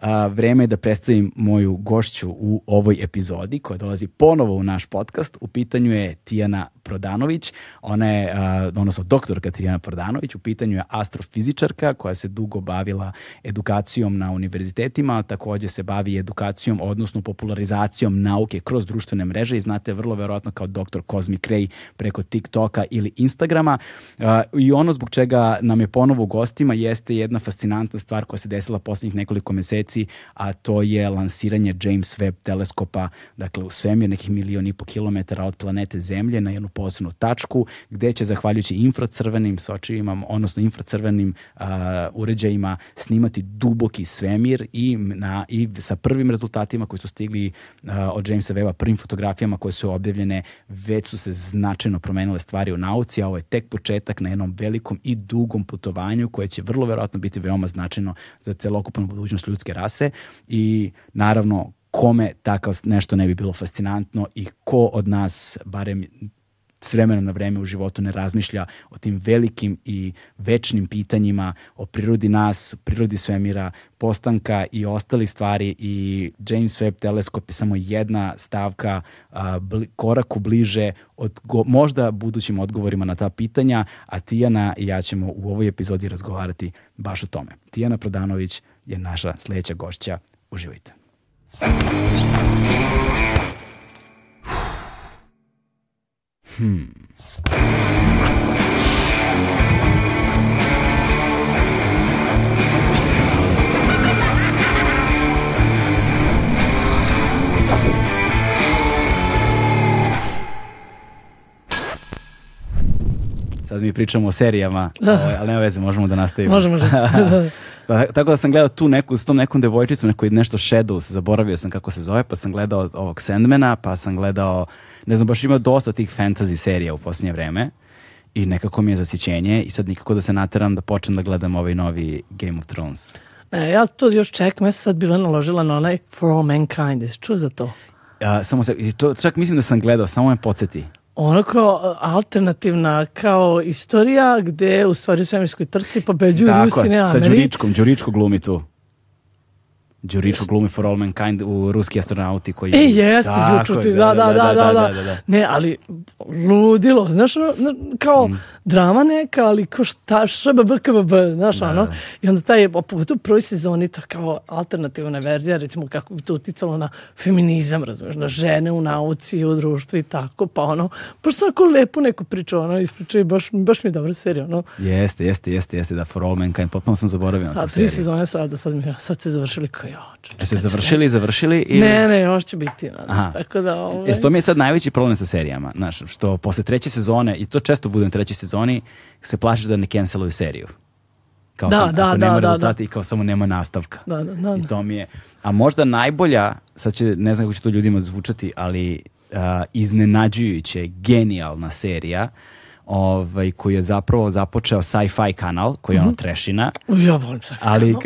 a, vreme je da predstavim moju gošću u ovoj epizodi koja dolazi ponovo u naš podcast. U pitanju je Tijana Prodanović, ona je, odnosno doktorka Tijana Prodanović, u pitanju je astrofizičarka koja se dugo bavila edukacijom na univerzitetima, takođe se bavi edukacijom, odnosno popularizacijom nauke kroz društvene mreže i znate vrlo verovatno kao doktor Cosmic Ray preko TikToka ili Instagrama. A, I ono zbog čega nam je ponovo u gostima jeste jedna fascinantna stvar koja se desila poslednjih nekoliko meseci meseci, a to je lansiranje James Webb teleskopa, dakle u svemir nekih milion i po kilometara od planete Zemlje na jednu posebnu tačku, gde će zahvaljujući infracrvenim sočivima, odnosno infracrvenim uh, uređajima snimati duboki svemir i, na, i sa prvim rezultatima koji su stigli uh, od Jamesa Webba, prvim fotografijama koje su objavljene, već su se značajno promenile stvari u nauci, a ovo je tek početak na jednom velikom i dugom putovanju koje će vrlo verovatno biti veoma značajno za celokupnu budućnost ljudske rase i naravno kome takav nešto ne bi bilo fascinantno i ko od nas, barem s vremena na vreme u životu ne razmišlja o tim velikim i večnim pitanjima o prirodi nas, prirodi svemira, postanka i ostalih stvari i James Webb teleskop je samo jedna stavka a, bli, koraku bliže od go, možda budućim odgovorima na ta pitanja, a Tijana i ja ćemo u ovoj epizodi razgovarati baš o tome. Tijana Prodanović je naša sledeća gošća. Uživajte. Hmm. Sad mi pričamo o serijama, da. ovaj, ali nema veze, možemo da nastavimo. Može, može. pa, tako da sam gledao tu neku, s tom nekom devojčicom, neko nešto Shadows, zaboravio sam kako se zove, pa sam gledao ovog Sandmana, pa sam gledao, ne znam, baš ima dosta tih fantasy serija u posljednje vreme i nekako mi je zasićenje i sad nikako da se nateram da počnem da gledam ovaj novi Game of Thrones. Ne, ja to još čekam, ja sam sad bila naložila na onaj For All Mankind, jesi čuo za to? A, samo se, to, čak mislim da sam gledao, samo me podsjeti ono kao alternativna kao istorija gde u stvari u svemirskoj trci pobeđuju Rusi, ne Ameri. Sa Đuričkom, Đuričko glumi tu. Đuričko glumi For All Mankind u ruski astronauti koji... E, jeste, Đučuti, da da da, da, da, da, Ne, ali ludilo, znaš, kao mm. drama neka, ali ko šta, šbb, kbb, znaš, da, ono. I onda taj, pogotovo u prvoj sezoni, to kao alternativna verzija, recimo kako bi to uticalo na feminizam, razumiješ, na žene u nauci, u društvu i tako, pa ono, baš sam ako lepo neku priču, ono, ispriča i baš, baš mi je dobra serija, ono. Jeste, jeste, jeste, jeste, da For All Mankind, potpuno sam zaboravio na tu seriju. A tri sezone sad, sad, sad se završili kao Jeste završili, završili? Ili... Ne, ne, još će biti. Nadam, tako da, ovaj... Jeste, to mi je sad najveći problem sa serijama, znaš, što posle treće sezone, i to često bude na trećoj sezoni, se plašiš da ne canceluju seriju. Kao da, ako, da, ako da, nema da, rezultata da. i kao samo nema nastavka. Da, da, da, I to mi je, a možda najbolja, sad će, ne znam kako će to ljudima zvučati, ali uh, iznenađujuće, genijalna serija, ovaj, koji je zapravo započeo sci-fi kanal, koji je mm -hmm. ono trešina. Ja volim sci-fi ali,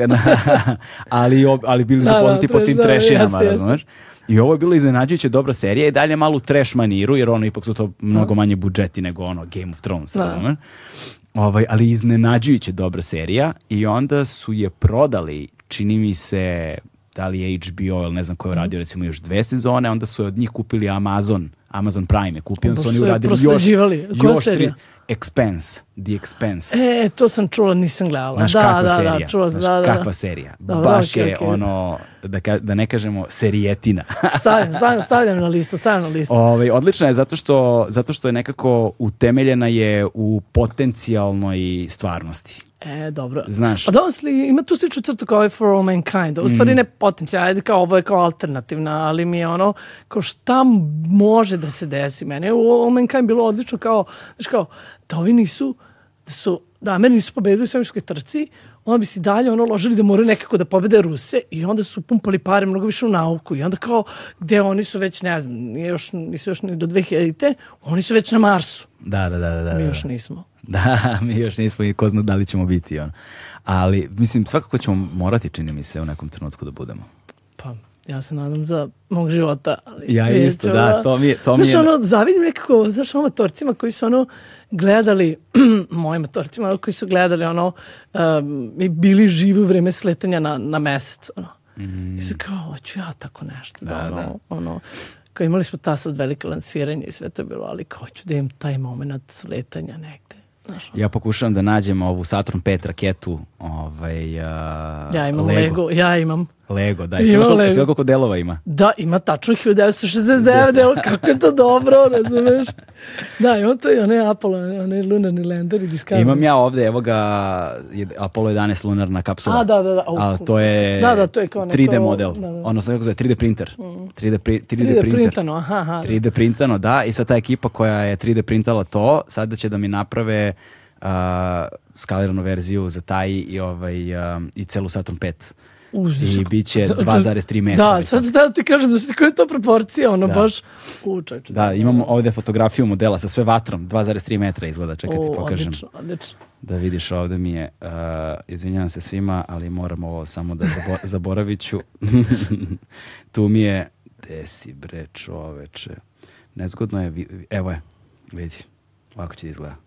ali, ali bili su da, poznati da, po tim da, trešinama, razumeš? I ovo je bilo iznenađujuće dobra serija i dalje malo trash maniru, jer ono ipak su to mnogo manje budžeti nego ono Game of Thrones, da. razumeš? Ovaj, ali iznenađujuće dobra serija i onda su je prodali, čini mi se, da li je HBO ili ne znam ko je mhm. radio recimo još dve sezone, onda su od njih kupili Amazon, Amazon Prime je kupio, onda su oni uradili još, još tri, Expense, The Expense. E, to sam čula, nisam gledala. Znaš da, kakva da, serija. Da, čula, Znaš, da, da, kakva serija. Dobro, Baš okay, je okay. ono, da, ka, da ne kažemo, serijetina. stavljam, stavljam, stavljam na listu, stavljam na listu. Ove, ovaj, odlična je zato što, zato što je nekako utemeljena je u potencijalnoj stvarnosti. E, dobro. Znaš. Pa da, ima tu sličnu crtu kao ovaj For All Mankind. U stvari mm. ne potencijal, ajde kao ovo je kao alternativna, ali mi je ono, kao šta može da se desi. Mene u All Mankind bilo odlično kao, znaš kao, da ovi nisu, da su, da Ameri nisu pobedili u svemirskoj trci, onda bi si dalje ono ložili da moraju nekako da pobede Ruse i onda su pumpali pare mnogo više u nauku i onda kao gde oni su već, ne znam, još, nisu još ni do 2000-te, oni su već na Marsu. Da, da, da. da, da. Mi još nismo. Da, mi još nismo i ko zna da li ćemo biti. Ono. Ali, mislim, svakako ćemo morati, čini mi se, u nekom trenutku da budemo. Pa, ja se nadam za mog života. Ali ja isto, da, to mi je... To mi znaš, je... ono, zavidim nekako, znaš, ono, torcima koji su, ono, gledali, mojim matorcima, ono, koji su gledali, ono, um, i bili živi u vreme sletanja na, na mesec, ono. Mm. I sad kao, hoću ja tako nešto, da, da ono, da. ono, kao imali smo ta sad velike lansiranje i sve to je bilo, ali kao hoću da imam taj moment sletanja negde. Znaš, ja pokušavam da nađem ovu Saturn 5 raketu. Ovaj, uh, ja imam Lego. Lego. Ja imam. Lego, da. Sve koliko, sve koliko delova ima? Da, ima tačno 1969 delova. Kako je to dobro, razumeš? Da, imam to i onaj Apollo, onaj lunarni lander i Discovery. Imam ja ovde, evo ga, Apollo 11 lunarna kapsula. A, da, da, da. A, to je, da, da, to je kao neko, 3D model. Da, da. Odnosno, kako zove, 3D printer. Mm. 3D, pri, 3D, 3D printer. printano, aha, aha. 3D printano, da. I sad ta ekipa koja je 3D printala to, sada će da mi naprave uh, skaliranu verziju za taj i, ovaj, uh, i celu Saturn 5. Uzdiš, I bit će 2,3 metra. Da, sad da ti kažem da se koja je to proporcija, ono da. baš učeč. Da, imamo ovde fotografiju modela sa sve vatrom, 2,3 metra izgleda, čekaj ti pokažem. Odlično, odlično. Da vidiš ovde mi je, uh, izvinjavam se svima, ali moram ovo samo da zabo zaboravit ću. tu mi je, gde si bre čoveče, nezgodno je, evo je, vidi, ovako će da izgleda.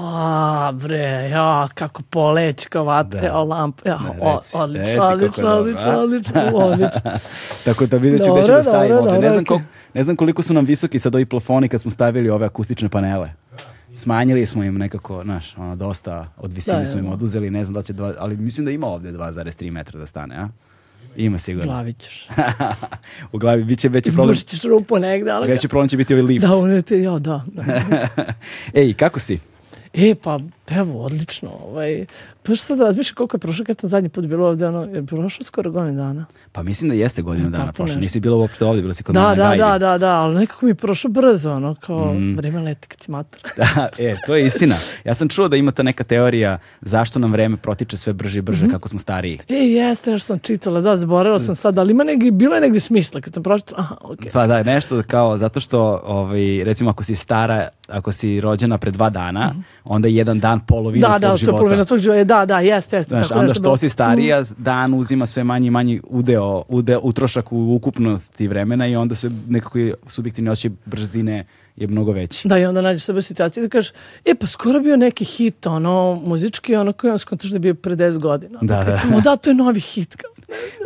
A, bre, ja, kako poleć, kao vatre, da. o lamp, ja, ne, o, odlično, odlično, odlično, odlično, odlično. Tako da vidjet ću gde će da stavimo ovde. Ne znam, koliko, ne znam koliko su nam visoki sad ovi plafoni kad smo stavili ove akustične panele. Smanjili smo im nekako, znaš, ono, dosta od visine da, smo im oduzeli, ne znam da će dva, ali mislim da ima ovde 2,3 metra da stane, a? Ima sigurno. U glavi ćeš. u glavi biće veći problem. Izbušit ćeš rupu negde, ali... Veći problem će biti ovaj lift. Da, unete, ja, da. da. Ej, kako si? E, pa, evo, odlično. Ovaj, pa što sad razmišljam koliko je prošlo kad sam zadnji put bilo ovde, ono, je prošlo skoro godinu dana. Pa mislim da jeste godinu dana prošlo. Nisi bilo uopšte ovde, bilo si kod da, da, da, da, da, ali nekako mi je prošlo brzo, ono, kao mm. vreme leti kad si mater. da, e, to je istina. Ja sam čuo da ima ta neka teorija zašto nam vreme protiče sve brže i brže mm -hmm. kako smo stariji. E, jeste, nešto sam čitala, da, zaboravila sam sad, ali ima negdje, bilo je negdje smisla kad sam pročitala, aha. Okay. Pa da, nešto kao, zato što, ovaj, recimo, ako si stara, ako si rođena pre dva dana, mm -hmm. onda je jedan dan polovina da, tvog da, života. Da, da, polovina tvog života, da, da, jeste, jeste. Znaš, onda što si starija, dan uzima sve manji i manji udeo, udeo, utrošak u ukupnosti vremena i onda sve nekako subjektivni osjećaj brzine je mnogo veći. Da, i onda nađeš sebe u situaciji da kažeš, e pa skoro bio neki hit, ono, muzički, ono koji on skontaš da je bio pre 10 godina. Da, da. da. da, to je novi hit.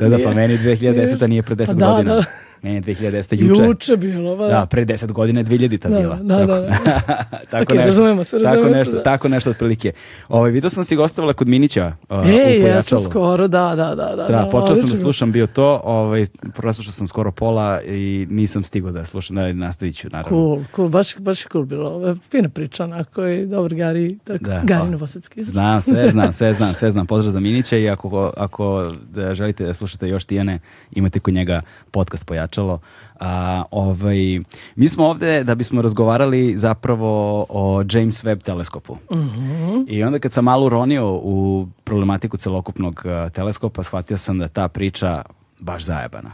Da, da, pa meni 2010. nije pre 10 pa da, godina. Da. Ne, 2010. juče. Juče bilo, ba. Da, pre 10 godina je 2000-ta da, bila. Da, da, da. tako okay, nešto. Razumemo se, razumemo tako nešto, se, da. tako nešto otprilike. Ovaj video sam si gostovala kod Minića uh, Ej, u ja sam skoro, da, da, da. da, Sra, počeo sam da slušam bio to, ovaj, proslušao sam skoro pola i nisam stigao da slušam, da nastavit ću, naravno. Cool, cool, baš, baš cool bilo. Fina priča, onako i dobar Gari, tako, da, Gari Novosadski. Znam, sve znam, sve znam, sve znam. Pozdrav za Minića i ako, ako da želite da slušate još Tijane, imate kod njega podcast Pojačalo. A, ovaj, mi smo ovde da bismo razgovarali zapravo o James Webb teleskopu. Mm -hmm. I onda kad sam malo uronio u problematiku celokupnog uh, teleskopa, shvatio sam da ta priča baš zajebana.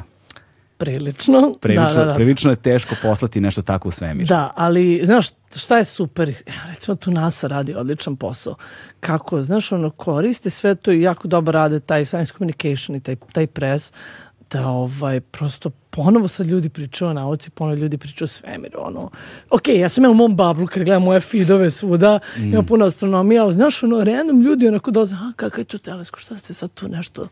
Prilično. Prilično, da, da, da. prilično je teško poslati nešto tako u svemir. Da, ali znaš šta je super? Recimo tu NASA radi odličan posao. Kako, znaš, ono koriste sve to i jako dobro rade taj science communication i taj, taj press da ovaj, prosto ponovo sad ljudi pričaju o nauci, ponovo ljudi pričaju o svemiru, ono, ok, ja sam ja u mom bablu kad gledam moje feedove svuda, mm. imam puno astronomija, ali znaš, ono, random ljudi onako dođe, a kakav je to teleskop, šta ste sad tu nešto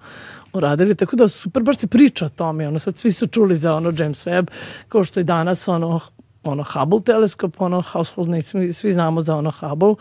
uradili, tako da super, baš se priča o tome, ono, sad svi su čuli za ono James Webb, kao što je danas, ono, ono Hubble teleskop, ono household name, svi, svi znamo za ono Hubble,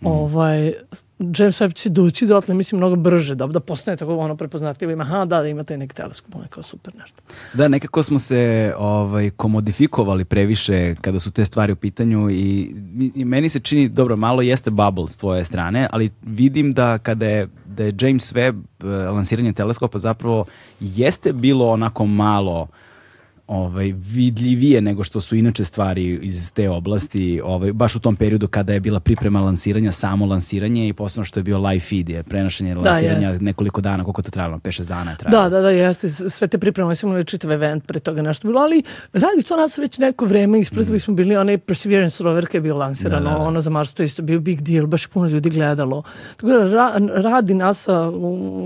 mm. ovaj, James Webb će doći dotle, mislim, mnogo brže, da, da postane tako ono prepoznatljivo, ima, aha, da, da imate neki teleskop, ono kao super nešto. Da, nekako smo se ovaj, komodifikovali previše kada su te stvari u pitanju i, i meni se čini, dobro, malo jeste bubble s tvoje strane, ali vidim da kada je, da je James Webb uh, lansiranje teleskopa zapravo jeste bilo onako malo ovaj, vidljivije nego što su inače stvari iz te oblasti, ovaj, baš u tom periodu kada je bila priprema lansiranja, samo lansiranje i posebno što je bio live feed, je prenošenje da, lansiranja jest. nekoliko dana, koliko to trajalo, 5-6 dana je trajalo. Da, da, da, jeste, sve te pripreme, smo imali čitav event pre toga nešto bilo, ali radi to nas već neko vreme, ispratili mm. smo bili onaj Perseverance rover koji je bio lansiran, da, da, da. ono za Mars to isto bio big deal, baš puno ljudi gledalo. Tako da ra, radi NASA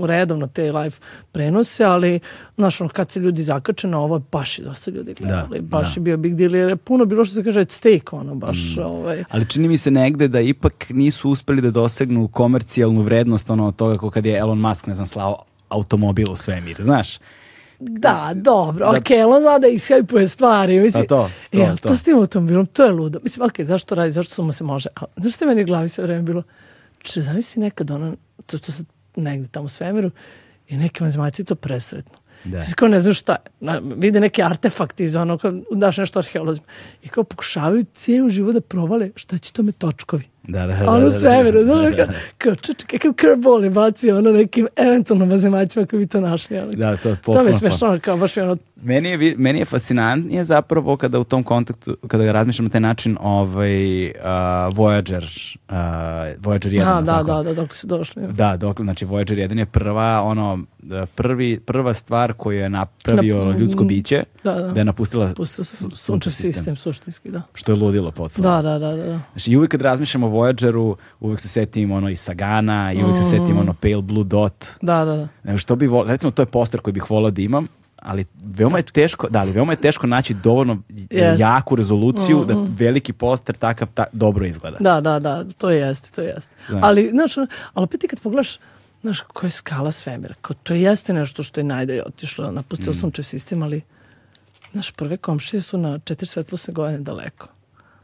redovno te live prenose, ali znaš, ono, kad se ljudi zakače na ovo, baš je dosta ljudi gledali, da, baš da. je bio big deal, jer je puno bilo što se kaže stake, ono, baš, mm. ovaj. Ali čini mi se negde da ipak nisu uspeli da dosegnu komercijalnu vrednost ono od toga kako kad je Elon Musk, ne znam, slao automobil u svemir, znaš? Da, dobro, ok, on zna da ishajpuje stvari. Mislim, A to, to, jel, to. to s tim automobilom, to je ludo. Mislim, ok, zašto radi, zašto samo se može? A, znaš što meni glavi sve vreme bilo? Če, zamisli nekad ono, to, to se negde tamo u svemiru i neki vanzemaljci to presretnu. Da. Kao ne znam šta. Na, vide neke artefakti iz ono, kao, daš nešto arheolozima. I kao pokušavaju cijelu život da provale šta će tome točkovi. Da, da, da. Ono da, svemiru, da, znaš, da, da. kao, čeče, kakav curveball je bacio ono nekim eventualno vazemaćima koji bi to našli. Ono. Da, to je To mi je smešno, kao baš mi ono... Meni je, meni je fascinantnije zapravo kada u tom kontaktu, kada razmišljam na taj način ovaj, uh, Voyager, uh, Voyager 1. Da, da, da, da, dok su došli. Da, dok, znači Voyager 1 je prva, ono, prvi, prva stvar koju je napravio Nap, ljudsko biće, da, da. da je napustila sunčev sistem. sistem. suštinski, da. Što je ludilo potpuno. Da, da, da, da. Znači, i uvijek kad razmišljamo Voyageru, uvek se setim ono i Sagana i uvek mm. se setim ono Pale Blue Dot. Da, da, da. Nego što bi volio, recimo to je poster koji bih volao da imam, ali veoma je teško, da, ali veoma je teško naći dovoljno yes. jaku rezoluciju mm, da mm. veliki poster takav ta, dobro izgleda. Da, da, da, to jeste, to jeste. Da. Ali, znaš, ali opet kad pogledaš, znaš, koja je skala svemira, kao to jeste nešto što je najdalje otišlo, napustilo mm. sunčev sistem, ali, znaš, prve komšije su na četiri svetlosne godine daleko.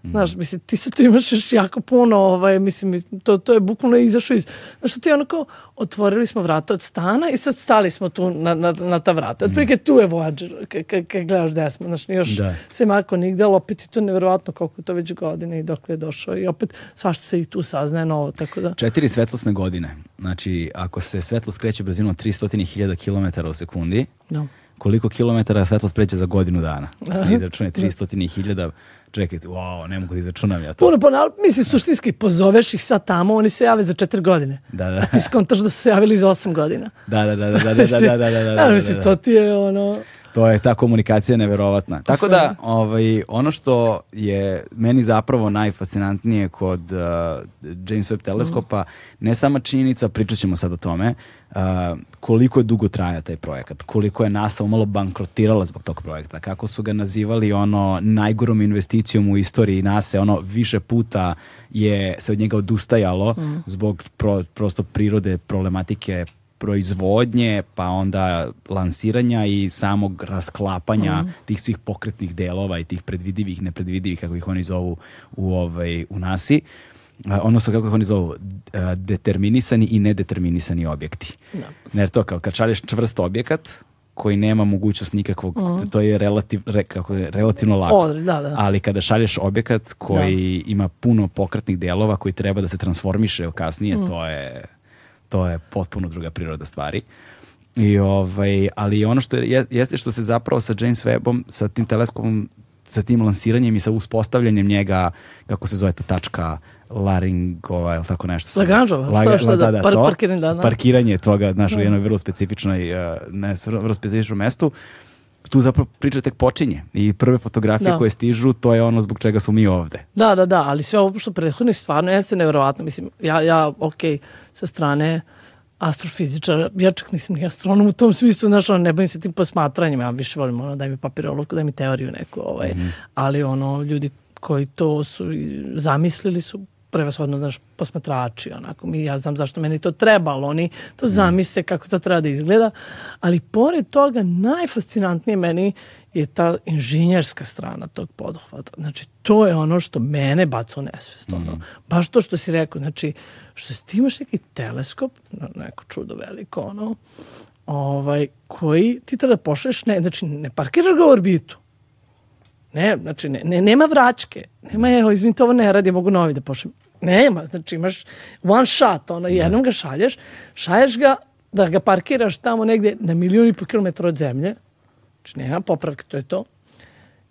Znaš, mislim, ti se tu imaš još jako puno, ovaj, mislim, to, to je bukvalno izašao iz... Znaš, ti onako, otvorili smo vrata od stana i sad stali smo tu na, na, na ta vrata. Otprilike tu je Voyager, kad gledaš gde smo, znaš, još da. se mako nigde, ali opet je to nevjerovatno koliko je to već godine i dok je došao i opet svašta se i tu saznaje novo, tako da... Četiri svetlosne godine, znači, ako se svetlost kreće brzinom 300.000 km u sekundi, no. Da. koliko kilometara svetlost preće za godinu dana? Izračune 300.000 čekajte, wow, ne mogu da izračunam ja to. Puno, puno, mislim, suštinski, pozoveš ih sad tamo, oni se jave za četiri godine. Da, da. A ti skontaš da su se javili za osam godina. Da, da, da, da, da, da, da, da, da, da, da, mislim, to ti je ono... To je ta komunikacija neverovatna. Tako da, ovaj, ono što je meni zapravo najfascinantnije kod uh, James Webb teleskopa, mm. ne sama činjenica, pričat ćemo sad o tome, uh, koliko je dugo traja taj projekat, koliko je NASA umalo bankrotirala zbog tog projekta, kako su ga nazivali ono najgorom investicijom u istoriji NASA, ono više puta je se od njega odustajalo mm. zbog pro, prosto prirode problematike proizvodnje, pa onda lansiranja i samog rasklapanja mm. tih svih pokretnih delova i tih predvidivih, nepredvidivih, kako ih oni zovu u, ovaj, u nasi. odnosno kako ih oni zovu, determinisani i nedeterminisani objekti. No. Da. Jer to kao kad šalješ čvrst objekat, koji nema mogućnost nikakvog, mm. to je, relativ, re, kako je relativno lako. O, da, da. Ali kada šalješ objekat koji da. ima puno pokretnih delova koji treba da se transformiše kasnije, mm. to je to je potpuno druga priroda stvari. I ovaj, ali ono što je, jeste što se zapravo sa James Webbom, sa tim teleskopom, sa tim lansiranjem i sa uspostavljanjem njega, kako se zove ta tačka, laringova ili tako nešto. Lagranžova, Laga, što, što da, da, par, to, parkiranje, da, da. Parkiranje toga, znaš, u da. jednoj vrlo specifičnoj, uh, ne, vrlo specifičnom mestu tu zapravo priča tek počinje i prve fotografije da. koje stižu, to je ono zbog čega smo mi ovde. Da, da, da, ali sve ovo što prethodno je stvarno jeste nevjerovatno. Mislim, ja, ja ok, sa strane astrofizičara, ja čak nisam ni astronom u tom smislu, znaš, ono, ne bavim se tim posmatranjima, ja više volim, ono, daj mi papirolovku, daj mi teoriju neku, ovaj, mm -hmm. ali ono, ljudi koji to su zamislili su prevashodno, znaš, posmatrači, onako, mi, ja znam zašto meni to treba, ali oni to mm. zamisle kako to treba da izgleda, ali pored toga najfascinantnije meni je ta inženjerska strana tog poduhvata. Znači, to je ono što mene baca u nesvest. Ono. Mm. Baš to što si rekao, znači, što ti imaš neki teleskop, neko čudo veliko, ono, ovaj, koji ti treba da pošleš, ne, znači, ne parkiraš ga u orbitu, Ne, znači, ne, ne, nema vraćke. Nema, evo, izvinite, ovo ne radi, mogu novi da pošljem. Nema, znači imaš one shot, ono, da. jednom ga šalješ, šalješ ga da ga parkiraš tamo negde na milijun i po kilometra od zemlje, znači nema popravke, to je to.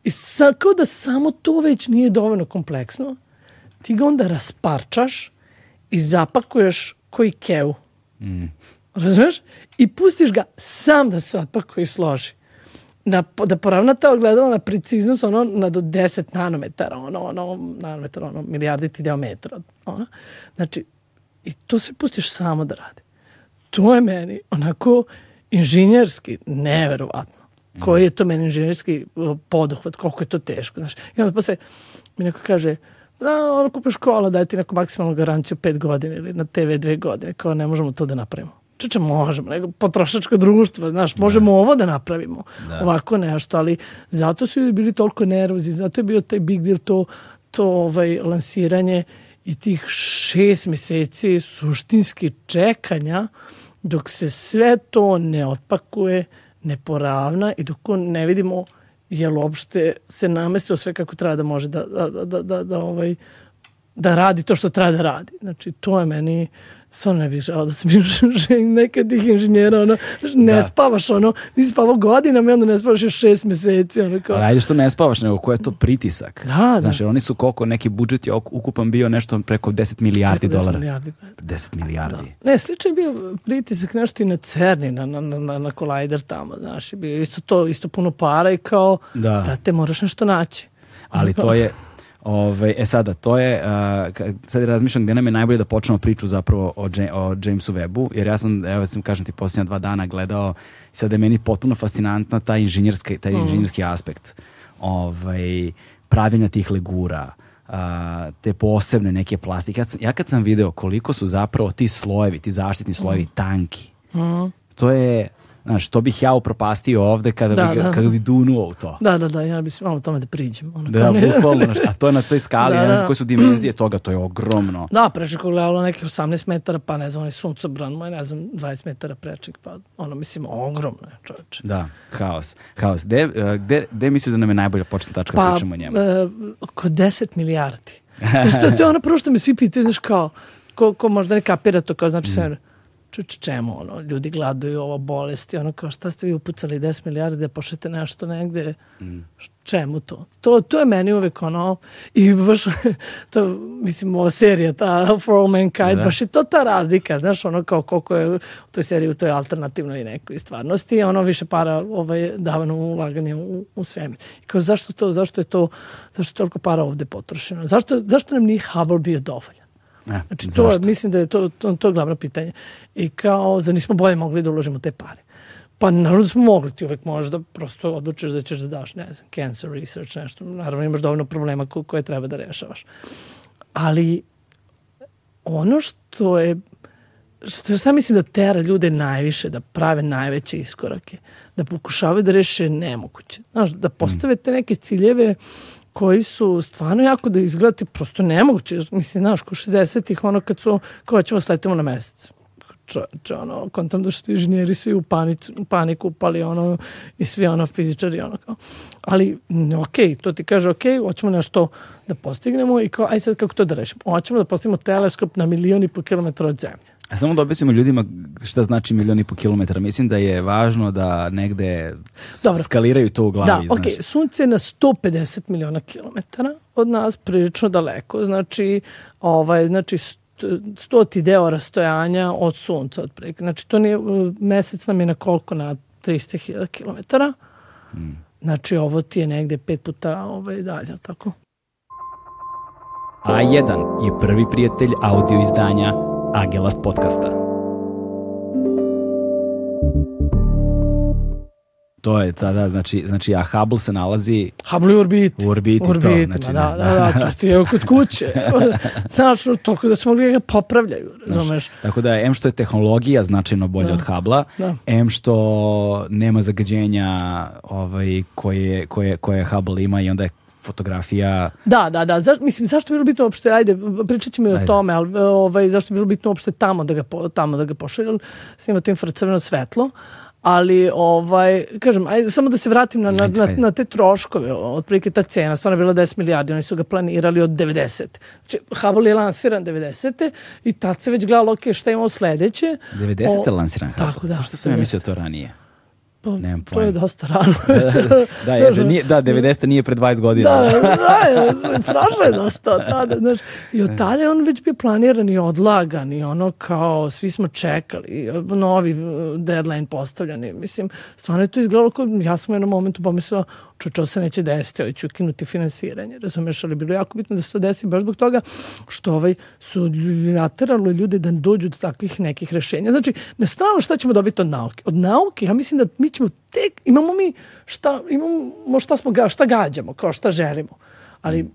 I sa, kao da samo to već nije dovoljno kompleksno, ti ga onda rasparčaš i zapakuješ koji keu. Mm. Razumeš? I pustiš ga sam da se otpakuje i složi. Na, da poravna ta ogledala na preciznost ono na do 10 nanometara, ono, ono, nanometara, ono, milijarditi diametra. Ono. Znači, i to se pustiš samo da radi. To je meni onako inženjerski neverovatno. Koji je to meni inženjerski poduhvat, koliko je to teško. Znaš. I onda posle mi neko kaže, da, ono kupiš škola, daj ti neku maksimalnu garanciju pet godina ili na TV dve godine, kao ne možemo to da napravimo. Čeče, možemo, nego potrošačko društvo, znaš, možemo da. ovo da napravimo, da. ovako nešto, ali zato su ljudi bili toliko nervozni, zato je bio taj big deal to, to ovaj, lansiranje i tih šest meseci suštinski čekanja dok se sve to ne otpakuje, ne poravna i dok ne vidimo jel uopšte se namestio sve kako treba da može da, da, da, da, da, ovaj, da radi to što treba da radi. Znači, to je meni stvarno ne bih žao da sam nekad tih inženjera, ono, ne da. spavaš, ono, nisi spavao godinama i onda ne spavaš još šest meseci. Ono, kao. Ali ajde što ne spavaš, nego ko je to pritisak? Da, da. Znači, oni su koliko neki budžet je ukupan bio nešto preko 10 milijardi preko 10 dolara. Milijardi. 10 milijardi. Da. Ne, slično je bio pritisak nešto i na Cerni, na, na, na, na Collider tamo, znaš, je bio isto to, isto puno para i kao, da. brate, moraš nešto naći. Ali to je, Ove, e sada, to je, uh, sad razmišljam gde nam je najbolje da počnemo priču zapravo o, o Jamesu Webbu, jer ja sam, evo sam kažem ti, posljednja dva dana gledao, sada je meni potpuno fascinantna taj inženjerski, taj mm. inženjerski aspekt ovaj, pravljenja tih legura, uh, te posebne neke plastike. Ja, ja kad sam video koliko su zapravo ti slojevi, ti zaštitni slojevi mm. tanki, mm. to je Znaš, to bih ja upropastio ovde kada, da, bi, da. kada bi dunuo u to. Da, da, da, ja bih malo tome da priđem. Ono, da, bukvalno, a to je na toj skali, da, ne znam da. koje su dimenzije toga, to je ogromno. Da, preček gledalo nekih 18 metara, pa ne znam, onaj suncobran, moj ne znam, 20 metara preček, pa ono, mislim, ogromno je čoveče. Da, haos, haos. Gde, uh, gde, gde misliš da nam je najbolja početna tačka pa, pričamo o njemu? Pa, oko 10 milijardi. Znaš, to, je ono prvo što me svi pitaju, znaš, kao, ko, ko možda ne kapira to, kao, znači, mm čuč, čemu, ono, ljudi gladuju ovo bolesti, ono kao šta ste vi upucali 10 milijardi da pošete nešto negde, mm. čemu to? to? To je meni uvek ono, i baš, to, mislim, ova serija, ta For All Mankind, da. baš je to ta razlika, znaš, ono kao koliko je u toj seriji, u toj alternativnoj nekoj stvarnosti, ono više para ovaj, davano ulaganje u, u svemir. I kao, zašto to, zašto je to, zašto je toliko para ovde potrošeno? Zašto, zašto nam nije Hubble bio dovoljan? E, znači, to, zašto? mislim da je to, to, to glavno pitanje. I kao, za nismo bolje mogli da uložimo te pare. Pa naravno da smo mogli, ti uvek možeš da prosto odlučiš da ćeš da daš, ne znam, cancer research, nešto. Naravno imaš dovoljno problema ko, koje treba da rešavaš. Ali ono što je, što, šta mislim da tera ljude najviše, da prave najveće iskorake, da pokušavaju da reše nemoguće. Znaš, da postave te neke ciljeve koji su stvarno jako da izgledati prosto nemoguće. Mislim, znaš, ko 60-ih, ono kad su, ko ćemo sletimo na mesec čoveče, ono, kontam da što inženjeri svi u, panicu, paniku upali, ono, i svi, ono, fizičari, ono, kao. Ali, ok, to ti kaže, ok, hoćemo nešto da postignemo i kao, aj sad kako to da rešimo? Hoćemo da postignemo teleskop na milion i po kilometra od zemlje. Samo da objasnimo ljudima šta znači milion i po kilometara. Mislim da je važno da negde Dobro. skaliraju to u glavi. Da, ok, sunce je na 150 miliona kilometara od nas, prilično daleko. Znači, ovaj, znači stoti deo rastojanja od sunca otprilike. Znači to nije, mesec nam je na koliko na 300.000 km. Hmm. Znači ovo ti je negde pet puta ovaj, dalje, tako? A1 je prvi prijatelj audio izdanja Agelast podcasta. To je, da, da, znači, znači, a Hubble se nalazi... Hubble je u orbiti. U orbiti, u orbiti to, znači, da, da, da, to ste kod kuće. znači, toliko da smo mogli da ga popravljaju, razumeš? Znači, tako da, M što je tehnologija značajno bolja da. od Hubble-a, da. M što nema zagađenja ovaj, koje, koje, koje Hubble ima i onda je fotografija. Da, da, da. Za, mislim, zašto bi bilo bitno uopšte, ajde, pričat ćemo i o tome, ali ovaj, zašto bi bilo bitno uopšte tamo da ga, tamo da ga pošalju, snima to infracrveno svetlo, ali ovaj kažem ajde samo da se vratim na, na, na, na te troškove otprilike ta cena stvarno je bila 10 milijardi oni su ga planirali od 90 znači Hubble je lansiran 90 i tad se već gledalo ok šta imamo sledeće? 90 je lansiran Hubble tako da što sam ja mislio to ranije Pa, Nemam to je dosta rano. da, je, da, nije, da, 90. nije pre 20 godina. Da, da, prošlo je dosta od tada. Znaš. I od tada je on već bio planiran i odlagan i ono kao svi smo čekali, novi uh, deadline postavljani. Mislim, stvarno je to izgledalo kao, ja sam u jednom momentu pomislila, čočo se neće desiti, ovaj ću ukinuti finansiranje, razumeš, ali bilo jako bitno da se to desi baš zbog toga što ovaj su lateralno ljude da dođu do takvih nekih rešenja. Znači, na stranu šta ćemo dobiti od nauke? Od nauke, ja mislim da mi ćemo tek, imamo mi šta, imamo šta smo, šta gađamo, kao šta želimo. Ali,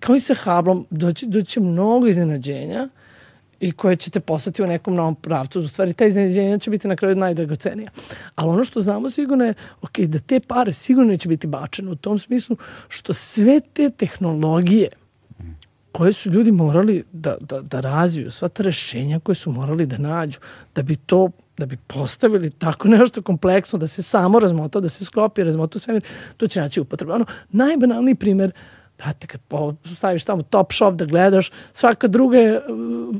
kao i sa Hablom, doći, doći mnogo iznenađenja, i koje ćete poslati u nekom novom pravcu. U stvari, ta iznenađenja će biti na kraju najdragocenija. Ali ono što znamo sigurno je, ok, da te pare sigurno neće biti bačene u tom smislu što sve te tehnologije koje su ljudi morali da, da, da razviju, sva ta rešenja koje su morali da nađu, da bi to da bi postavili tako nešto kompleksno, da se samo razmota, da se sklopi, razmota svemir, to će naći upotrebu. Ono, najbanalniji primer Brate, kad staviš tamo top shop da gledaš, svaka druga je uh,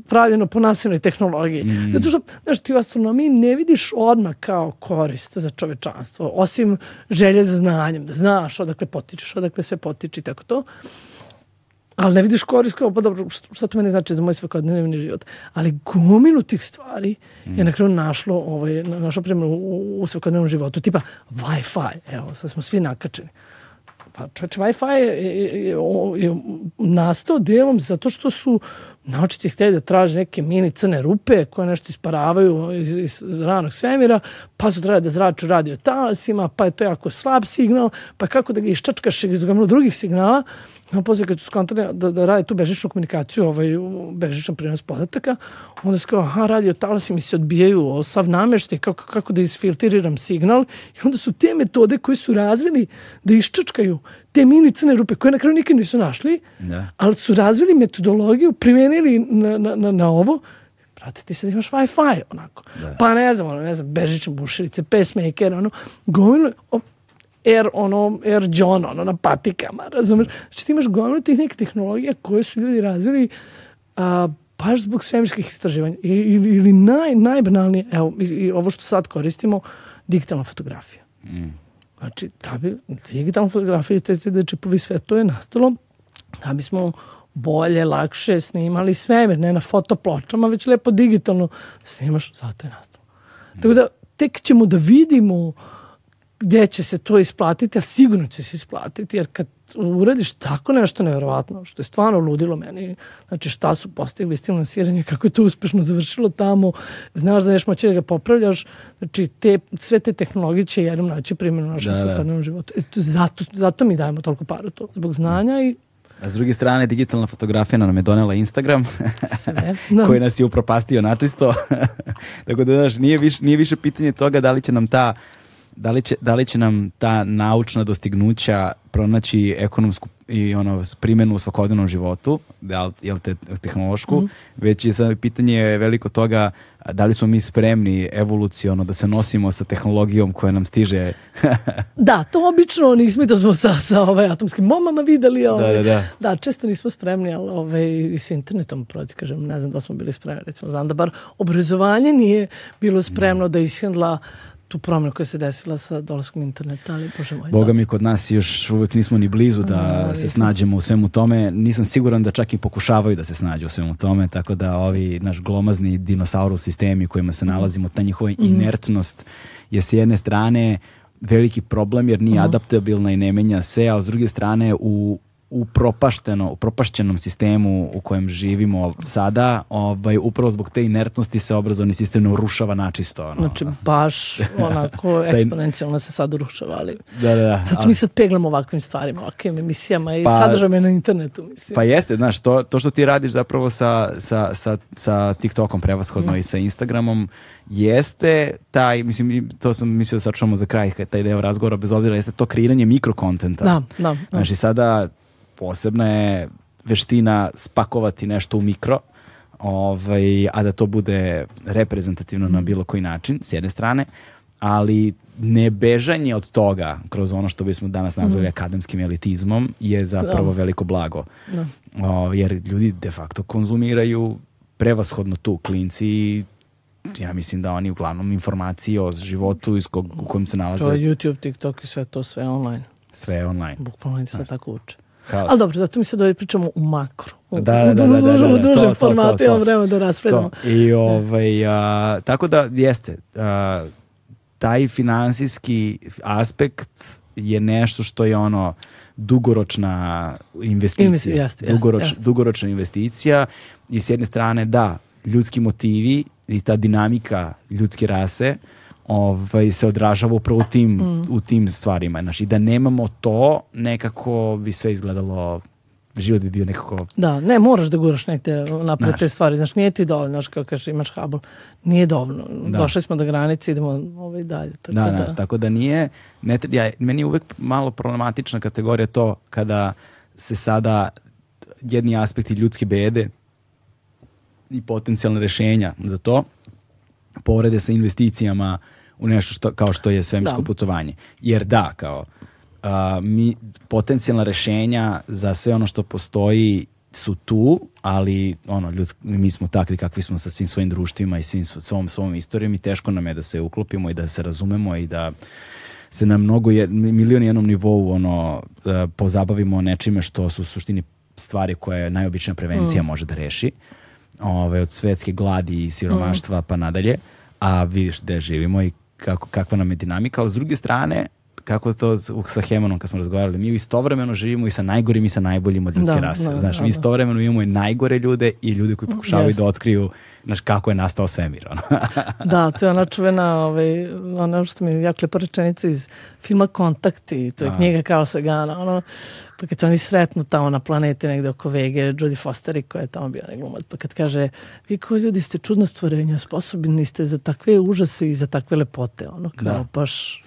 pravljena po nasilnoj tehnologiji. Mm. Zato što, znaš, ti u astronomiji ne vidiš odmah kao korist za čovečanstvo, osim želje za znanjem, da znaš odakle potičeš, odakle sve potiče i tako to. Ali ne vidiš korist kao, pa dobro, šta to mene znači za moj svakodnevni život. Ali gomilu tih stvari mm. je na kraju našlo, ovaj, našlo primjer u, u svakodnevnom životu. Tipa Wi-Fi, evo, sad smo svi nakačeni. Pa Wi-Fi je nastao delom zato što su naučici hteli da traže neke mini crne rupe koje nešto isparavaju iz, iz ranog svemira, pa su trebali da zraču radio talasima, pa je to jako slab signal, pa kako da ga iščačkaš iz gomila drugih signala, No, posle kad su skontali da, da rade tu bežičnu komunikaciju, ovaj, bežičan prenos podataka, onda su kao, aha, radio talasi mi se odbijaju, sav nameštaj, kako, kako da isfiltriram signal. I onda su te metode koje su razvili da iščačkaju te mini crne rupe, koje na kraju nikad nisu našli, da. ali su razvili metodologiju, primenili na, na, na, na ovo, brate, ti sad imaš Wi-Fi, onako. Da. Pa ne znam, ono, ne znam, bežične bušerice, pacemaker, ono, gomilu, Air, ono, Air John, ono, na patikama, razumeš? Znači ti imaš gomilu tih nekih tehnologija koje su ljudi razvili a, baš zbog svemirskih istraživanja. Ili, ili naj, najbanalnije, evo, i, i ovo što sad koristimo, digitalna fotografija. Mm. Znači, da bi digitalna fotografija, te da čipovi sve to je nastalo da bismo bolje, lakše snimali svemir, ne na fotopločama, već lepo digitalno snimaš, zato je nastalo. Tako da, tek ćemo da vidimo gdje će se to isplatiti, a sigurno će se isplatiti, jer kad uradiš tako nešto nevjerovatno, što je stvarno ludilo meni, znači šta su postigli s finansiranje, kako je to uspešno završilo tamo, znaš da neš moći da ga popravljaš, znači te, sve te tehnologije će jednom naći primjer u našem da, da. svakodnevnom životu. E, zato, zato mi dajemo toliko para to, zbog znanja i A s druge strane, digitalna fotografija nam je donela Instagram, no. koji nas je upropastio načisto. Tako da, znaš, nije, više, nije više pitanje toga da li će nam ta da li će, da li će nam ta naučna dostignuća pronaći ekonomsku i ono primjenu u svakodnevnom životu, da jel te tehnološku, mm. već je sad pitanje veliko toga da li smo mi spremni evoluciono da se nosimo sa tehnologijom koja nam stiže. da, to obično nismo to smo sa, sa ovaj, atomskim bombama videli. Ovaj, da, da, da. da, često nismo spremni, ali ovaj, i s internetom, proti, kažem, ne znam da smo bili spremni. Recimo, znam da bar obrazovanje nije bilo spremno mm. da ishendla tu promenu koja se desila sa dolaskom interneta, ali bože moj. Boga da. mi kod nas još uvek nismo ni blizu da A, se snađemo u svemu tome. Nisam siguran da čak i pokušavaju da se snađu u svemu tome, tako da ovi naš glomazni dinosaurus sistemi u kojima se mhm. nalazimo, ta njihova mm. inertnost je s jedne strane veliki problem jer nije uh. -huh. adaptabilna i ne menja se, a s druge strane u u propašteno, u propašćenom sistemu u kojem živimo sada, ovaj, upravo zbog te inertnosti se obrazovni sistem ne urušava načisto. Ono. Znači, baš onako eksponencijalno se sad urušava, ali da, da, da, zato ali... mi sad peglamo ovakvim stvarima, ovakvim emisijama i pa, sadržajima na internetu. Mislim. Pa jeste, znaš, to, to što ti radiš zapravo sa, sa, sa, sa TikTokom prevashodno mm. i sa Instagramom, jeste taj, mislim, to sam mislio da sačuvamo za kraj, taj deo razgovora, bez obzira, jeste to kreiranje mikrokontenta. Da, da. da. Znači, sada posebna je veština spakovati nešto u mikro, ovaj, a da to bude reprezentativno na bilo koji način, s jedne strane, ali ne bežanje od toga kroz ono što bismo danas nazvali mm. akademskim elitizmom je zapravo da. veliko blago. Da. O, jer ljudi de facto konzumiraju prevashodno tu klinci ja mislim da oni uglavnom informacije o životu iz kog, u kojem se nalaze. To je YouTube, TikTok i sve to, sve online. Sve online. Bukvalno oni se tako uče. Haos. Ali dobro, zato mi se dođe pričamo u makro. U, Da, da, da, da, da, da, da, u dužem to, to, formatu to, imam to. vremena da raspredamo. I ovaj, a, tako da jeste, a, taj finansijski aspekt je nešto što je ono dugoročna investicija. Investi- jeste, Dugoroč, jeste. Dugoročna investicija i s jedne strane da, ljudski motivi i ta dinamika ljudske rase ovaj, se odražava upravo u tim, Mm. u tim stvarima. Znači, da nemamo to, nekako bi sve izgledalo, život bi bio nekako Da, ne, moraš da guraš negde napred Znaš. te stvari. Znaš, nije ti dovoljno, znaš, kao kažeš, imaš Hubble. Nije dovoljno. Da. Došli smo do granice, idemo ovaj dalje. Tako Da, da, da, tako da nije, ne, ja, meni je uvek malo problematična kategorija to kada se sada jedni aspekti ljudske bede i potencijalne rešenja za to porede sa investicijama u nešto što, kao što je svemirsko Da. putovanje. Jer da, kao a, mi, potencijalna rešenja za sve ono što postoji su tu, ali ono, ljudsk, mi smo takvi kakvi smo sa svim svojim društvima i svim, svo- svom, svom istorijom i teško nam je da se uklopimo i da se razumemo i da se na mnogo je, milion jednom nivou ono, e, pozabavimo nečime što su u suštini stvari koje najobičnija prevencija može da reši. Ove, od svetske gladi i siromaštva pa nadalje, a vidiš gde živimo i kako, kakva nam je dinamika, ali s druge strane, kako to sa Hemanom kad smo razgovarali, mi istovremeno živimo i sa najgorim i sa najboljim od ljudske Da, rase. da, Znaš, da, mi da. istovremeno imamo i najgore ljude i ljude koji pokušavaju Jeste. da otkriju znaš, kako je nastao svemir. Ono. Da, to je ona čuvena, ovaj, ona što mi je jako lepa rečenica iz filma Kontakti, to je A. knjiga Carl Sagana, ono, pa kad se oni sretnu tamo na planeti negde oko Vege, Jodie Fosteri koja je tamo bio glumac, pa kad kaže, vi koji ljudi ste čudno stvorenja, sposobni ste za takve užase i za takve lepote, ono, kao Da. baš,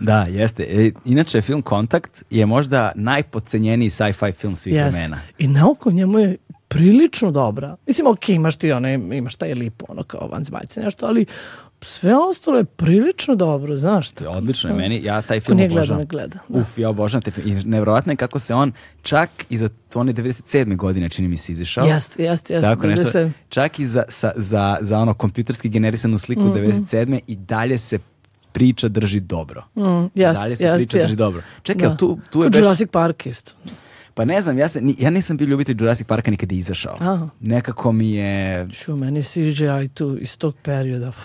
Da, jeste. E, inače, film Kontakt je možda najpodcenjeniji sci-fi film svih Jeste. vremena. I nauka njemu je prilično dobra. Mislim, ok, imaš ti one, imaš taj lipo, ono kao vanzmaljce nešto, ali sve ostalo je prilično dobro, znaš je odlično je meni. Ja taj film obožavam. ne gleda. Da. Uf, ja obožavam te film. I nevjerovatno je kako se on čak i za on je 97. godine čini mi se izišao. Jeste, jeste, jeste. Tako nešto. Čak i za, sa- za, za ono kompjuterski generisanu sliku Mm, 97. i dalje se priča drži dobro. Mm, jeste, dalje se jeste, priča jeste. drži dobro. Čekaj, Da. tu, tu je beš- Jurassic Park isto. Pa ne znam, ja, se, ja nisam bio ljubitelj Jurassic Parka nikad je izašao. Aha. Nekako mi je... Ču, meni CGI tu iz tog perioda. uf.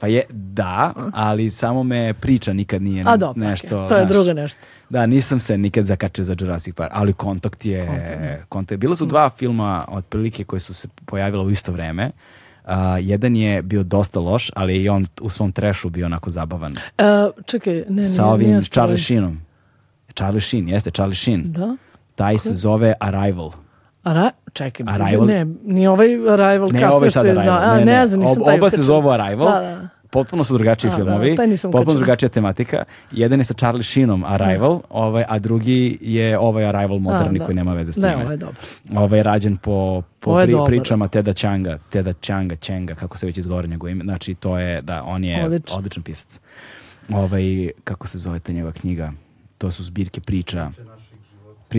Pa je, da, ali samo me priča nikad nije A dobro, nešto. okej, to je znaš. drugo nešto. Da, nisam se nikad zakačio za Jurassic Park, ali Kontakt je... Kontakt. Bila su dva filma otprilike koji su se pojavila u isto vreme. A, jedan je bio dosta loš, ali i on u svom trešu bio onako zabavan. E, čekaj, ne, Sa nije- ovim nije Charlie Sheenom. Charlie Sheen, jeste Charlie Sheen. Da? Taj se zove Arrival. Ara, čekaj, Arrival? ne, ni ovaj Arrival Ne, što sad Arrival. Da, a, ne, ne, ne. znam, nisam Ob- taj Oba se zovu Arrival. Da, da. Potpuno su drugačiji A, da, filmovi, nisam potpuno ukačila. drugačija tematika. Jedan je sa Charlie Sheenom Arrival, ovaj, a drugi je ovaj Arrival moderni da. koji nema veze s Ne, time. ovo je dobro. Ovaj je rađen po, po Ovo je pri- dobar. pričama Teda Changa, Teda Changa, Chenga, kako se već izgovara njegovo ime. Znači, to je, da, on je Odlično. odličan pisac. Ovaj, kako se zove ta njegova knjiga? To su zbirke priča. Priče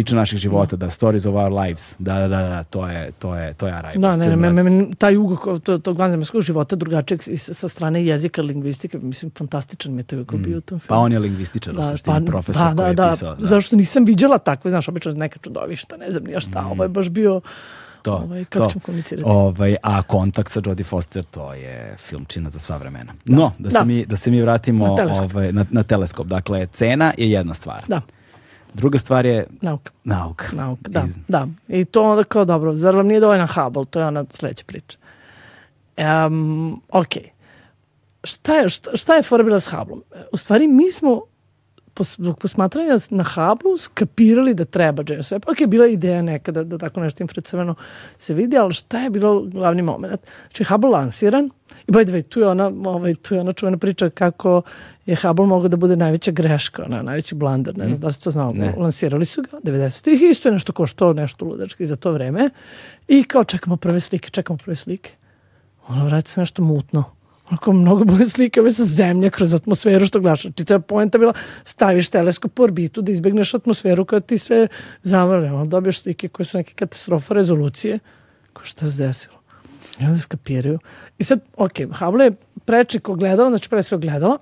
naših života, da, Stories of Our Lives. Da, da, da, da, to je, to je, to je Arrival. Da, ne, ne, me- taj ugao ko- to, tog vanzemaljskog života drugačijeg sa, strane jezika, lingvistike, mislim, fantastičan mi je to ugao bio u tom Pa filmu. on je lingvističar, u suštini, profesor da, koji da, je da, pisao. Da. Zašto nisam viđala takve, znaš, obično neka čudovišta, ne znam ni ja šta, ovo je baš bio, Mm. To, ovaj, kako to. ćemo komunicirati? Ovaj, a kontakt sa Jodie Foster, to je filmčina za sva vremena. No, da, se, Da. mi, da se mi vratimo Na teleskop. ovaj, na, na teleskop. Dakle, cena je jedna stvar. Da, Druga stvar je nauka. nauka. Nauka, da, Iz- da. I to onda kao dobro, zar vam nije dovoljna Hubble, to je ona sledeća priča. Um, ok. Šta je, šta, šta je fora bila s Hubbleom? E, U stvari, mi smo pos, posmatranja na Hubble skapirali da treba James Webb. Ok, bila je ideja nekada da tako nešto infracrveno se vidi, ali šta je bilo glavni moment? Znači, Hubble lansiran i by the way, tu je ona, ovaj, tu je ona čuvena priča kako je Hubble mogao da bude najveća greška, ona, najveći blunder, ne znam da li ste to znao. Ne. Lansirali su ga 90-ih i isto je nešto koštao nešto ludački za to vreme i kao čekamo prve slike, čekamo prve slike. Ono vraća se nešto mutno. Onako mnogo bolje slike ove sa zemlje kroz atmosferu što gledaš. Znači to je poenta bila staviš teleskop u orbitu da izbegneš atmosferu kada ti sve zavrne. Ono dobiješ slike koje su neke katastrofa rezolucije. Ko šta se desilo? I onda skapiraju. I sad, ok, Hubble je prečik ogledalo, znači pre se ogledala,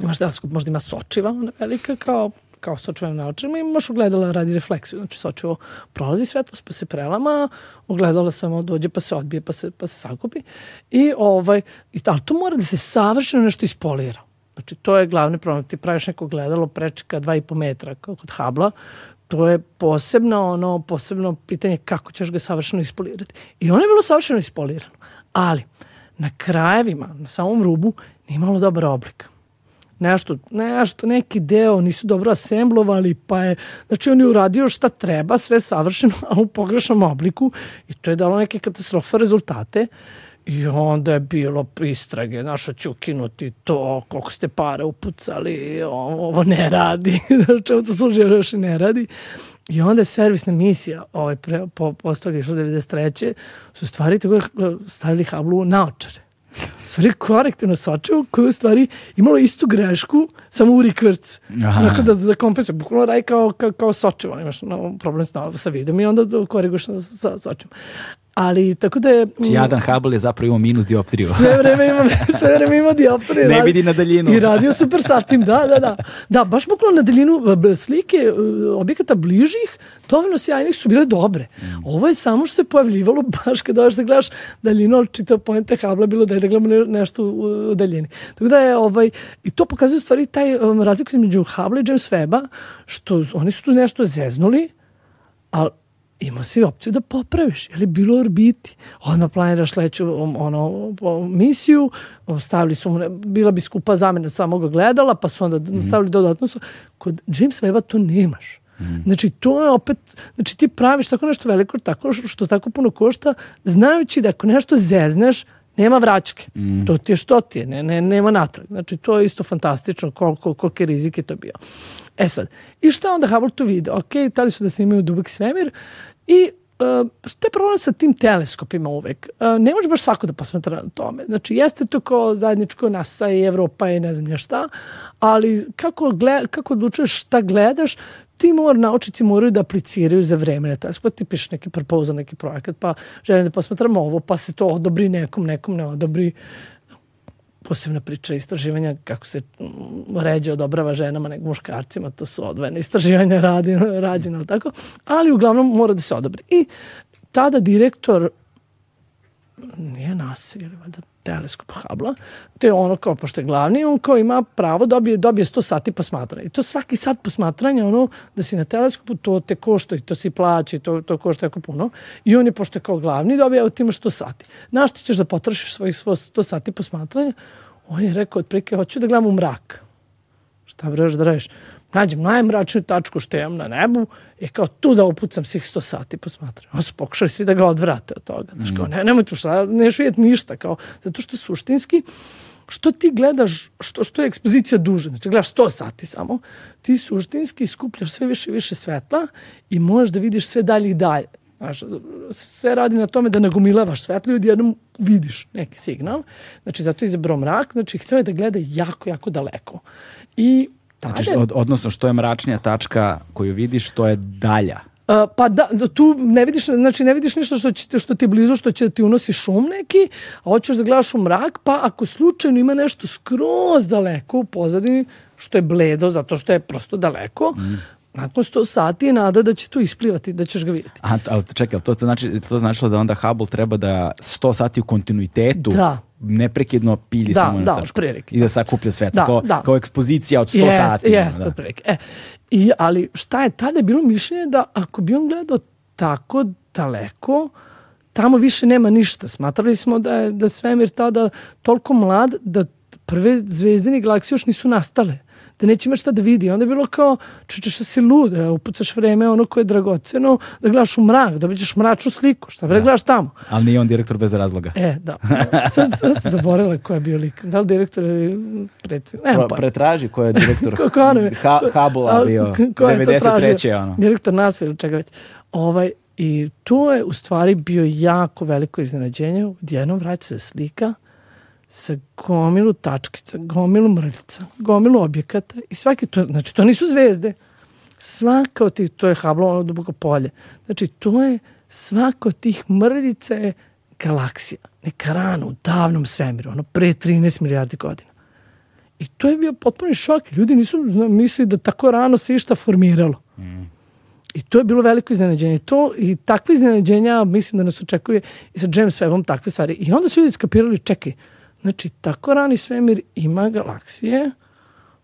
imaš teleskop, možda ima sočiva, ona velika, kao kao sočiva na očima i imaš ogledala radi refleksiju, znači sočivo prolazi svetlost pa se prelama, ogledala samo dođe pa se odbije pa se, pa se sakupi i ovaj, i, ali to mora da se savršeno nešto ispolira. Znači, to je glavni problem. Ti praviš neko gledalo prečika 2,5 metra kod Habla, to je posebno ono posebno pitanje kako ćeš ga savršeno ispolirati. I on je bilo savršeno ispolirano. Ali na krajevima, na samom rubu, nije imalo dobar oblik. Nešto, nešto, neki deo nisu dobro asemblovali, pa je, znači on je uradio šta treba, sve savršeno, a u pogrešnom obliku i to je dalo neke katastrofe rezultate. I onda je bilo istrage, našo ću ukinuti to, koliko ste pare upucali, ovo ne radi, čemu to služi, još i ne radi. I onda je servisna misija, ovaj, pre, po, posto išla 93. su stvari tako stavili hablu na očare. Stvari korektivno sočevo koje u stvari imalo istu grešku, samo u rikvrc. Onako da, da kompensuje. Bukvalno radi kao, kao, kao sočevo, imaš no, problem sa, sa vidom i onda koriguješ sa sočevom. Ali tako da je... Znači, Jadan Hubble je zapravo imao minus dioptriju. Sve vreme ima, sve vreme ima dioptriju. ne vidi na daljinu. I radio super satim, da, da, da. Da, baš bukvalno na daljinu slike e, objekata bližih, dovoljno sjajnih su bile dobre. Mm. Ovo je samo što se pojavljivalo baš kada dođeš da gledaš daljinu, ali čitao pojente Hubble bilo da je da gledamo nešto u daljini. Tako da je, ovaj, i to pokazuje stvari taj um, razliku između Hubble i James Webba, što oni su tu nešto zeznuli, ali imao si opciju da popraviš, je li bilo u orbiti. Odmah planiraš leću um, ono, misiju, stavili su, bila bi skupa zamena samog gledala, pa su onda mm. stavili dodatno. Kod James Webba to nemaš. Mm. Znači, to je opet, znači ti praviš tako nešto veliko, tako što tako puno košta, znajući da ako nešto zezneš, nema vraćke. Mm. To ti je što ti je, ne, ne, nema natrag. Znači, to je isto fantastično, koliko, kolike rizike to bio. E sad, i šta onda Hubble tu vide? Ok, tali su da snimaju dubok svemir i Uh, šta je problem sa tim teleskopima uvek? Uh, ne može baš svako da posmatra na tome. Znači, jeste to kao zajedničko NASA i Evropa i ne znam nje šta, ali kako, gled, kako odlučuješ šta gledaš, ti mor, naučici moraju da apliciraju za vreme na teleskop. Pa ti pišeš neki propozal, neki projekat, pa želim da posmatram ovo, pa se to odobri nekom, nekom ne odobri posebna priča istraživanja kako se ređe odobrava ženama nego muškarcima, to su odvojene istraživanja radi, rađene, ali tako, ali uglavnom mora da se odobri. I tada direktor nije nas, ili valjda teleskop Hubble, to je ono kao, pošto je glavni, on kao ima pravo, dobije, dobije 100 sati posmatranja. I to svaki sat posmatranja, ono, da si na teleskopu, to te košta i to si plaća i to, to košta jako puno. I on je, pošto je kao glavni, dobije, evo ti imaš 100 sati. Znaš ti ćeš da potrošiš svojih 100 sati posmatranja? On je rekao, otprilike, hoću da gledam u mrak. Šta vreš da radiš? Nađem najmračniju tačku što imam na nebu i kao tu da upucam svih 100 sati posmatram. On su pokušali svi da ga odvrate od toga. Znaš, kao, ne, nemojte, šta, neš vidjeti ništa, kao, zato što suštinski, što ti gledaš, što, što je ekspozicija duže, znači gledaš 100 sati samo, ti suštinski skupljaš sve više i više svetla i možeš da vidiš sve dalje i dalje. Znaš, sve radi na tome da nagomilavaš svetlo i odjednom vidiš neki signal. Znači, zato je izabrao mrak, znači, htio je da gleda jako, jako daleko. I Znači, od, odnosno što je mračnija tačka koju vidiš, to je dalja. Uh, pa da, da, tu ne vidiš, znači ne vidiš ništa što, će, što ti je blizu, što će da ti unosi šum neki, a hoćeš da gledaš u mrak, pa ako slučajno ima nešto skroz daleko u pozadini, što je bledo, zato što je prosto daleko, mm. nakon 100 sati je nada da će to isplivati, da ćeš ga vidjeti. A, ali čekaj, to, znači, to značilo da onda Hubble treba da 100 sati u kontinuitetu da neprekidno pilji da, samo da, na tačku. I da sakuplja svetlo. Da, kao, da. kao ekspozicija od 100 jest, sati. Jeste, da. prilike. E, i, ali šta je, tada je bilo mišljenje da ako bi on gledao tako daleko, tamo više nema ništa. Smatrali smo da je da svemir tada toliko mlad da prve zvezdine galaksije još nisu nastale da neće imati šta da vidi. Onda je bilo kao, čučeš da si lud, da upucaš vreme ono koje je dragoceno, da gledaš u mrak, da biđeš mračnu sliku, šta da. gledaš tamo. Ali nije on direktor bez razloga. E, da. Sad, sad sam zaboravila ko je bio lik. Da li direktor ili predsjednik? Pa, pretraži ko je direktor ko, ko ono, ha, Habula bio, ko 93. ono. Direktor nas ili čega već. Ovaj, I to je u stvari bio jako veliko iznenađenje. Odjednom vraća se slika sa gomilu tačkica, gomilu mrljica, gomilu objekata i svaki to, znači to nisu zvezde. Svaka od tih, to je Hubble ono duboko polje. Znači to je svaka od tih mrljica je galaksija, neka rana u davnom svemiru, ono pre 13 milijardi godina. I to je bio potpuni šok. Ljudi nisu mislili da tako rano se išta formiralo. Mm. I to je bilo veliko iznenađenje. To, I takve iznenađenja mislim da nas očekuje i sa James Webbom takve stvari. I onda su ljudi skapirali, čekaj, znači tako rani svemir ima galaksije,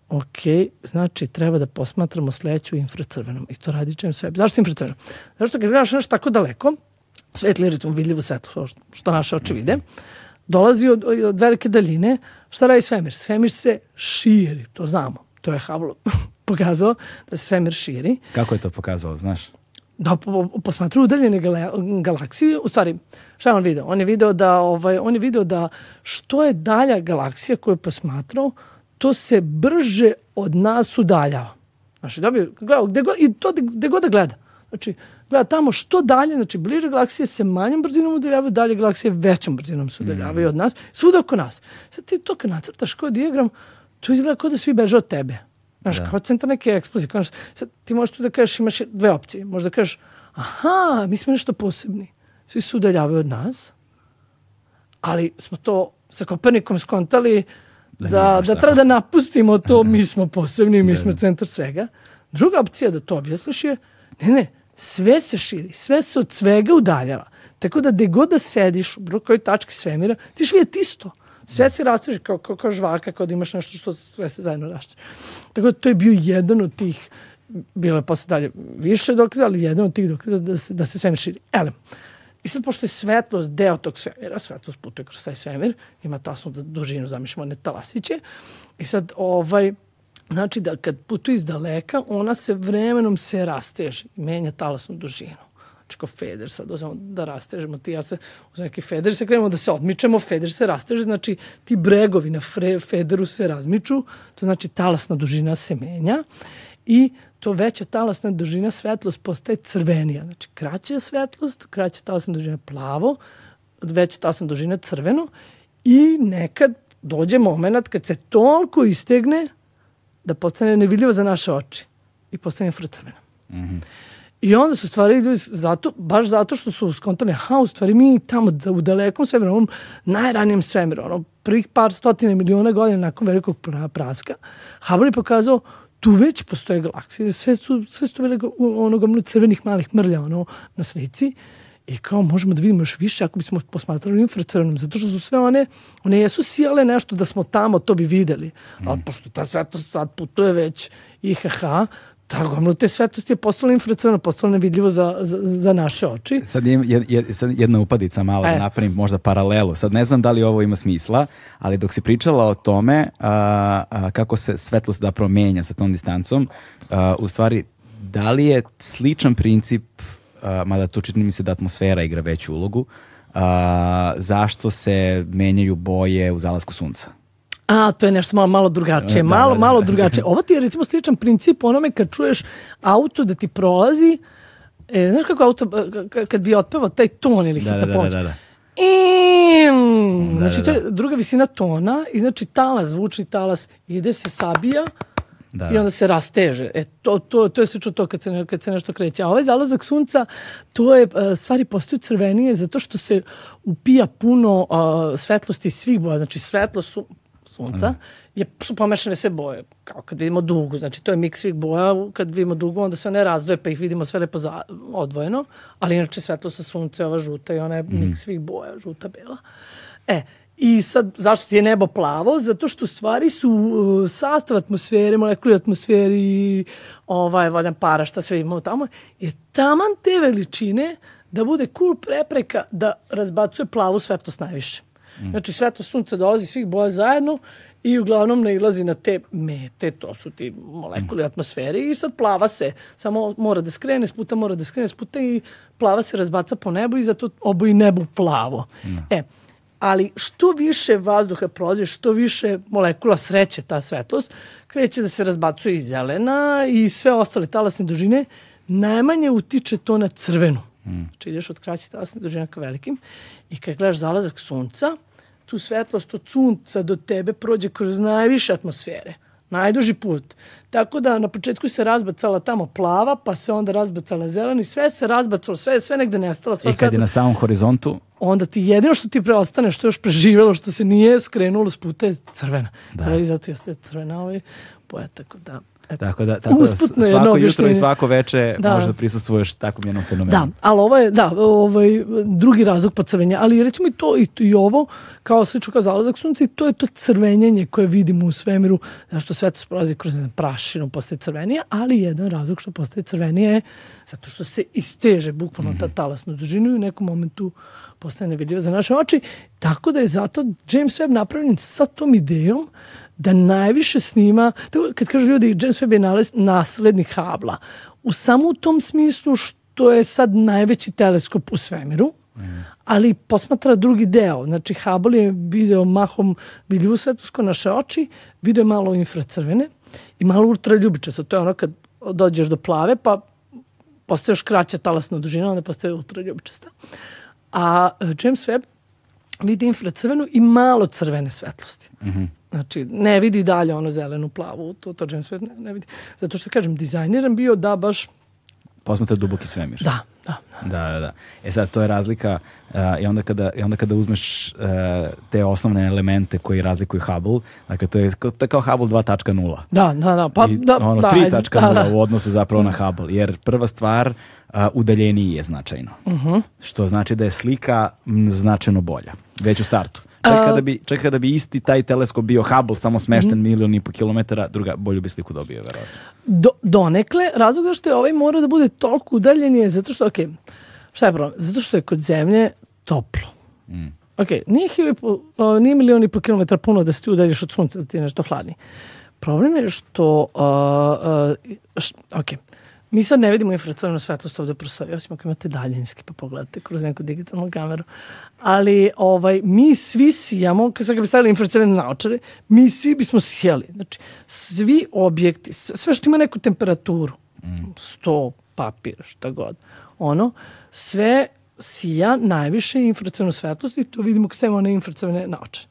ok, znači treba da posmatramo sledeću infracrvenom. I to radi James Webb. Zašto infracrvenom? Zašto kad gledaš nešto tako daleko, svetli recimo vidljivo svetlo, što naše oči vide, dolazi od, od velike daljine, šta radi svemir? Svemir se širi, to znamo. To je Hubble pokazao da se svemir širi. Kako je to pokazalo, znaš? Da po, posmatru udaljene galaksije, u stvari, šta je on video? On je video da, ovaj, on je video da što je dalja galaksija koju je posmatrao, to se brže od nas udaljava. Znači, dobio, gleda, gde god, i to gde god da gleda. Znači, gleda tamo što dalje, znači bliže galaksije se manjom brzinom udaljavaju, dalje galaksije većom brzinom se udaljavaju mm. od nas, svuda oko nas. Sad ti to kad nacrtaš kao dijagram, to izgleda kao da svi beže od tebe. Znaš, da. kao centar neke eksplozije. Kao, sad, ti možeš tu da kažeš, imaš dve opcije. Možda kažeš, aha, mi smo nešto posebni. Svi se udaljavaju od nas, ali smo to sa Kopernikom skontali da, da, da treba da napustimo to, mi smo posebni, mi da, smo da. centar svega. Druga opcija da to objasniš je, ne, ne, sve se širi, sve se od svega udaljava. Tako da gde god da sediš u bilo kojoj tački svemira, ti živjeti isto. Sve se rasteže kao, kao, kao žvaka, kao da imaš nešto što sve se zajedno rasteže. Tako da to je bio jedan od tih, bilo je posle dalje više dokaza, ali jedan od tih dokaza da se, da se svemir širi. Ele, I sad, pošto je svetlost deo tog svemira, svetlost putuje kroz taj svemir, ima tasnu dužinu, zamišljamo, one talasiće, i sad, ovaj, znači da kad putuje iz daleka, ona se vremenom se rasteže i menja talasnu dužinu. Znači kao feder sad uzmemo da rastežemo ti ja se uz neki feder se krenemo da se odmičemo feder se rasteže znači ti bregovi na fre, federu se razmiču to znači talasna dužina se menja i to veća talasna dužina svetlost postaje crvenija znači kraća svetlost kraća talasna dužina plavo veća talasna dužina crveno i nekad dođe moment kad se toliko istegne da postane nevidljivo za naše oči i postane infracrvena. Mm -hmm. I onda su stvari ljudi zato, baš zato što su skontane, ha, u stvari mi tamo da, u dalekom svemiru, onom najranijem svemiru, ono, prvih par stotine miliona godina nakon velikog praska, Hubble je pokazao tu već postoje galaksije, sve su, sve su veliko, onoga crvenih malih mrlja ono, na slici i kao možemo da vidimo još više ako bismo posmatrali infracrvenom, zato što su sve one, one jesu sijale nešto da smo tamo, to bi videli. Mm. A pošto ta svetlost sad putuje već IHH, ta gomila te svetlosti je postala infracrvena, postala nevidljivo za, za, za naše oči. Sad, je, je, sad jedna upadica malo da e. da napravim možda paralelu. Sad ne znam da li ovo ima smisla, ali dok si pričala o tome a, a, kako se svetlost da promenja sa tom distancom, a, u stvari da li je sličan princip a, mada tu čini mi se da atmosfera igra veću ulogu, a, zašto se menjaju boje u zalasku sunca? A, to je nešto malo, malo drugačije. Da, malo, da, da, malo drugačije. Ovo ti je recimo sličan princip onome kad čuješ auto da ti prolazi, e, znaš kako auto, kad bi otpevao taj ton ili hitna da, pomoć. Da, da, da. I, znači, to je druga visina tona i znači talas, zvučni talas ide se sabija da, i onda se rasteže. E, to, to, to je slično to kad se, kad se nešto kreće. A ovaj zalazak sunca, to je, e, stvari postaju crvenije zato što se upija puno uh, svetlosti svih boja. Znači, svetlo su, sunca, da. je, su pomešane sve boje, kao kad vidimo dugu, znači to je miks svih boja, kad vidimo dugu onda se one razdvoje pa ih vidimo sve lepo za, odvojeno, ali inače svetlo sa sunce, ova žuta i ona je mm. miks svih boja, žuta, bela. E, I sad, zašto ti je nebo plavo? Zato što stvari su uh, sastav atmosfere, molekuli atmosferi i ovaj, vodan para, šta sve imamo tamo, je taman te veličine da bude cool prepreka da razbacuje plavu svetlost najviše. Mm. Znači, svetlost sunca dolazi svih boja zajedno i uglavnom nailazi na te mete, to su ti molekuli mm. atmosfere i sad plava se, samo mora da skrene, sputa mora da skrene, sputa i plava se razbaca po nebu i zato oboji nebu plavo. Mm. E, ali što više vazduha prođe, što više molekula sreće ta svetlost, kreće da se razbacuje i zelena i sve ostale talasne dužine, najmanje utiče to na crvenu. Mm. Znači ideš od kraćih talasne dužine ka velikim i kad gledaš zalazak sunca, tu svetlost od sunca do tebe prođe kroz najviše atmosfere Najduži put. Tako da na početku se razbacala tamo plava, pa se onda razbacala zeleni, sve se razbacalo, sve, sve negde nestalo. Sve I kad je na samom horizontu? Onda ti jedino što ti preostane, što je još preživelo, što se nije skrenulo s puta je crvena. Da. I zato jeste crvena ovaj boja, tako da Eto. Tako da, tako da svako jutro i svako veče da. možeš da prisustvuješ takvom jednom fenomenu. Da, ali ovo je, da, ovaj, drugi razlog pocrvenja, ali recimo i to i, i ovo, kao slično kao zalazak sunca, i to je to crvenjenje koje vidimo u svemiru, zašto svetlost prolazi kroz prašinu, postaje crvenija, ali jedan razlog što postaje crvenije je zato što se isteže bukvalno mm -hmm. ta mhm. talasna dužina i u nekom momentu postaje nevidljiva za naše oči, tako da je zato James Webb napravljen sa tom idejom da najviše snima, kad kažu ljudi James Webb je naslednik Habla, u samo u tom smislu što je sad najveći teleskop u svemiru, ali posmatra drugi deo. Znači, Hubble je video mahom vidljivu svetosko naše oči, video je malo infracrvene i malo ultraljubičasto. To je ono kad dođeš do plave, pa postaje još kraća talasna dužina, onda postaje ultraljubičasta. A James Webb vidi infracrvenu i malo crvene svetlosti. Mm -hmm. Znači, ne vidi dalje ono zelenu, plavu, to, to James Webb ne, ne vidi. Zato što, kažem, dizajniran bio da baš... Posmatra duboki svemir. Da, da. Da, da, da. E sad, to je razlika uh, i, onda kada, i onda kada uzmeš uh, te osnovne elemente koji razlikuju Hubble, dakle, to je kao, to je kao Hubble 2.0. Da, da, da. Pa, I, da, ono, da, 3.0 da, da. u odnosu zapravo na Hubble, jer prva stvar, uh, udaljeniji je značajno. Uh mhm. -huh. Što znači da je slika značajno bolja, već u startu. Čak kada bi, čak kada bi isti taj teleskop bio Hubble, samo smešten mm. milion i po kilometara, druga, bolju bi sliku dobio, verovatno. Do, donekle, razlog zašto je ovaj mora da bude toliko udaljen je zato što, ok, šta je problem? Zato što je kod zemlje toplo. Mm. Ok, nije, hivi, nije milion i po kilometara puno da se ti udaljiš od sunca, da ti je nešto hladni. Problem je što, uh, uh, š, ok, Mi sad ne vidimo infracrvenu svetlost ovde u prostoriji, osim ako imate daljinski, pa pogledate kroz neku digitalnu kameru. Ali ovaj, mi svi sijamo, kad sad bi stavili infracrvene naočare, mi svi bismo sijali. Znači, svi objekti, sve što ima neku temperaturu, mm. sto, papir, šta god, ono, sve sija najviše infracrvenu svetlost i to vidimo kad stavimo one infracrvene naočare.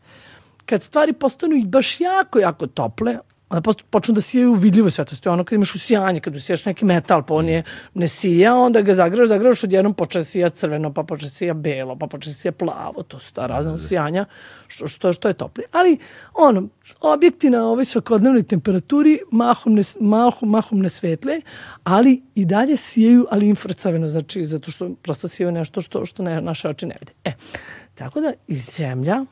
Kad stvari postanu baš jako, jako tople, onda počnu da sijaju vidljive svetlosti. Ono kad imaš usijanje, kad usijaš neki metal, pa on je ne sija, onda ga zagraš, zagraš odjednom počne sija crveno, pa počne sija belo, pa počne sija plavo. To su ta razna da, da. usijanja, što, što, što je topli. Ali, ono, objekti na ovoj svakodnevnoj temperaturi mahom ne, mahom, mahom ne svetle, ali i dalje sijaju, ali infracrveno, znači, zato što prosto sijaju nešto što, što ne, naše oči ne vide. E, tako da i zemlja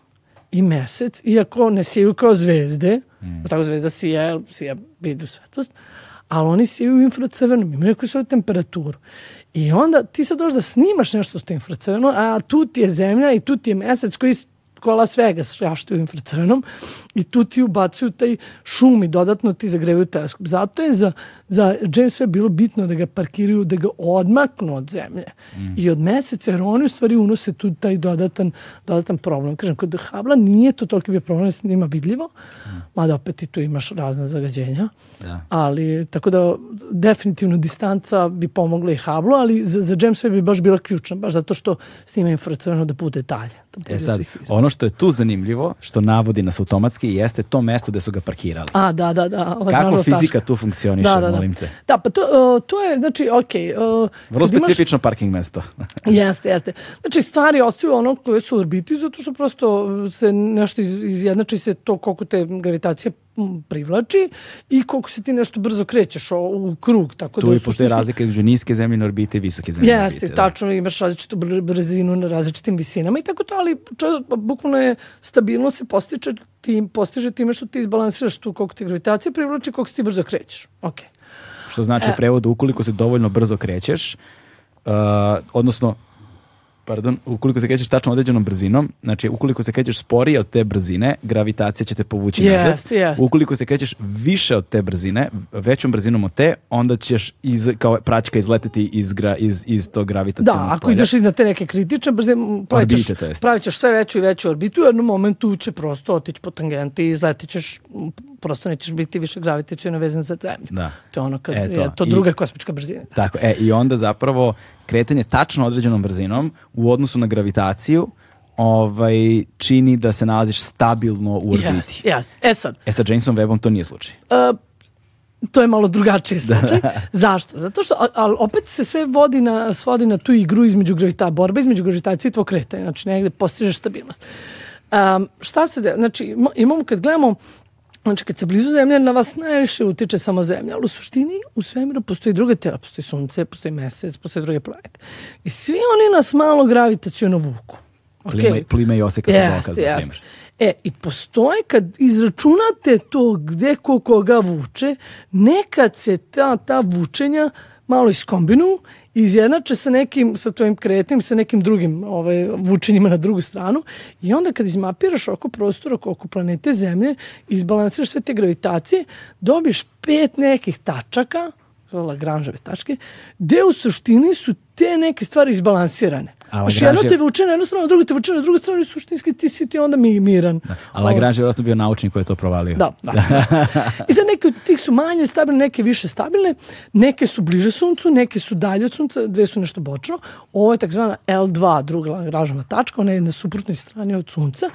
i mesec, iako ne siju kao zvezde, mm. tako zvezda sija, sija vidu svetlost, ali oni siju u infracrvenom, imaju neku svoju temperaturu. I onda ti sad dođeš da snimaš nešto što je infracrveno, a tu ti je zemlja i tu ti je mesec koji ko Las Vegas šljaštaju infracrvenom i tu ti ubacuju taj šum i dodatno ti zagrevaju teleskop. Zato je za, za James Webb bilo bitno da ga parkiraju, da ga odmaknu od zemlje mm. i od meseca, jer oni u stvari unose tu taj dodatan, dodatan problem. Kažem, kod Habla nije to toliko bio problem, se njima vidljivo, mm. mada opet i tu imaš razne zagađenja, da. ali tako da definitivno distanca bi pomogla i Hubble, ali za, za James Webb bi baš bila ključna, baš zato što snima infracrveno da bude dalje. Da e sad, ono što je tu zanimljivo, što navodi nas automatski, jeste to mesto gde su ga parkirali. A, da, da, da. Kako fizika taška. tu funkcioniše, da, da, da. molim te? Da, pa to, uh, to je, znači, ok. Uh, Vrlo specifično imaš... parking mesto. jeste, jeste. Znači, stvari ostaju ono koje su u orbiti, zato što prosto se nešto iz, izjednači se to koliko te gravitacija privlači i koliko se ti nešto brzo krećeš o, u krug. Tako tu da i postoje razlika između niske zemljine orbite i visoke zemljine Jeste, orbite. Jeste, tačno, da. imaš različitu brzinu na različitim visinama i tako to, ali čo, bukvalno je stabilno se postiče tim, postiže time što ti izbalansiraš tu koliko ti gravitacija privlači, koliko se ti brzo krećeš. Okay. Što znači e. prevodu, ukoliko se dovoljno brzo krećeš, uh, odnosno pardon, ukoliko se krećeš tačno određenom brzinom, znači ukoliko se krećeš sporije od te brzine, gravitacija će te povući yes, nazad. Yes. Ukoliko se krećeš više od te brzine, većom brzinom od te, onda ćeš iz, kao praćka izleteti iz, gra, iz, iz tog gravitacijnog Da, ako polja. ideš iznad te neke kritične brzine, pravit ćeš sve veću i veću orbitu, u jednom momentu će prosto otići po tangenti i izletit ćeš prosto nećeš biti više gravitacijno vezan za zemlju. Da. To je ono kad e, to. je to druga I, kosmička brzina. Tako, e, i onda zapravo kretanje tačno određenom brzinom u odnosu na gravitaciju ovaj, čini da se nalaziš stabilno u orbiti. Jeste, jeste. E sad. E sa Jamesom Webbom to nije slučaj. Uh, to je malo drugačiji slučaj. Zašto? Zato što, ali opet se sve vodi na, svodi na tu igru između gravita, borba između gravitacije i tvog kretanja. Znači, negde postižeš stabilnost. Um, šta se da, znači, imamo kad gledamo Znači, kad se blizu zemlje, na vas najviše utiče samo zemlja, ali u suštini u svemiru postoji druga tela, postoji sunce, postoji mesec, postoji druge planete. I svi oni nas malo gravitacijono vuku. Okay. Plime, plime i oseka yes, dokaz, yes. E, i postoje kad izračunate to gde ko koga vuče, nekad se ta, ta vučenja malo iskombinu izjednače sa nekim, sa tvojim kretim, sa nekim drugim ovaj, vučenjima na drugu stranu i onda kad izmapiraš oko prostora, oko planete Zemlje, izbalansiraš sve te gravitacije, dobiš pet nekih tačaka, Lagranževe tačke, gde u suštini su te neke stvari izbalansirane. Znači, jedno te vuče na jednu stranu, drugo te vuče na drugu stranu i suštinski ti si ti onda mi miran. Da. A Lagrange je vjerojatno bio naučnik koji je to provalio. Da, da. I sad neke od tih su manje stabilne, neke više stabilne, neke su bliže suncu, neke su dalje od sunca, dve su nešto bočno. Ovo je takzvana L2, druga Lagrangeova tačka, ona je na suprotnoj strani od sunca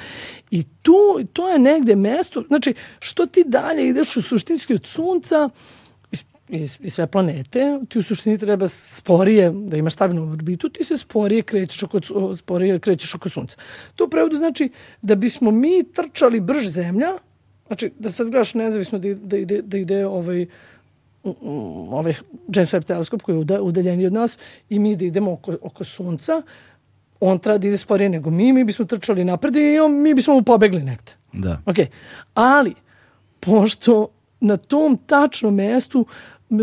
i tu, to je negde mesto, znači što ti dalje ideš u suštinski od sunca, i, i sve planete, ti u suštini treba sporije, da imaš stabilnu orbitu, ti se sporije krećeš oko, sporije krećeš oko sunca. To u prevodu znači da bismo mi trčali brž zemlja, znači da sad gledaš nezavisno da, da ide, da ide ovaj, ovaj James Webb teleskop koji je udaljeniji od nas i mi da idemo oko, oko sunca, on treba da ide sporije nego mi, mi bismo trčali napred i on, mi bismo mu pobegli negde. Da. Okay. Ali, pošto na tom tačnom mestu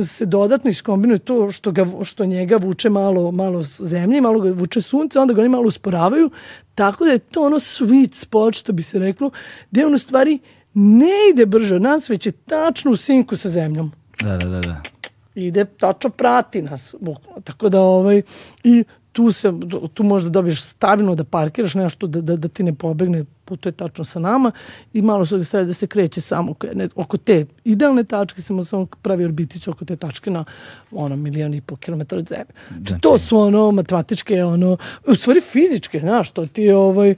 se dodatno iskombinuje to što, ga, što njega vuče malo, malo zemlje, malo ga vuče sunce, onda ga oni malo usporavaju, tako da je to ono sweet spot, što bi se reklo, gde on u stvari ne ide brže od nas, već je tačno u sinku sa zemljom. Da, da, da. da. Ide, tačno prati nas. Tako da, ovaj, i tu, se, tu možda dobiješ stabilno da parkiraš nešto da, da, da ti ne pobegne putuje tačno sa nama i malo se stavlja da se kreće samo ne, oko te idealne tačke, samo samo pravi orbiticu oko te tačke na ono milion i po kilometara od zemlje. Znači, to su ono matematičke, ono, u stvari fizičke, znaš, to ti je ovaj,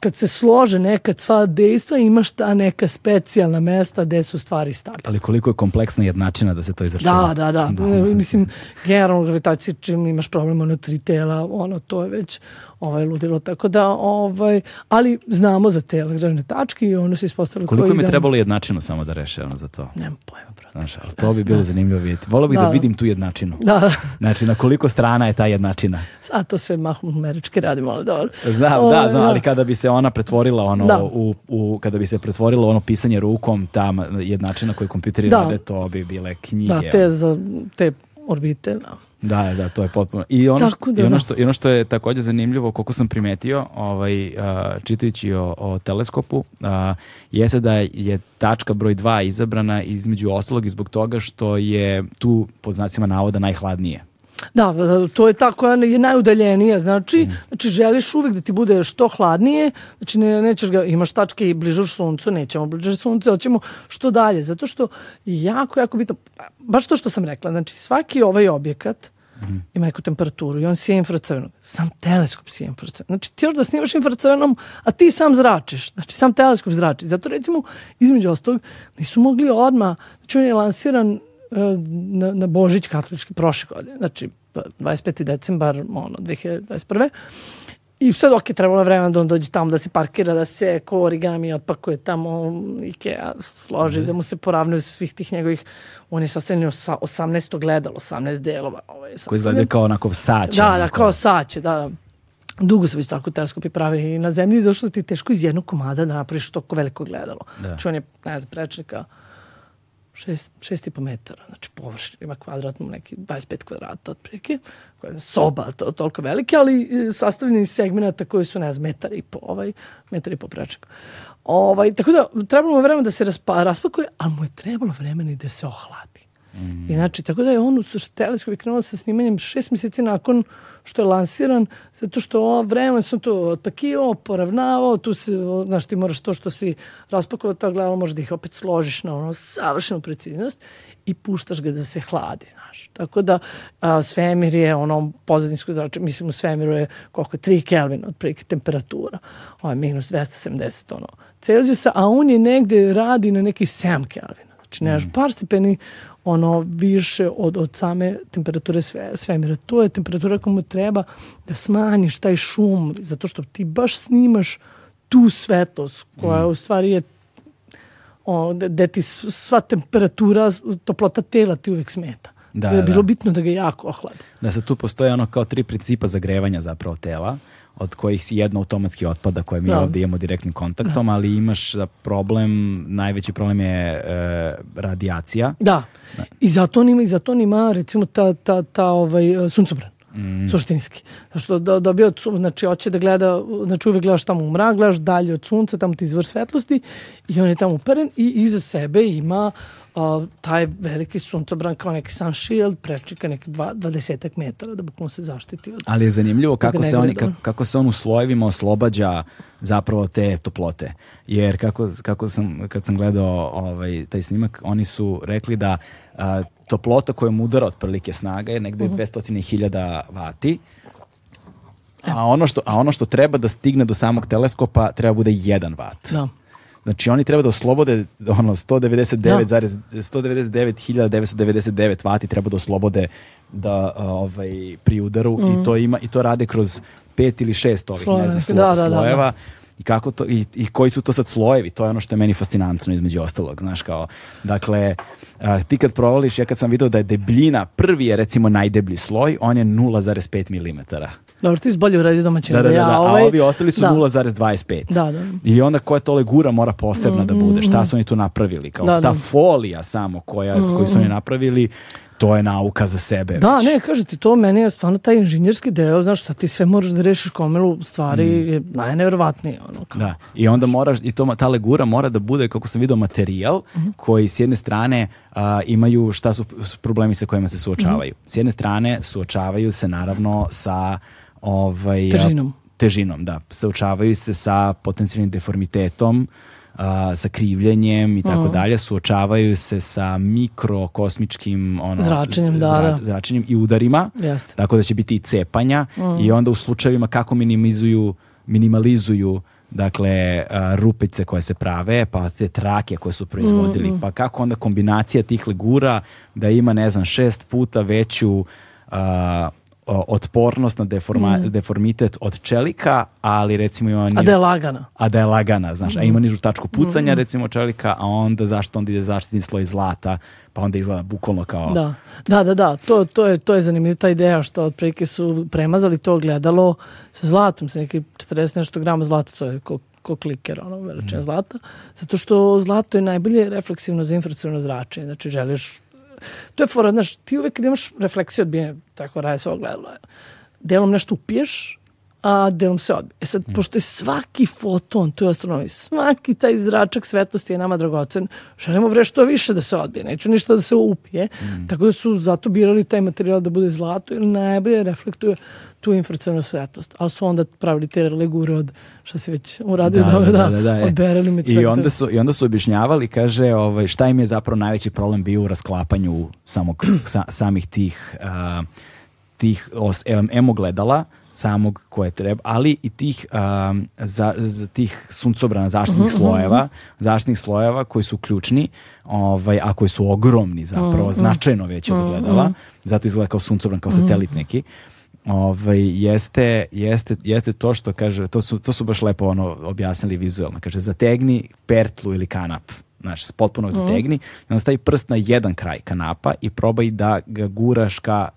kad se slože nekad sva dejstva, imaš ta neka specijalna mesta gde su stvari stabilne. Ali koliko je kompleksna jednačina da se to izračuna? Da, da, da. da. Mislim, generalno gravitacija, čim imaš problem, ono, tri tela, ono, to je već ovaj, ludilo. Tako da, ovaj, ali znamo za te Lagranžne tačke i ono se ispostavilo Koliko mi je trebalo jednačinu samo da reše ono za to? Nemam pojma, brate. Znaš, ali to bi bilo zanimljivo vidjeti. Volio bih da. da vidim tu jednačinu. Da. Znači, na koliko strana je ta jednačina? Sad to sve mahom američki radimo, ali dobro. Znam, da, ovaj, znam, ali kada bi se ona pretvorila ono, da. u, u, kada bi se pretvorilo ono pisanje rukom, ta jednačina koju kompjuteri da. rade, to bi bile knjige. Da, te, za, te orbite, da. Da, da, to je potpuno. I ono, što, da, i ono, da. što, i ono što je takođe zanimljivo, koliko sam primetio, ovaj, čitajući o, o teleskopu, uh, jeste da je tačka broj 2 izabrana između ostalog i zbog toga što je tu, pod znacima navoda, najhladnije. Da, to je ta koja je najudaljenija, znači, mm. znači želiš uvek da ti bude što hladnije, znači ne, nećeš ga, imaš tačke i bliže suncu, nećemo bliže sunce, hoćemo što dalje, zato što jako, jako bitno, baš to što sam rekla, znači svaki ovaj objekat mm. ima neku temperaturu i on sije infracrvenog, sam teleskop sije infracrvenog, znači ti još da snimaš infracrvenom, a ti sam zračiš, znači sam teleskop zrači, zato recimo, između ostalog, nisu mogli odmah, znači on je lansiran na, na Božić katolički prošle godine, znači 25. decembar ono, 2021. I sad, ok, trebalo vremena da on dođe tamo, da se parkira, da se ko origami otpakuje tamo, Ikea složi, mm -hmm. da mu se poravnaju svih tih njegovih, on je sastavljen sa 18 gledalo, 18 delova. Ovaj, Koji izgleda kao onako saće. Da, da, kao saće, da, da. Dugo se već tako teleskopi pravi i na zemlji, zašto ti je teško iz jednog komada da napraviš toliko veliko gledalo. Da. Znači on je, ne znam, prečnika, šest, šest i po metara, znači površina ima kvadratno neki 25 kvadrata otprilike, koja je soba to, toliko velike, ali e, sastavljeni segmenta koji su, ne znam, metar i po, ovaj, metar i po prečak. Ovaj, tako da, trebalo mu vremena da se raspa, raspakuje, ali mu je trebalo vremena i da se ohladi. Mm. I znači, tako da je on u teleskop krenuo sa snimanjem šest mjeseci nakon što je lansiran, zato što ovo vreme sam to otpakivao, poravnavao, tu se, znaš, ti moraš to što si raspakovao, to gledalo, možda da ih opet složiš na ono savršenu preciznost i puštaš ga da se hladi, znaš. Tako da a, svemir je ono pozadinsko zračenje, mislim u svemiru je koliko 3 Kelvin otprilike temperatura, ovo je minus 270 ono Celzijusa, a on je negde radi na neki 7 Kelvin. Znači, nemaš mm. par stepeni ono više od, od same temperature sve, svemira. To je temperatura komu treba da smanjiš taj šum, zato što ti baš snimaš tu svetlost koja mm. u stvari je gde ti sva temperatura, toplota tela ti uvek smeta. Da, da je bilo da. bitno da ga jako ohlade. Da se tu postoje ono kao tri principa zagrevanja zapravo tela od kojih jedno automatski otpada koje mi da. ovdje imamo direktnim kontaktom, da. ali imaš problem, najveći problem je e, radijacija. Da. da. I zato on ima, i zato on ima recimo ta, ta, ta ovaj, suncobran. Mm. suštinski. Zašto do, dobio od sunca, znači hoće da gleda, znači uvek gledaš tamo u mrak, gledaš dalje od sunca, tamo ti izvor svetlosti i on je tamo uperen i iza sebe ima a, taj veliki suncobran kao neki sun shield prečika neki 20 metara da bukvalno se zaštiti od Ali je zanimljivo kako se, oni, kako, kako se on u slojevima oslobađa zapravo te toplote. Jer kako, kako sam, kad sam gledao ovaj, taj snimak, oni su rekli da a, toplota kojom udara otprilike snaga je negde uh -huh. 200.000 vati, a ono, što, a ono što treba da stigne do samog teleskopa treba bude 1 vat. Da. Znači oni treba da oslobode ono 199,199.999 da. vati treba da oslobode da ovaj pri udaru mm. i to ima i to rade kroz pet ili šest ovih Slojeve. ne znam, slo, da, da, slojeva. Da, da i kako to i, i koji su to sad slojevi, to je ono što je meni fascinantno između ostalog, znaš kao, dakle, a, ti kad provališ, ja kad sam video da je debljina, prvi je recimo najdeblji sloj, on je 0,5 mm. Dobro, ti si bolje uradio domaćina. Da, da, da, da, ja, ovaj... a ovi ostali su da. 0,25. Da, da. I onda koja to legura mora posebna mm, da bude, šta su oni tu napravili, kao da, ta da. folija samo koja, mm, koju su oni napravili, to je nauka za sebe. Da, već. ne, kaže ti to, meni je stvarno taj inženjerski deo, znaš šta ti sve moraš da rešiš komilu stvari, mm. je najneverovatnije. Ono, kao. Da, i onda moraš, i to, ta legura mora da bude, kako sam vidio, materijal mm -hmm. koji s jedne strane a, imaju šta su problemi sa kojima se suočavaju. Mm -hmm. S jedne strane suočavaju se naravno sa ovaj, težinom. Težinom, da. Suočavaju se sa potencijalnim deformitetom, a, sa krivljenjem i tako mm. dalje, suočavaju se sa mikrokosmičkim ono, zračenjem, da, da. zračenjem i udarima, Jeste. tako da će biti i cepanja mm. i onda u slučajevima kako minimizuju minimalizuju dakle rupice koje se prave, pa te trake koje su proizvodili, mm, mm. pa kako onda kombinacija tih legura da ima ne znam šest puta veću uh, otpornost na deforma, mm. deformitet od čelika, ali recimo ima... A da je lagana. A da je lagana, znaš. Mm. A ima nižu tačku pucanja, mm. recimo čelika, a onda zašto onda ide zaštitni sloj zlata, pa onda izgleda bukvalno kao... Da, da, da, da. To, to, je, to je zanimljiva ta ideja što otprilike su premazali to gledalo sa zlatom, sa neki 40 nešto grama zlata, to je ko, ko kliker, ono, veličina mm. zlata, zato što zlato je najbolje refleksivno za infracrveno zračenje, znači želiš to je fora, znaš, ti uvek imaš refleksiju odbijanja, tako radi se ogledalo, delom nešto upiješ, a delom se odbije. E sad, mm. pošto je svaki foton, to je astronomija, svaki taj zračak svetlosti je nama dragocen, želimo bre što više da se odbije, neću ništa da se upije, mm. tako da su zato birali taj materijal da bude zlato, jer najbolje reflektuje tu infracrvenu svetlost. Ali su onda pravili te legure od šta se već uradio da, da, da, da, da, od berelium i onda su I onda su objašnjavali, kaže, ovaj, šta im je zapravo najveći problem bio u rasklapanju samog, sa, samih tih, uh, tih os, emogledala, samog koje treba, ali i tih, um, za, za tih suncobrana zaštitnih uh mhm, -huh, mhm, slojeva, uh -huh. zaštitnih slojeva koji su ključni, ovaj, a koji su ogromni zapravo, uh mhm, -huh. značajno veći od gledala, zato izgleda kao suncobran, kao satelit neki ovaj, jeste, jeste, jeste to što kaže, to su, to su baš lepo ono objasnili vizualno. Kaže, zategni pertlu ili kanap. Znaš, potpuno zategni. Mm. I onda stavi prst na jedan kraj kanapa i probaj da ga guraš ka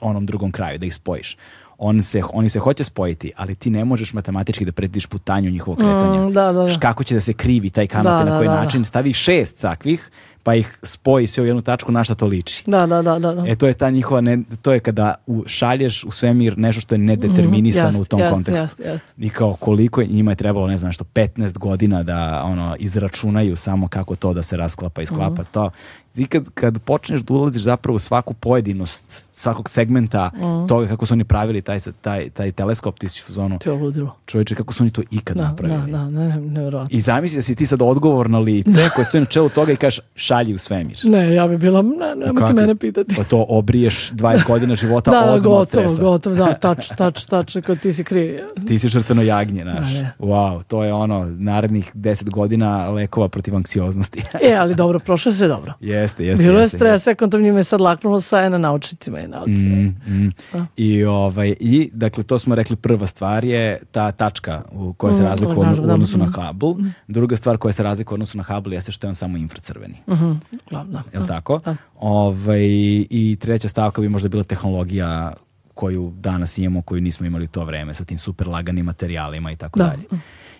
onom drugom kraju, da ih spojiš on se, oni se hoće spojiti, ali ti ne možeš matematički da predvidiš putanju njihovog kretanja. Mm, da, da, da. Kako će da se krivi taj kanap da, na koji da, da način. Stavi šest takvih, pa ih spoji sve u jednu tačku na šta to liči. Da, da, da, da. E to je ta njihova, ne, to je kada u, šalješ u svemir nešto što je nedeterminisano mm, u tom jest, kontekstu. Jest, jest. I kao koliko je, njima je trebalo, ne znam što, 15 godina da ono izračunaju samo kako to da se rasklapa i sklapa mm. to ti kad, kad počneš da ulaziš zapravo u svaku pojedinost svakog segmenta mm. toga kako su oni pravili taj, taj, taj teleskop, ti si u zonu. To je ludilo. Čovječe, kako su oni to ikad da, napravili. Da, da, ne, nevjerojatno. I zamisli da si ti sad odgovorno lice koje stoji na čelu toga i kažeš šalji u svemir. Ne, ja bi bila, ne, nemojte mene pitati. Pa to obriješ 20 godina života da, odmah gotovo, od stresa. gotovo, da, tač, tač, tač, kod ti si krivi. Ti si žrtveno jagnje, znaš. Wow, to je ono, narednih 10 godina lekova protiv anksioznosti. e, ali dobro, prošlo se dobro. Jeste, jeste. Bilo je stres, sekundom njima je sad laknulo sa na naučnicima i naucima. Mm, mm. I, ovaj, I, dakle, to smo rekli, prva stvar je ta tačka u koja se mm, razlikuje u odnosu na Hubble. Mm. Druga stvar koja se razlikuje u odnosu na Hubble jeste što je on samo infracrveni. Mm -hmm. Glavno. Je li tako? Da. Ovaj, I treća stavka bi možda bila tehnologija koju danas imamo, koju nismo imali u to vreme, sa tim super laganim materijalima i tako dalje.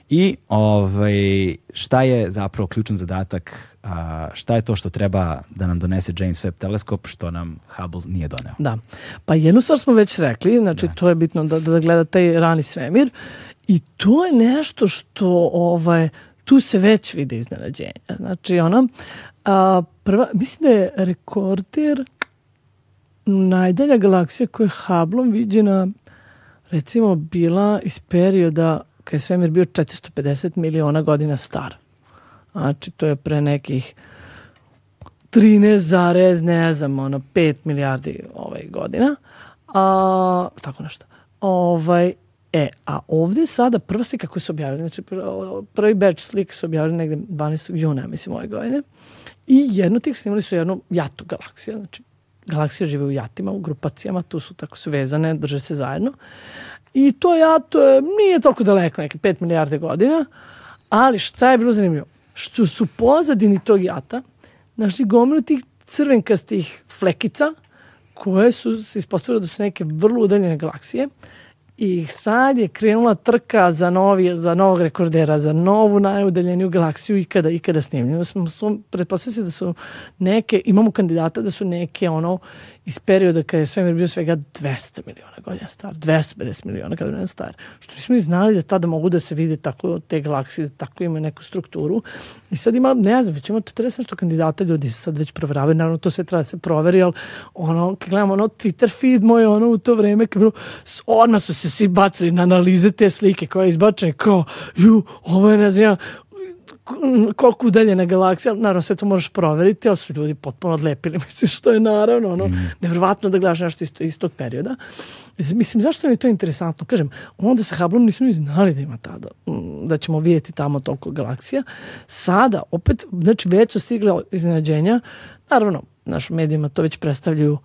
I ovaj, šta je zapravo ključan zadatak, a, šta je to što treba da nam donese James Webb teleskop, što nam Hubble nije doneo? Da, pa jednu stvar smo već rekli, znači da. to je bitno da, da gleda taj rani svemir i to je nešto što ovaj, tu se već vide iznenađenja. Znači ono, a, prva, mislim da je rekorder najdalja galaksija koja je Hubbleom viđena recimo bila iz perioda kad je svemir bio 450 miliona godina star. Znači, to je pre nekih 13 zarez, ne znam, ono, 5 milijardi ovaj, godina. A, tako nešto. Ovaj, e, a ovde sada prva slika koju su objavili, znači prvi batch slika su objavili negde 12. juna, mislim, ove godine. I jednu tih snimali su jednu jatu galaksija, znači galaksije žive u jatima, u grupacijama, tu su tako su vezane, drže se zajedno. I to ja, to je, nije toliko daleko, neke 5 milijarde godina, ali šta je bilo zanimljivo? Što su pozadini tog jata našli gomilu tih crvenkastih flekica koje su se ispostavile da su neke vrlo udaljene galaksije i sad je krenula trka za, novi, za novog rekordera, za novu najudaljeniju galaksiju ikada, ikada snimljeno. Smo, smo pretpostavili da su neke, imamo kandidata da su neke ono iz perioda kada je svemir bio svega 200 miliona godina star, 250 miliona godina star, što nismo ni znali da tada mogu da se vide tako te galaksije, da tako imaju neku strukturu. I sad ima, ne znam, već ima 40 što kandidata ljudi sad već proveravaju, naravno to sve treba da se proveri, ali ono, kad gledamo ono Twitter feed moj, ono u to vreme, kad bilo, odmah su se svi bacili na analize te slike koje je izbačene, kao, ju, ovo je, ne znam, koliko udaljena galaksija, naravno sve to možeš proveriti, ali su ljudi potpuno odlepili, mislim, što je naravno ono, mm. nevrovatno da gledaš nešto isto, iz tog perioda. Mislim, zašto je to interesantno? Kažem, onda sa Hubbleom nismo ni znali da ima tada, da ćemo vidjeti tamo toliko galaksija. Sada, opet, znači već su stigle iznenađenja, naravno, naš medijima to već predstavljaju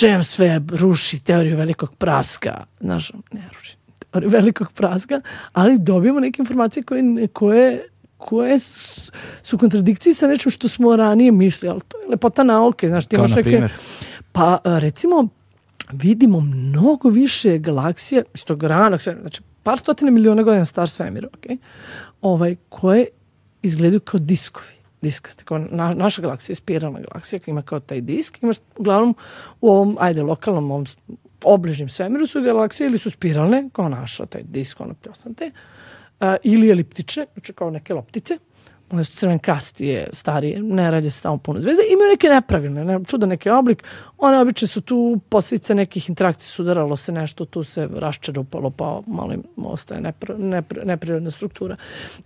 James Webb ruši teoriju velikog praska, znaš, ne ruši, velikog praska, ali dobijemo neke informacije koje, koje koje su kontradikcije sa nečim što smo ranije mislili, ali to je lepota nauke, znaš, ti Kao na primjer? Pa, recimo, vidimo mnogo više galaksije iz tog ranog svemira, znači par stotine miliona godina star svemir, okay? ovaj, koje izgledaju kao diskovi diskasti, kao na, naša galaksija je spiralna galaksija ima kao taj disk, imaš uglavnom u ovom, ajde, lokalnom ovom obližnjem svemiru su galaksije ili su spiralne, kao naša, taj disk, ono pljosnate, a, ili eliptične, znači kao neke loptice, one su crvenkastije, starije, ne rađe se tamo puno zvezde, imaju neke nepravilne, ne, čudan neki oblik, one obično su tu posljedice nekih interakcija, sudaralo se nešto, tu se raščerupalo, pa malo im ostaje nepr, nepr, neprirodna struktura.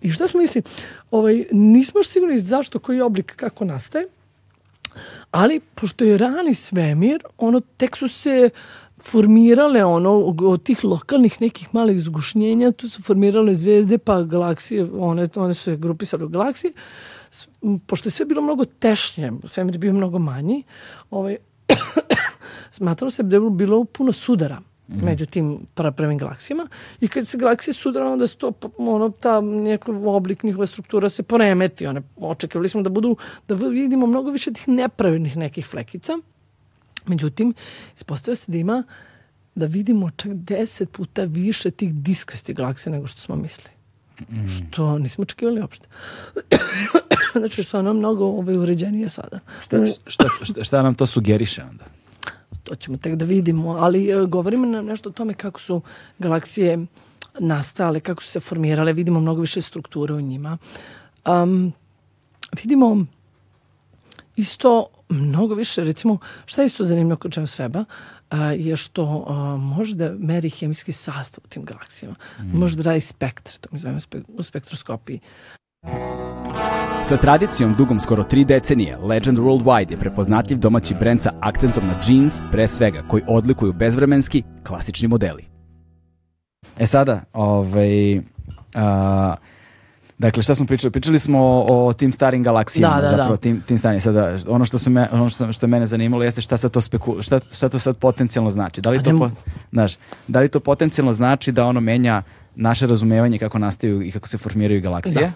I šta smo misli, ovaj, nismo još sigurni zašto, koji oblik, kako nastaje, ali pošto je rani svemir, ono, tek su se formirale ono od tih lokalnih nekih malih zgušnjenja, tu su formirale zvezde pa galaksije, one, one su se grupisale u galaksije, pošto je sve bilo mnogo tešnje, svemir je bio mnogo manji, ovaj, smatralo se da je bilo puno sudara mm. među tim prvim galaksijama. I kad se galaksije sudara onda se to ono, ta njegov oblik, njihova struktura se poremeti, one, očekivali smo da budu da vidimo mnogo više tih nepravilnih nekih flekica Međutim, ispostavio se da ima da vidimo čak deset puta više tih diskastih galaksija nego što smo mislili. Mm. Što nismo očekivali uopšte. znači, su ono mnogo ovaj, uređenije sada. Šta, šta, šta, šta nam to sugeriše onda? To ćemo tek da vidimo, ali uh, govorimo nam nešto o tome kako su galaksije nastale, kako su se formirale, vidimo mnogo više strukture u njima. Um, vidimo isto mnogo više, recimo, šta je isto zanimljivo kod James Weba, je što a, može da meri hemijski sastav u tim galaksijama. Mm. Može da radi spektr, to mi zovemo spe, u spektroskopiji. Sa tradicijom dugom skoro tri decenije, Legend Worldwide je prepoznatljiv domaći brend sa akcentom na jeans, pre svega, koji odlikuju bezvremenski, klasični modeli. E sada, ovaj, a, Dakle, šta smo pričali? Pričali smo o, tim starim galaksijama, da, da, zapravo da. tim, tim starim. Sada, ono što, se me, ono što, što je mene zanimalo jeste šta, sad to speku, šta, šta to sad potencijalno znači. Da li to, po, znaš, da li to potencijalno znači da ono menja naše razumevanje kako nastaju i kako se formiraju galaksije? Da.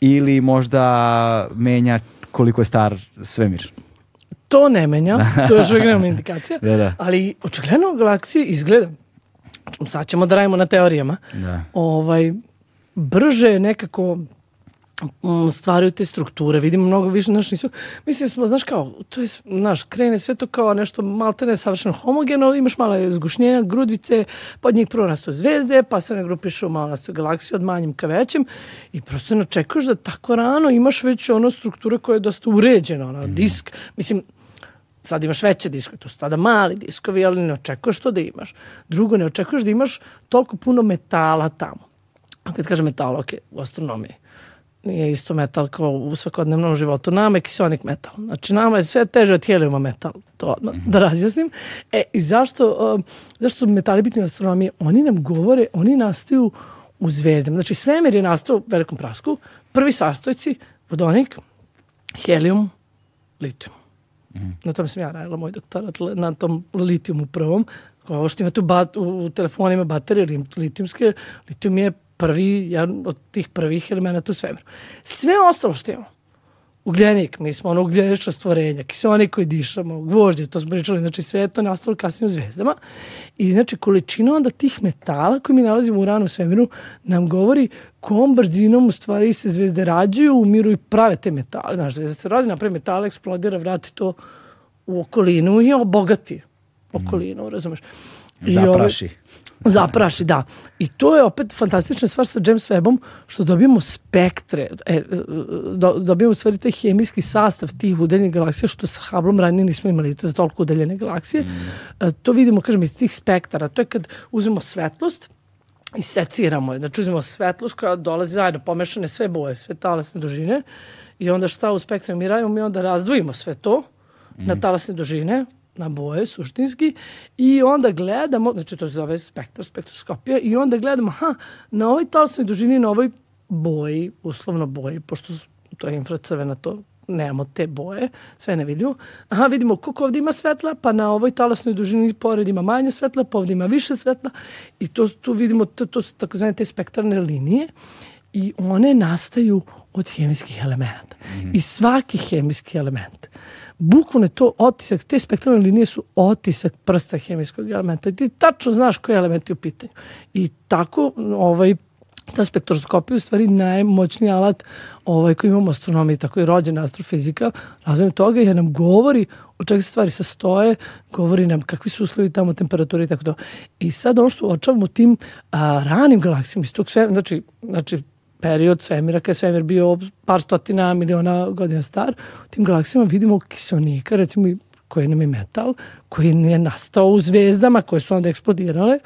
Ili možda menja koliko je star svemir? To ne menja, to je još uvijek indikacija, da, da. ali očigledno galaksije izgleda sad ćemo da radimo na teorijama. Da. Ovaj, brže nekako mm, stvaraju te strukture, vidimo mnogo više, znaš, nisu, mislim smo, znaš kao, to je, znaš, krene sve to kao nešto maltene savršeno homogeno, imaš malo zgušnjenja, grudvice, pod njih prvo nastaju zvezde, pa se ne grupišu malo nastaju galaksije od manjim ka većim i prosto ne očekuješ da tako rano imaš već ono struktura koja je dosta uređena, ono, mm. disk, mislim, sad imaš veće diskove, to su tada mali diskovi, ali ne očekuješ to da imaš. Drugo, ne očekuješ da imaš toliko puno metala tamo kad kažem metal, ok, u astronomiji, nije isto metal kao u svakodnevnom životu. Nama je kisionik metal. Znači, nama je sve teže od helijuma metal. To odmah, -hmm. da razjasnim. E, i zašto, uh, zašto su metali bitni u astronomiji? Oni nam govore, oni nastaju u zvezdama. Znači, svemir je nastao u velikom prasku. Prvi sastojci, vodonik, helijum, litijum. Mm. Na tome sam ja radila moj doktorat, na tom litijumu prvom. Ovo što imate u, bat, u telefonima baterije litijumske, litijum je prvi, jedan od tih prvih elemenata u svemiru. Sve ostalo što imamo, ugljenik, mi smo ono ugljenično stvorenja, kiselnik koji dišamo, gvožđe, to smo pričali, znači sve je to nastalo kasnije u zvezdama i znači količina onda tih metala koje mi nalazimo u ranu svemiru nam govori kom brzinom u stvari se zvezde rađaju, umiru i prave te metale. Znaš, zvezda se radi, napravi metale, eksplodira, vrati to u okolinu i obogati okolinu, mm. razumeš? I Zapraši. Ove, Zapraši, da. I to je opet fantastična stvar sa James Webbom, što dobijemo spektre, e, do, dobijemo u stvari taj hemijski sastav tih udeljenih galaksija, što sa Hubbleom ranije nismo imali za toliko udeljene galaksije. Mm. E, to vidimo, kažem, iz tih spektara. To je kad uzmemo svetlost, i seciramo je. Znači uzmemo svetlost koja dolazi zajedno, pomešane sve boje, sve talasne dužine i onda šta u spektru mi radimo? Mi onda razdvojimo sve to mm. na talasne dužine, na boje suštinski i onda gledamo, znači to se zove spektar, spektroskopija i onda gledamo, aha, na ovoj talasnoj dužini, na ovoj boji, uslovno boji, pošto to je infracrvena, to nemamo te boje, sve ne vidimo. Aha, vidimo koliko ovdje ima svetla, pa na ovoj talasnoj dužini pored ima manje svetla, pa ovdje ima više svetla i to, tu vidimo, to, to su takozvane te spektralne linije i one nastaju od hemijskih elemenata. Mm -hmm. I svaki hemijski element bukvalno je to otisak, te spektralne linije su otisak prsta hemijskog elementa i ti tačno znaš koji element je u pitanju. I tako ovaj, ta spektroskopija u stvari najmoćniji alat ovaj, koji imamo astronomiji, tako je rođena astrofizika, razvojem toga jer nam govori od čega se stvari sastoje, govori nam kakvi su uslovi tamo, temperature i tako to. I sad ono što uočavamo tim a, ranim galaksijama, iz tog sve, znači, znači period svemira, kada je svemir bio par stotina miliona godina star, u tim galaksijama vidimo kiselnika, recimo koji nam je metal, koji je nastao u zvezdama koje su onda eksplodirale,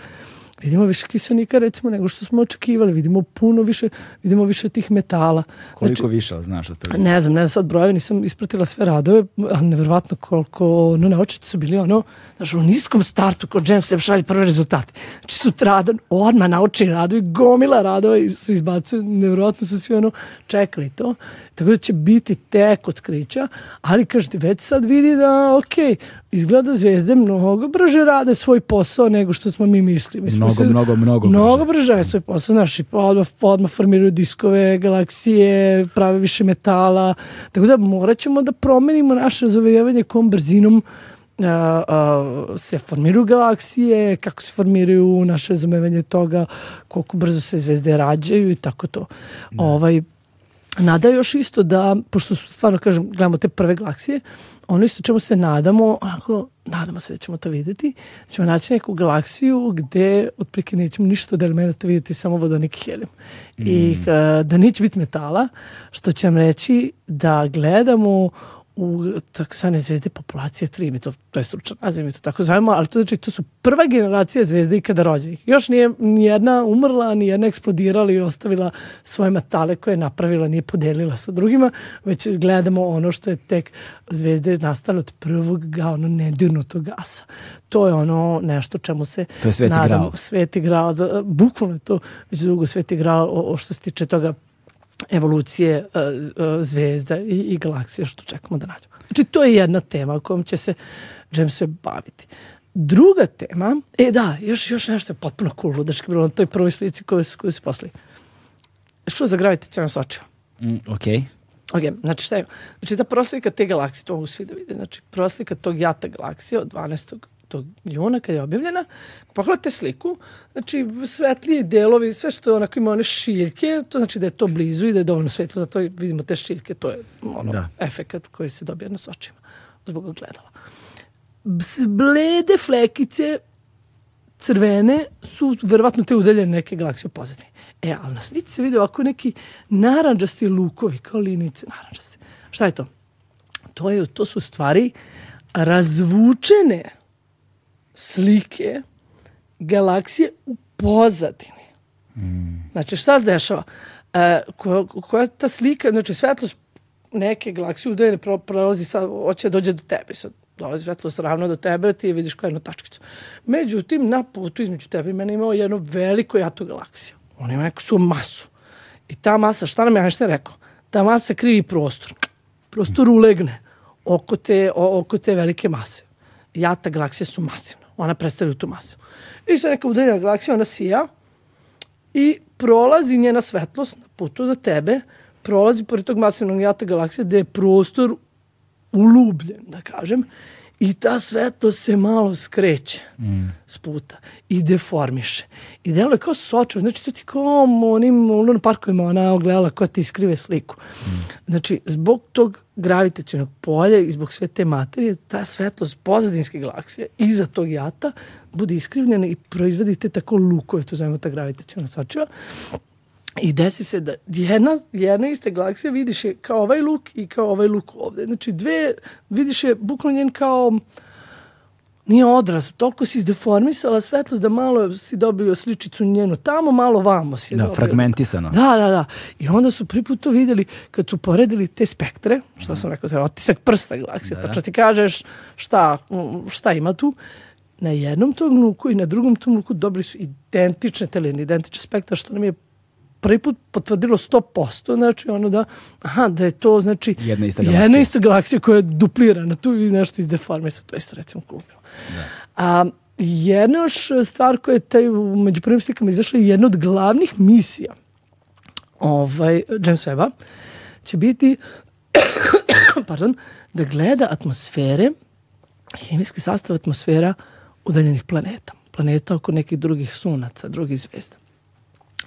vidimo više kiselnika recimo nego što smo očekivali, vidimo puno više, vidimo više tih metala. Koliko znači, više, znaš od prvih? Ne znam, ne znam sad brojeve, nisam ispratila sve radove, ali nevjerovatno koliko, no naočiti su bili ono, znaš, u niskom startu kod James se šalje prve rezultate. Znači sutradan, odmah naučni radovi, gomila radova i se izbacuje, nevjerovatno su svi ono čekali to. Tako da će biti tek otkrića, ali kažete, već sad vidi da, ok, izgleda zvezde mnogo brže rade svoj posao nego što smo mi mislili. Mi mnogo, mnogo, mnogo, mnogo brže. rade svoj posao. Naši odmah, odmah formiraju diskove, galaksije, prave više metala. Tako da morat ćemo da promenimo naše razovijevanje kom brzinom se formiraju galaksije, kako se formiraju naše razumevanje toga, koliko brzo se zvezde rađaju i tako to. Da. Ovaj, nada još isto da, pošto stvarno kažem, gledamo te prve galaksije, ono isto čemu se nadamo, onako, nadamo se da ćemo to videti, da ćemo naći neku galaksiju gde otprilike nećemo ništa od elemenata vidjeti, samo vodonik helium. Mm. I da neće biti metala, što će nam reći da gledamo u takozvane zvezde populacije 3, mi to, to je stručan naziv, mi to tako zovemo, ali to znači to su prva generacija zvezde ikada rođenih. Još nije ni jedna umrla, ni jedna eksplodirala i ostavila svoje metale koje je napravila, nije podelila sa drugima, već gledamo ono što je tek zvezde nastale od prvog ga, ono nedirnutog gasa. To je ono nešto čemu se to je sveti nadam, grao. Sveti grao, za, bukvalno je to već dugo sveti grao o, o što se tiče toga evolucije uh, uh, zvezda i, i galaksije što čekamo da nađemo. Znači to je jedna tema kojom će se James Webb baviti. Druga tema, e da, još, još nešto je potpuno cool, ludački bilo na toj prvoj slici koju, koju se posli. Što za gravitacijalno sočivo? Mm, ok. Ok, znači šta je? Znači ta proslika te galaksije, to mogu svi da vide, znači proslika tog jata galaksije od 12 tog juna kad je objavljena, pogledajte sliku, znači svetliji delovi, sve što onako ima one šiljke, to znači da je to blizu i da je dovoljno svetlo, zato vidimo te šiljke, to je ono, da. efekat koji se dobija na sočima zbog gledala. Blede flekice crvene su verovatno te udaljene neke galaksije u pozadini. E, ali na slici se vidi ovako neki naranđasti lukovi, kao linice naranđaste. Šta je to? To, je, to su stvari razvučene slike galaksije u pozadini. Mm. Znači, šta se dešava? E, koja, koja ta slika, znači svetlost neke galaksije udaljene prolazi, sa, hoće dođe do tebe. Sad, dolazi svetlost ravno do tebe, ti vidiš kao jednu tačkicu. Međutim, na putu između tebe i mene imao jednu veliko jatu galaksiju. On ima neku svu masu. I ta masa, šta nam je Einstein rekao? Ta masa krivi prostor. Prostor ulegne oko te, oko te velike mase. Jata galaksije su masivne ona predstavlja tu masu. I sad neka udaljena galaksija, ona sija i prolazi njena svetlost na putu do tebe, prolazi pored tog masivnog jata galaksije gde je prostor ulubljen, da kažem, i ta svetlost se malo skreće mm. s puta i deformiše. I deluje kao sočev, znači to ti kao onim u parkovima ona ogledala koja ti iskrive sliku. Mm. Znači, zbog tog gravitacijnog polja i zbog sve te materije, ta svetlost pozadinske galaksije iza tog jata bude iskrivljena i proizvodite tako lukove, to zovemo ta gravitacijona sočiva. I desi se da jedna, jedna iste galaksija vidiš je kao ovaj luk i kao ovaj luk ovde. Znači dve, vidiš je bukvalno njen kao nije odraz, toliko si izdeformisala svetlost da malo si dobio sličicu njenu tamo, malo vamo si Da, dobio. fragmentisano. Da, da, da. I onda su prvi put to videli kad su poredili te spektre, što sam rekao, to je otisak prsta galaksije, da. tačno ti kažeš šta, šta ima tu. Na jednom tom luku i na drugom tom luku dobili su identične teline, identične spektra, što nam je prvi put potvrdilo 100%, znači ono da, aha, da je to, znači, jedna ista galaksija, jedna ista galaksija koja je duplirana tu i nešto izdeformisa, to isto recimo klubilo. Da. A, jedna još stvar koja je taj, među prvim slikama izašla je jedna od glavnih misija ovaj, James Webb-a će biti pardon, da gleda atmosfere, hemijski sastav atmosfera udaljenih planeta. Planeta oko nekih drugih sunaca, drugih zvezda.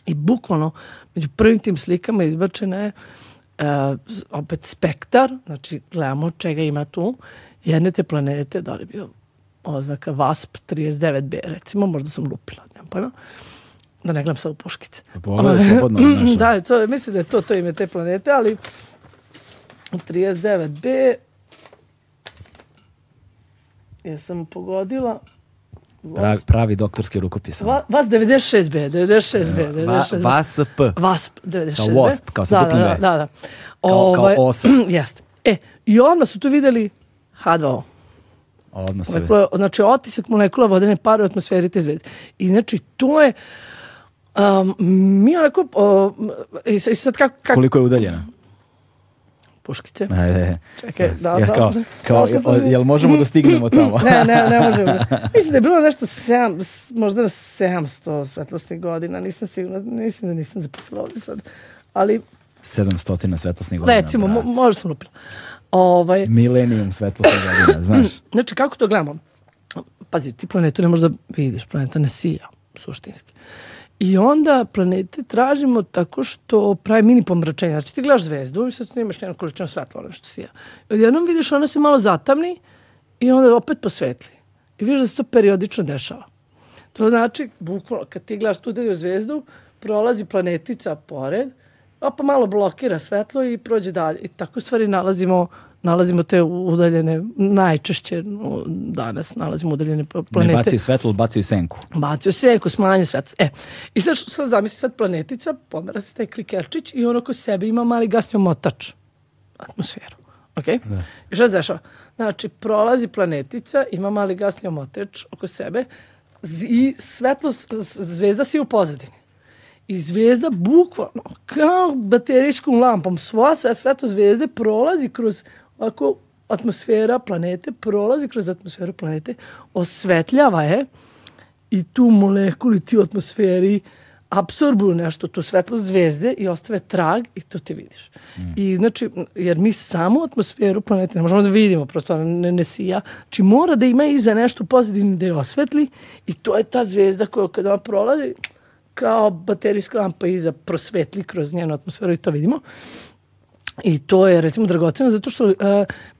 I bukvalno, među prvim tim slikama izbačena je uh, opet spektar, znači gledamo čega ima tu, jedne te planete, da li bio oznaka VASP 39b, recimo, možda sam lupila, nemam pojma, da ne gledam sad u puškice. Pogledaj slobodno naša. Da, to, mislim da je to, to ime te planete, ali 39b jesam pogodila Pravi, pravi doktorski rukopis. Va, vas 96B, 96B, 96B. Va, VASP. VASP, 96B. Kao WASP, kao sa da, duplom da, B. da, da. Kao, Ovaj, kao osa. Jeste. E, i odmah su tu videli H2O. Odmah su. Molekula, znači, otisak molekula vodene pare u atmosferi te zvezde. I znači, to je Um, mi onako, uh, i sad kako, kako... Koliko je udaljena? Puškice. E, Čekaj, da, ja, da. kao, kao, jel, jel možemo da stignemo tamo? ne, ne, ne možemo. Mislim da je bilo nešto sedam, možda na 700 svetlosnih godina, nisam sigurna, mislim da nisam zapisala ovdje sad. Ali 700 svetlosnih godina. Recimo, mo, možda sam lupila. Ovaj, Milenijum svetlosnih godina, znaš. Znači, kako to gledamo? Pazi, ti planetu ne možda vidiš, planeta ne sija, suštinski. I onda planete tražimo tako što pravi mini pomračenje. Znači ti gledaš zvezdu i sad snimaš njenu količinu svetla, ono što sija. Odjednom vidiš ona se malo zatamni i onda opet posvetli. I vidiš da se to periodično dešava. To znači, bukvalno, kad ti gledaš tu delju zvezdu, prolazi planetica pored, a pa malo blokira svetlo i prođe dalje. I tako stvari nalazimo nalazimo te udaljene, najčešće danas nalazimo udaljene planete. Ne bacaju svetlo, bacaju senku. Bacaju senku, smanje svetlo. E, i sad, sad zamisli sad planetica, pomera se taj klikerčić i ono ko sebe ima mali gasni omotač, atmosferu. Ok? Da. I šta se dešava? Znači, prolazi planetica, ima mali gasni omotač oko sebe i svetlo, zvezda si u pozadini. I zvezda bukvalno kao baterijskom lampom sva sve svetlo zvezde prolazi kroz ako atmosfera planete prolazi kroz atmosferu planete, osvetljava je i tu molekuli ti u atmosferi apsorbuju nešto, to svetlo zvezde i ostave trag i to ti vidiš. Mm. I znači, jer mi samo atmosferu planete ne možemo da vidimo, prosto ne, ne sija. Znači mora da ima iza nešto pozitivno da je osvetli i to je ta zvezda koja kada ona prolazi kao baterijska lampa iza prosvetli kroz njenu atmosferu i to vidimo. I to je recimo dragoceno zato što uh,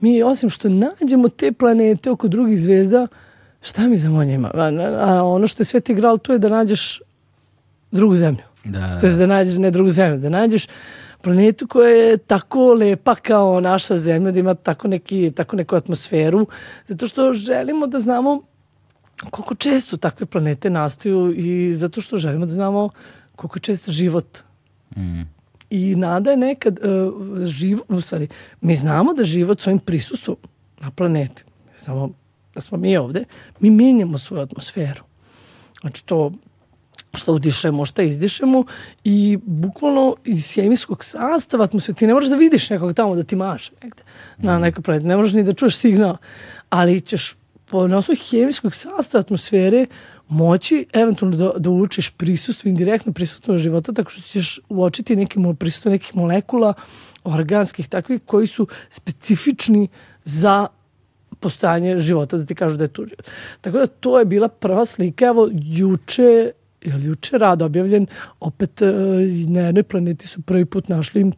mi osim što nađemo te planete oko drugih zvezda, šta mi za njima? A, a ono što je Sveti Gral to je da nađeš drugu zemlju. Da. To je da nađeš ne drugu zemlju, da nađeš planetu koja je tako lepa kao naša zemlja, da ima tako, neki, tako neku atmosferu, zato što želimo da znamo koliko često takve planete nastaju i zato što želimo da znamo koliko često život mm I nada je nekad uh, živo, u stvari, mi znamo da život svojim prisustvom na planeti, znamo da smo mi ovde, mi menjamo svoju atmosferu. Znači to što udišemo, što izdišemo i bukvalno iz hemijskog sastava atmosfere, ti ne možeš da vidiš nekog tamo da ti maše negde na mhm. nekoj planeti, ne možeš ni da čuješ signal, ali ćeš po osnovu hemijskog sastava atmosfere moći eventualno da, da učiš prisustvo, indirektno prisustvo života, tako što ćeš uočiti neke prisustvo nekih molekula organskih takvih koji su specifični za postojanje života, da ti kažu da je tu život. Tako da to je bila prva slika, evo juče, je juče rad objavljen, opet e, na jednoj planeti su prvi put našli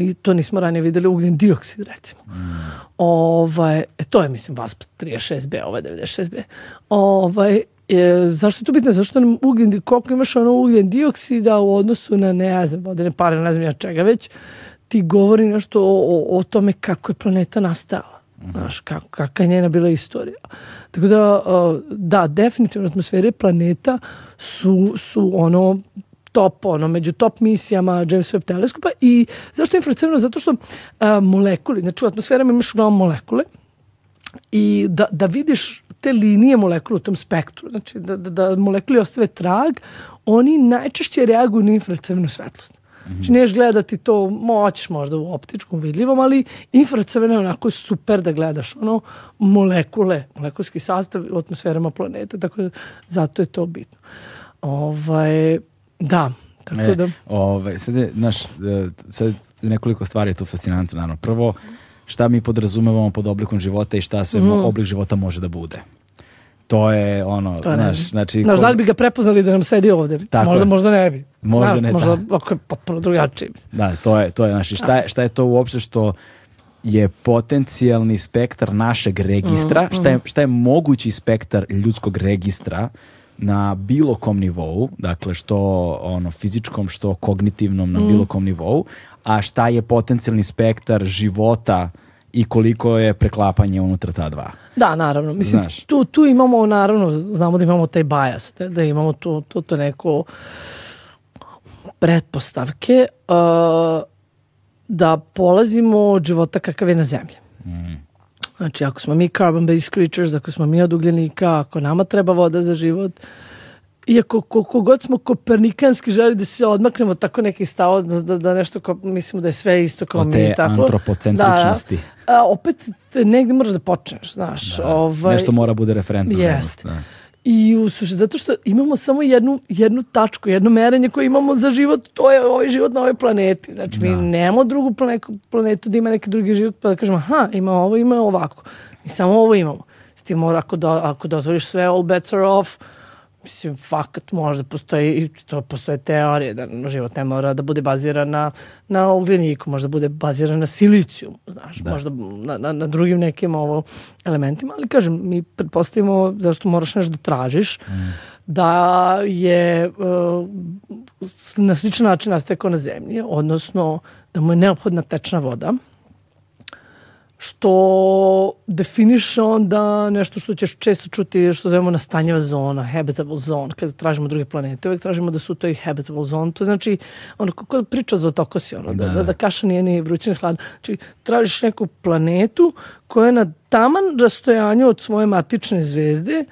i to nismo ranije videli, ugljen dioksid recimo. Mm. Ovaj, e, to je mislim VASP 36B, ovaj 96B. Ovaj, E, zašto je to bitno? Zašto nam ugljen, koliko imaš ono ugljen dioksida u odnosu na, ne znam, vodene pare, ne znam ja čega već, ti govori nešto o, o, o tome kako je planeta nastala. Mm -hmm. Znaš, kako, kakva je njena bila istorija. Tako da, da, definitivno atmosfere planeta su, su ono top, ono, među top misijama James Webb teleskopa i zašto je infracrveno? Zato što a, molekuli, znači u atmosferama imaš uglavnom molekule i da, da vidiš te linije molekula u tom spektru, znači da, da, da molekuli ostave trag, oni najčešće reaguju na infracrvenu svetlost. Znači neš gledati to, moćeš možda u optičkom vidljivom, ali infracrvena je onako super da gledaš ono molekule, molekulski sastav u atmosferama planete, tako da zato je to bitno. Ovaj, da, tako e, da... Ovaj, sad je, znaš, e, sad nekoliko stvari je tu fascinantno, naravno. Prvo, šta mi podrazumevamo pod oblikom života i šta sve mm. oblik života može da bude. To je ono, to znaš, znači... Znaš, da li bi ga prepoznali da nam sedi ovde? Tako možda, je. možda ne bi. Možda znaš, ne, možda, da. ako je potpuno drugačiji. Da, to je, to je, znači, šta je, šta je to uopšte što je potencijalni spektar našeg registra, mm, šta, je, mm. šta je mogući spektar ljudskog registra na bilo kom nivou, dakle što ono fizičkom, što kognitivnom na mm. bilo kom nivou, a šta je potencijalni spektar života i koliko je preklapanje unutra ta dva. Da, naravno. Mislim, Znaš. tu, tu imamo, naravno, znamo da imamo taj bias, da, imamo tu, tu, tu neko pretpostavke uh, da polazimo od života kakav je na zemlji. Mm. Znači, ako smo mi carbon-based creatures, ako smo mi od ugljenika, ako nama treba voda za život, iako koliko god smo kopernikanski želi da se odmaknemo tako neki stav da, da, da nešto ko, mislimo da je sve isto kao mi tako. antropocentričnosti. Da, a, opet negde moraš da počneš, znaš. Da, ovaj, nešto mora bude referentno. Jest. Da. I u suši, zato što imamo samo jednu, jednu tačku, jedno merenje koje imamo za život, to je ovaj život na ovoj planeti. Znači, da. mi nemamo drugu planetu, planetu da ima neki drugi život, pa da kažemo, aha, ima ovo, ima ovako. Mi samo ovo imamo. Ti mora, ako, do, ako dozvoliš sve, all bets are off, mislim, fakat možda postoji, to postoje teorije da život ne mora da bude baziran na, na ugljeniku, možda bude baziran na siliciju, znaš, da. možda na, na, na drugim nekim ovo elementima, ali kažem, mi pretpostavimo zašto moraš nešto da tražiš, mm. da je uh, na sličan način nastekao na zemlji, odnosno da mu je neophodna tečna voda, što definiše onda nešto što ćeš često čuti što zovemo nastanjeva zona, habitable zone, kada tražimo druge planete, uvek tražimo da su to i habitable zone, to znači ono kako priča za otokosi, ono, da, da, da kaša nije ni vrućina hlada, znači tražiš neku planetu koja je na taman rastojanju od svoje matične zvezde,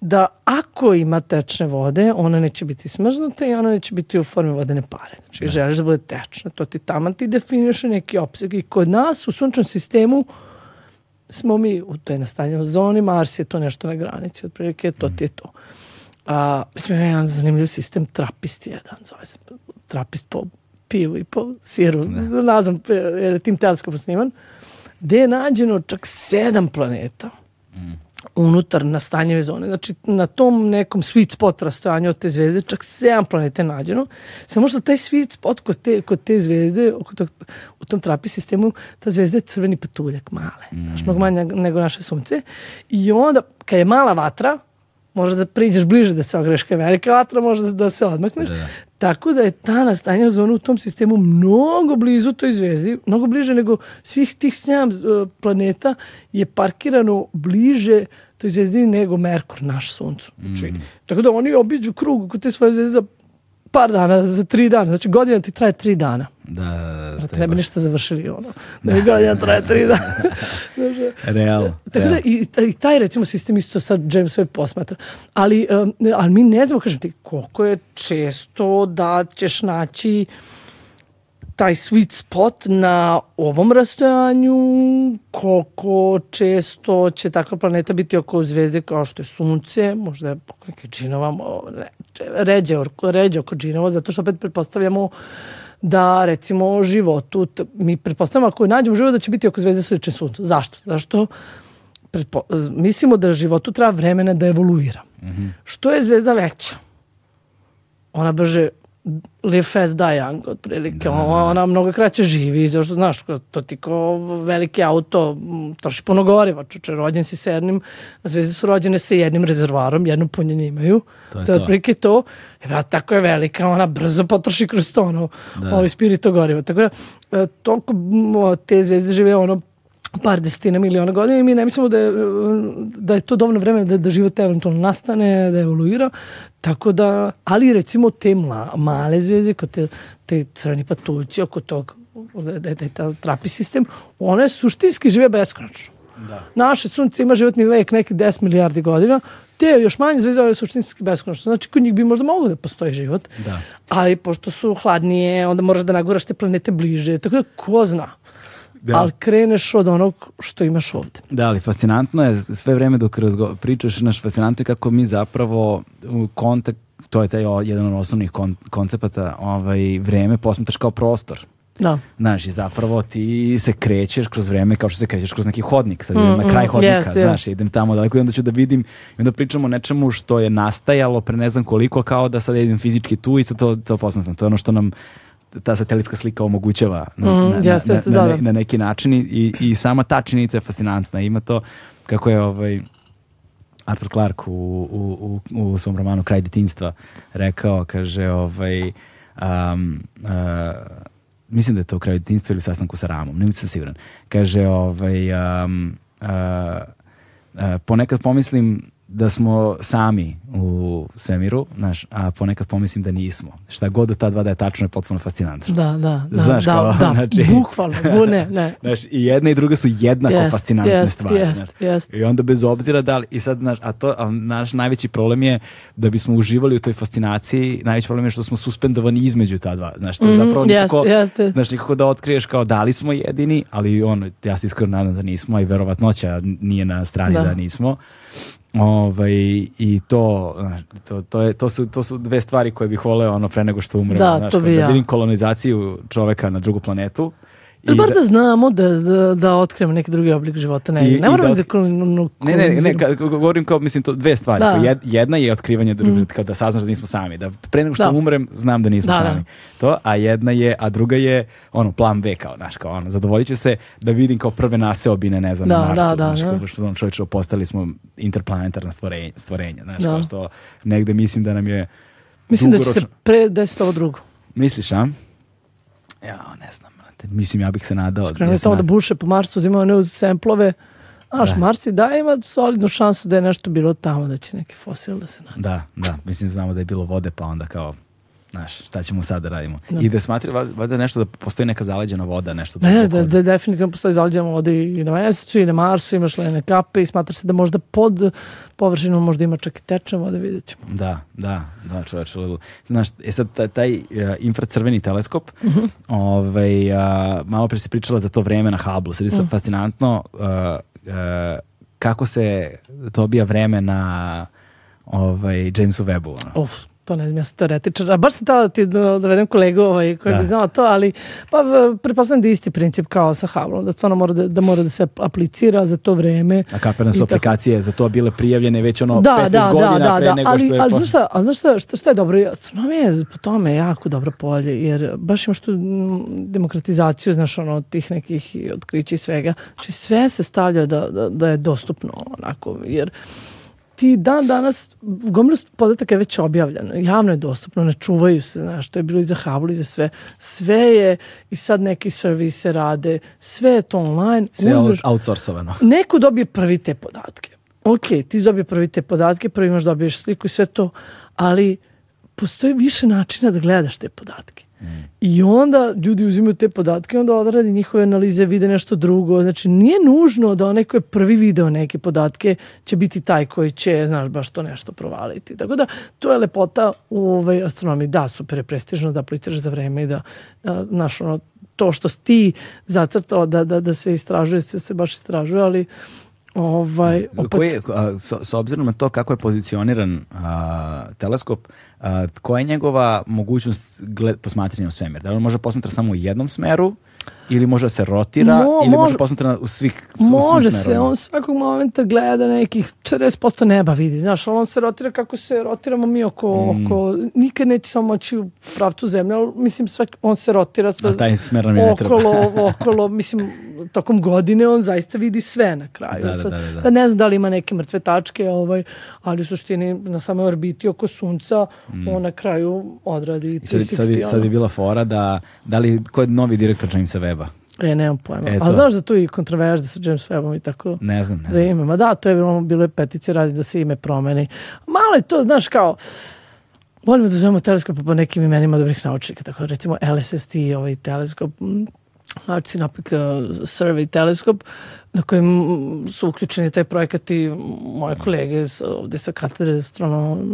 da ako ima tečne vode, ona neće biti smrznuta i ona neće biti u formi vodene pare. Znači, da. želiš da bude tečna, to ti tamo ti definiše neki opseg. I kod nas u sunčnom sistemu smo mi u toj nastanjenoj zoni, Mars je to nešto na granici, otprilike to ti je to. A, mislim, je jedan zanimljiv sistem, trapist jedan, zove se, trapist po pivu i po siru, ne, ne znam, jer je tim teleskopom sniman, gde je nađeno čak sedam planeta. Mm unutar nastanjeve zone. Znači, na tom nekom sweet spot rastojanju od te zvezde čak 7 planete nađeno. Samo što taj sweet spot kod te, kod te zvezde, oko tog, u tom trapi sistemu, ta zvezda je crveni patuljak, male. Mm. Znaš, mnogo manje nego naše sunce. I onda, kad je mala vatra, možeš da priđeš bliže da se ogreš kad je velika vatra, možeš da se odmakneš. Da, da. Tako da je ta nastanja zona u tom sistemu mnogo blizu toj zvezdi, mnogo bliže nego svih tih sedam uh, planeta je parkirano bliže toj zvezdi nego Merkur, naš suncu. Mm. Tako da oni obiđu krug kod te svoje zvezde par dana, za tri dana. Znači godina ti traje tri dana. Da, da, da. Treba ništa završili ono. Da, da godina traje tri dana. real. Tako real. da i, i taj recimo sistem isto sad James Webb posmatra. Ali, um, ali mi ne znamo, kažem ti, koliko je često da ćeš naći taj sweet spot na ovom rastojanju, koliko često će takva planeta biti oko zvezde kao što je Sunce, možda oko neke džinova, ređe, ređe oko džinova, zato što opet pretpostavljamo da recimo životu, mi pretpostavljamo ako nađemo život da će biti oko zvezde slične Suncu. Zašto? Zašto? Pretpo, mislimo da životu treba vremena da evoluira. Mm -hmm. Što je zvezda veća? Ona brže live fast die young, otprilike. Da, da, da. Ona mnogo kraće živi, zašto, znaš, to ti ko veliki auto, troši puno goriva, čuče, rođen si sa jednim, zvezde su rođene sa jednim rezervarom, jedno punjenje imaju, to je to. Je otprilike to. E, brat, tako je velika, ona brzo potroši kroz to, ono, da. ovaj spirito goriva. Tako da, e, toliko te zvezde žive, ono, par desetina miliona godina i mi ne mislimo da je, da je to dovoljno vremena da, da život eventualno nastane, da evoluira. Tako da, ali recimo te mla, male zvezde, kod te, te crveni patuljci, oko tog da, da je taj trapi sistem, one suštinski žive beskonačno. Da. Naše sunce ima životni vek neki 10 milijardi godina, te još manje zvezde one suštinski beskonačno. Znači, kod njih bi možda moglo da postoji život, da. ali pošto su hladnije, onda moraš da naguraš te planete bliže, tako da ko zna da. ali kreneš od onog što imaš ovde. Da, ali fascinantno je sve vreme dok pričaš, naš fascinantno je kako mi zapravo kontakt, to je taj jedan od osnovnih kon, koncepata, ovaj, vreme posmetaš kao prostor. Da. Znaš, i zapravo ti se krećeš kroz vreme kao što se krećeš kroz neki hodnik, sad idem mm, na kraj mm, hodnika, yes, znaš, idem tamo daleko i onda ću da vidim i onda pričamo o nečemu što je nastajalo pre ne znam koliko, kao da sad idem fizički tu i sad to, to posmetam. To je ono što nam ta satelitska slika omogućava mm, na, na, jeste, jeste, na, da, da. na, neki način i, i sama ta činjenica je fascinantna. Ima to kako je ovaj Arthur Clarke u, u, u, u svom romanu Kraj detinjstva rekao, kaže ovaj um, uh, mislim da je to u kraju detinjstva ili sastanku sa Ramom, ne sam siguran. Kaže ovaj um, uh, uh, ponekad pomislim da smo sami u svemiru, znaš, a ponekad pomislim da nismo. Šta god da ta dva da je tačno je potpuno fascinantno. Da, da, da. Znaš, da, kao, da, znači, bukvalno, bu, ne. Znaš, i jedna i druga su jednako yes, fascinantne yes, stvari. Yes, znaš. yes. I onda bez obzira da li, i sad, znaš, a to, a naš najveći problem je da bismo uživali u toj fascinaciji, najveći problem je što smo suspendovani između ta dva. Znaš, to je mm, zapravo nikako, yes, yes. znaš, nikako da otkriješ kao da li smo jedini, ali on, ja se iskreno nadam da nismo, a i verovatnoća nije na strani da, da nismo Ovaj, I to, to, to, je, to, su, to su dve stvari koje bih voleo ono pre nego što umrem. Da, znaš, to bi da ja. vidim kolonizaciju čoveka na drugu planetu Da bar da, znamo da, da, da otkrijemo neki drugi oblik života. Ne, I, ne moramo da, da Ne, ne, ne, ka, govorim kao, mislim, to dve stvari. Da. Jedna je otkrivanje drugog, mm. kada saznaš da nismo sami. Da pre nego što da. umrem, znam da nismo da, da. sami. To, a jedna je, a druga je, ono, plan B, kao, znaš, kao, ono, zadovoljit će se da vidim kao prve naseobine, ne znam, da, na Marsu. Da, da, znaš, da. kao što ono čovječe, postali smo interplanetarna stvorenja, stvorenja znaš, da. kao što negde mislim da nam je Mislim dugoročno... da će se pre desiti ovo drugo. Misliš, a? Ja, ne znam. Mislim, ja bih se nadao. Skrenuli tamo da buše po Marsu, uzimaju one semplove. Znaš, da. Mars i da ima solidnu šansu da je nešto bilo tamo, da će neki fosil da se nađe. Da, da. Mislim, znamo da je bilo vode, pa onda kao Znaš, šta ćemo sad da radimo? Da. I da smatri valjda nešto da postoji neka zaleđena voda, nešto da Ne, da, da, definitivno postoji zaleđena voda i na mesecu i na Marsu, imaš lene kape i smatra se da možda pod površinom možda ima čak i tečna voda, vidjet ćemo. Da, da, da, čoveč. Znaš, je sad taj, taj uh, infracrveni teleskop, uh -huh. ovaj, uh, malo pre si pričala za to vreme na Hubble, sad je sad uh -huh. fascinantno uh, uh, kako se dobija vreme na ovaj, Jamesu Webbu. Ono. To ne znam, ja sam teoretičar. A baš sam tada da ti dovedem kolegu ovaj, koji da. bi znao to, ali pa pretpostavljam da je isti princip kao sa Havlom, da stvarno mora da, da mora da se aplicira za to vreme. A kaperne su aplikacije za to bile prijavljene već ono da, 15 da, godina da, da, pre da, nego ali, što je... Ali znaš šta, ali znaš šta, šta, šta je dobro? Astronomija je po tome jako dobro polje, jer baš imaš tu demokratizaciju, znaš, ono, tih nekih otkrića i svega. Znači sve se stavlja da, da, da je dostupno onako, jer ti dan danas, gomilu podataka je već objavljeno, javno je dostupno, ne čuvaju se, znaš, to je bilo i za Hubble i za sve. Sve je, i sad neki servise rade, sve je to online. Sve je outsourcovano. Neko dobije prvi te podatke. Ok, ti dobije prvi te podatke, prvi imaš dobiješ sliku i sve to, ali postoji više načina da gledaš te podatke. I onda ljudi uzimaju te podatke, onda odradi njihove analize, vide nešto drugo. Znači, nije nužno da onaj ko je prvi video neke podatke će biti taj koji će, znaš, baš to nešto provaliti. Tako da, to je lepota u ovoj astronomiji. Da, super je prestižno da apliciraš za vreme i da, znaš, ono, to što si ti zacrtao da, da, da se istražuje, se, se baš istražuje, ali Ovaj, opet... Koji, a, s, s, obzirom na to kako je pozicioniran a, teleskop, a, koja je njegova mogućnost gled, posmatranja u svemir? Da li može posmatra samo u jednom smeru Ili može da se rotira, Mo, ili može, može posmatra u svih u Može se, on svakog momenta gleda nekih 40% neba vidi, znaš, ali on se rotira kako se rotiramo mi oko, mm. oko nikad neće samo moći u pravcu zemlje, ali mislim svak, on se rotira sa, A taj smer nam je okolo, okolo, mislim, tokom godine on zaista vidi sve na kraju. Da, da, da, da. da ne znam da li ima neke mrtve tačke, ovaj, ali u suštini na samoj orbiti oko sunca mm. on na kraju odradi 360. Sad, sad, sad je bila fora da, da li, ko je novi direktor Jamesa Weba? E, nemam pojma. E, A znaš da tu i kontroverze sa James Webbom i tako? Ne znam, ne znam. Za ime. Ma da, to je bilo, bilo je petice radi da se ime promeni. Malo je to, znaš, kao, volimo da zovemo teleskop po nekim imenima dobrih naučnika, tako recimo LSST, ovaj teleskop, Large Synoptic uh, Survey teleskop, na kojem su uključeni taj projekat i moje kolege ovde sa katedre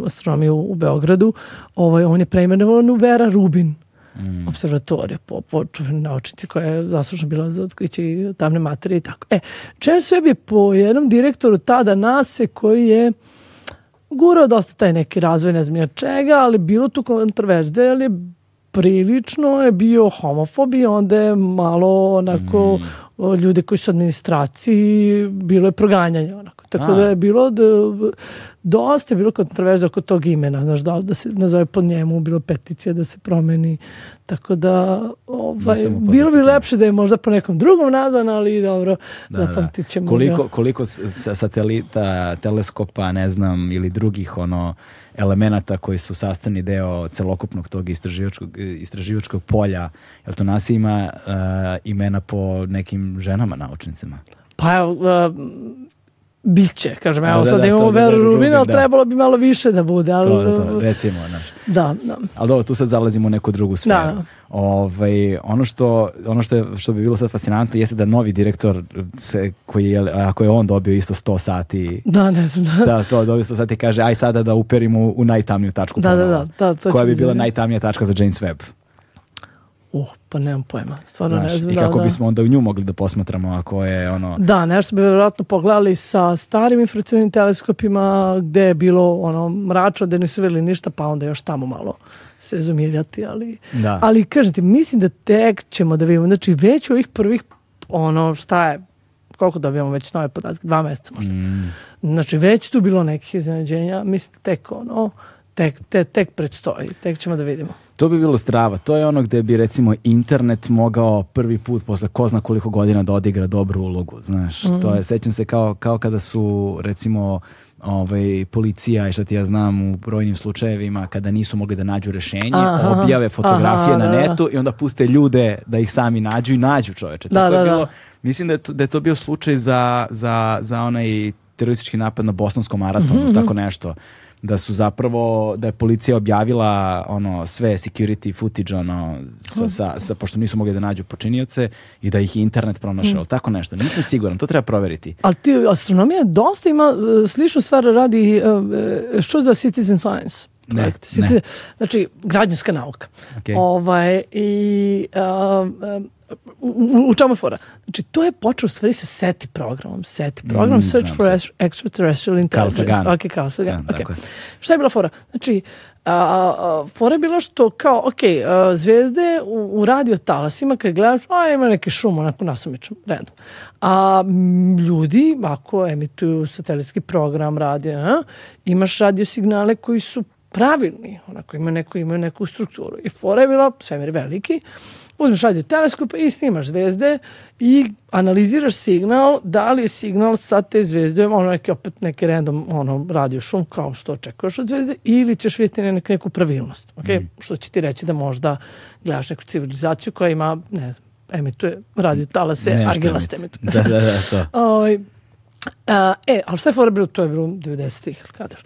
astronomije u Beogradu. Ovaj, on je preimenovan u Vera Rubin mm. observatorija po, po naučnici koja je zaslužno bila za otkriće tamne materije i tako. E, Webb je po jednom direktoru tada NASE koji je gurao dosta taj neki razvoj, ne znam od čega, ali bilo tu kontroverzde, ali prilično je bio homofob i onda je malo onako mm. Ljude koji su administraciji bilo je proganjanje onako. Tako A. da je bilo da, dosta je bilo kontroverza oko tog imena, znaš, da, da se nazove pod njemu, bilo peticija da se promeni, tako da ovaj, bilo bi lepše da je možda po nekom drugom nazvan, ali dobro, da, zapamtit ćemo. Da. Koliko, da. koliko satelita, teleskopa, ne znam, ili drugih ono elemenata koji su sastavni deo celokupnog tog istraživačkog, istraživačkog polja, jel to nas ima uh, imena po nekim ženama naučnicima? Pa uh, biće, kažem, evo da, sad da, imamo Veru Rubin, ali da. trebalo bi malo više da bude. Ali, to, da, to, recimo, naš. Da, da. Ali dobro, tu sad zalazimo u neku drugu sferu. Da. Ovaj, ono što, ono što, je, što bi bilo sad fascinantno jeste da novi direktor se, koji je, ako je on dobio isto 100 sati da, ne znam, da. da to dobio 100 sati kaže aj sada da uperimo u najtamniju tačku da, da, da, da, to koja bi bila najtamnija tačka za James Webb Uh, pa nemam pojma, stvarno Znaš, ne znam. I kako da, bismo onda u nju mogli da posmatramo ako je ono... Da, nešto bi vjerojatno pogledali sa starim infracionalnim teleskopima gde je bilo ono mračno, gde nisu vidjeli ništa, pa onda još tamo malo se zoomirati, ali, da. ali kažem ti, mislim da tek ćemo da vidimo, znači već u ovih prvih ono šta je koliko dobijamo već nove podatke, dva meseca možda. Mm. Znači već tu bilo nekih iznenađenja, mislim tek ono, tek, te, tek predstoji, tek ćemo da vidimo. To bi bilo strava. To je ono gde bi recimo internet mogao prvi put posle ko zna koliko godina da odigra dobru ulogu, znaš. Mm. To je, sećam se kao, kao kada su recimo ovaj, policija i šta ti ja znam u brojnim slučajevima kada nisu mogli da nađu rešenje, aha, objave fotografije aha, na da, da. netu i onda puste ljude da ih sami nađu i nađu čoveče. Da, Tako da, je bilo, mislim da je, to, da je to bio slučaj za, za, za onaj teroristički napad na Bostonskom maratonu, mm -hmm. tako nešto da su zapravo, da je policija objavila ono sve security footage ono, sa, sa, sa, pošto nisu mogli da nađu počinioce i da ih internet pronašao, mm. tako nešto. Nisam siguran, to treba proveriti. Ali ti, astronomija dosta ima e, sličnu stvar radi uh, što za citizen science. Ne, ne. Znači, građanska nauka. Okay. Ovaj, i, uh, u, u čemu je fora? Znači, to je počeo u stvari sa SETI programom. SETI program, mm, Search for se. Extraterrestrial Intelligence. Carl Sagan. Ok, Carl Sagan. Sam, okay. Šta je bila fora? Znači, a, a, fora je bila što kao, ok, a, zvezde u, u radio talasima, kad gledaš, a ima neki šum, onako nasumično, redom. A ljudi, ako emituju satelitski program radio, a, imaš radio signale koji su pravilni, onako imaju neku, imaju neku strukturu. I fora je bila, svemir veliki, uzmeš radio teleskop i snimaš zvezde i analiziraš signal, da li je signal sa te zvezde, ono neki opet neki random ono, radio šum kao što očekuješ od zvezde ili ćeš vidjeti neku, neku pravilnost. Okay? Mm. Što će ti reći da možda gledaš neku civilizaciju koja ima, ne znam, emituje radio talase, argilast emituje. Da, da, da, to. Oj, ovaj, a, e, ali šta je fora bilo? To je bilo 90-ih, kada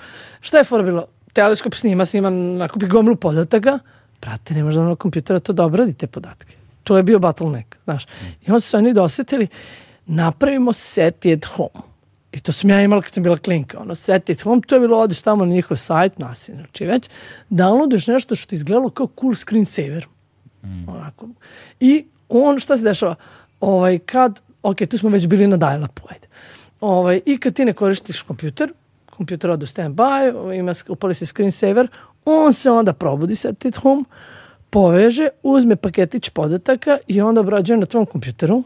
Šta je fora bilo? Teleskop snima, snima, nakupi gomlu podataka, brate, ne možda na kompjutera to da obradi te podatke. To je bio bottleneck, znaš. I onda su se oni dosetili, napravimo SETI at home. I to sam ja imala kad sam bila klinka. Ono, SETI at home, to je bilo, odeš tamo na njihov sajt, nasi, znači već, downloaduješ nešto što izgledalo kao cool screensaver. Mm. Onako. I on, šta se dešava? Ovaj, kad, ok, tu smo već bili na dial-upu, ajde. Ovaj, I kad ti ne koristiš kompjuter, kompjuter ode u stand-by, ima, upali se screensaver, On se onda probudi sa at home, poveže, uzme paketić podataka i onda obrađuje na tvom kompjuteru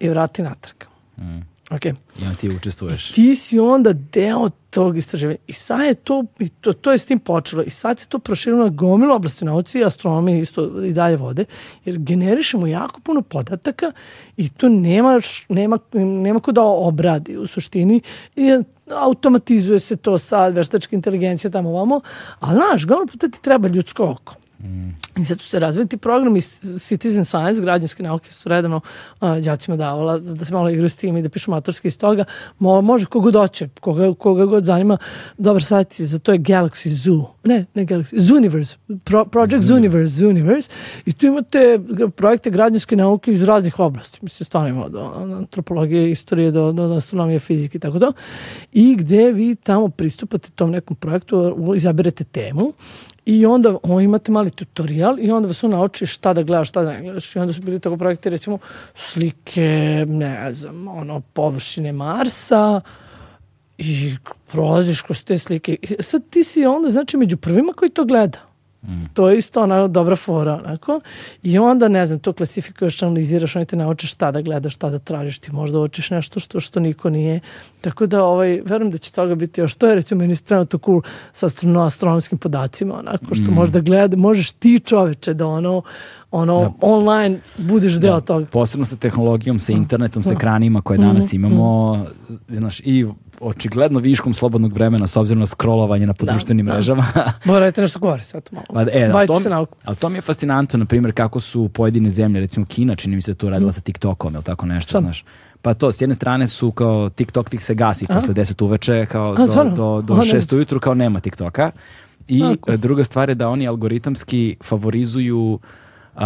i vrati natrag. Mm. Okay. I onda ti učestvuješ. I ti si onda deo tog istraživanja. I sad je to, i to, to je s tim počelo. I sad se to proširilo na gomilu oblasti nauci i astronomije isto i dalje vode. Jer generišemo jako puno podataka i to nema, nema, nema ko da obradi u suštini. I automatizuje se to sad, veštačka inteligencija tamo ovamo. Ali, znaš, glavno puta ti treba ljudsko oko. Mm. I sad su se razvili ti programi Citizen Science, građanske nauke su redano uh, đacima davala da se malo igraju s tim i da pišu maturske iz toga. Mo, može kogod hoće, koga, koga god zanima. Dobar sajt za to je Galaxy Zoo. Ne, ne Galaxy, Zooniverse. Pro, Project Zooniverse, Zooniverse. I tu imate projekte građanske nauke iz raznih oblasti. Mislim, stvarno ima od antropologije, istorije, do, do astronomije, fizike i tako da. I gde vi tamo pristupate tom nekom projektu, izaberete temu I onda o, imate mali tutorial i onda vas on nauči šta da gledaš, šta da ne gledaš. I onda su bili tako projekti, recimo, slike, ne znam, ono, površine Marsa i prolaziš kroz te slike. I sad ti si onda, znači, među prvima koji to gleda. Mm. To je isto ona dobra fora, onako. I onda, ne znam, to klasifikuješ, analiziraš, oni te nauče šta da gledaš, šta da tražiš, ti možda učiš nešto što, što niko nije. Tako da, ovaj, verujem da će toga biti još. To je, recimo, meni strano to cool sa astronomskim podacima, onako, što mm. možda gleda, možeš ti čoveče da ono, ono, da. online budeš deo da. toga. Posebno sa tehnologijom, sa internetom, sa da. ekranima koje danas mm, imamo, mm. znaš, i očigledno viškom slobodnog vremena s obzirom na scrollovanje na podruštvenim da, mrežama. Da. Morate nešto govori, sad malo. Pa, e, ali to, se. Ali to mi je fascinantno, na primjer, kako su pojedine zemlje, recimo Kina, čini mi se to radila mm. sa TikTokom, ili tako nešto, Šta? znaš. Pa to, s jedne strane su kao TikTok tih se gasi Aha. posle 10 uveče, kao A, do, do, do 6 ujutru kao nema TikToka. I Ako? druga stvar je da oni algoritamski favorizuju uh,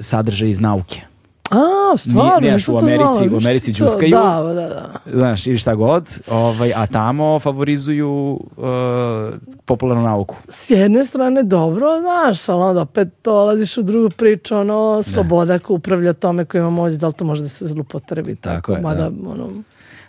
sadržaj iz nauke. A, stvarno, Nije, nisam u Americi, u Americi đuskaju. Da, da, da. Znaš, ili šta god, ovaj, a tamo favorizuju uh, popularnu nauku. S jedne strane dobro, znaš, ali onda opet dolaziš u drugu priču, ono, sloboda ko upravlja tome ko ima moć, da li to može da se zlupotrebi, tako, Tako je, mada, da. ono,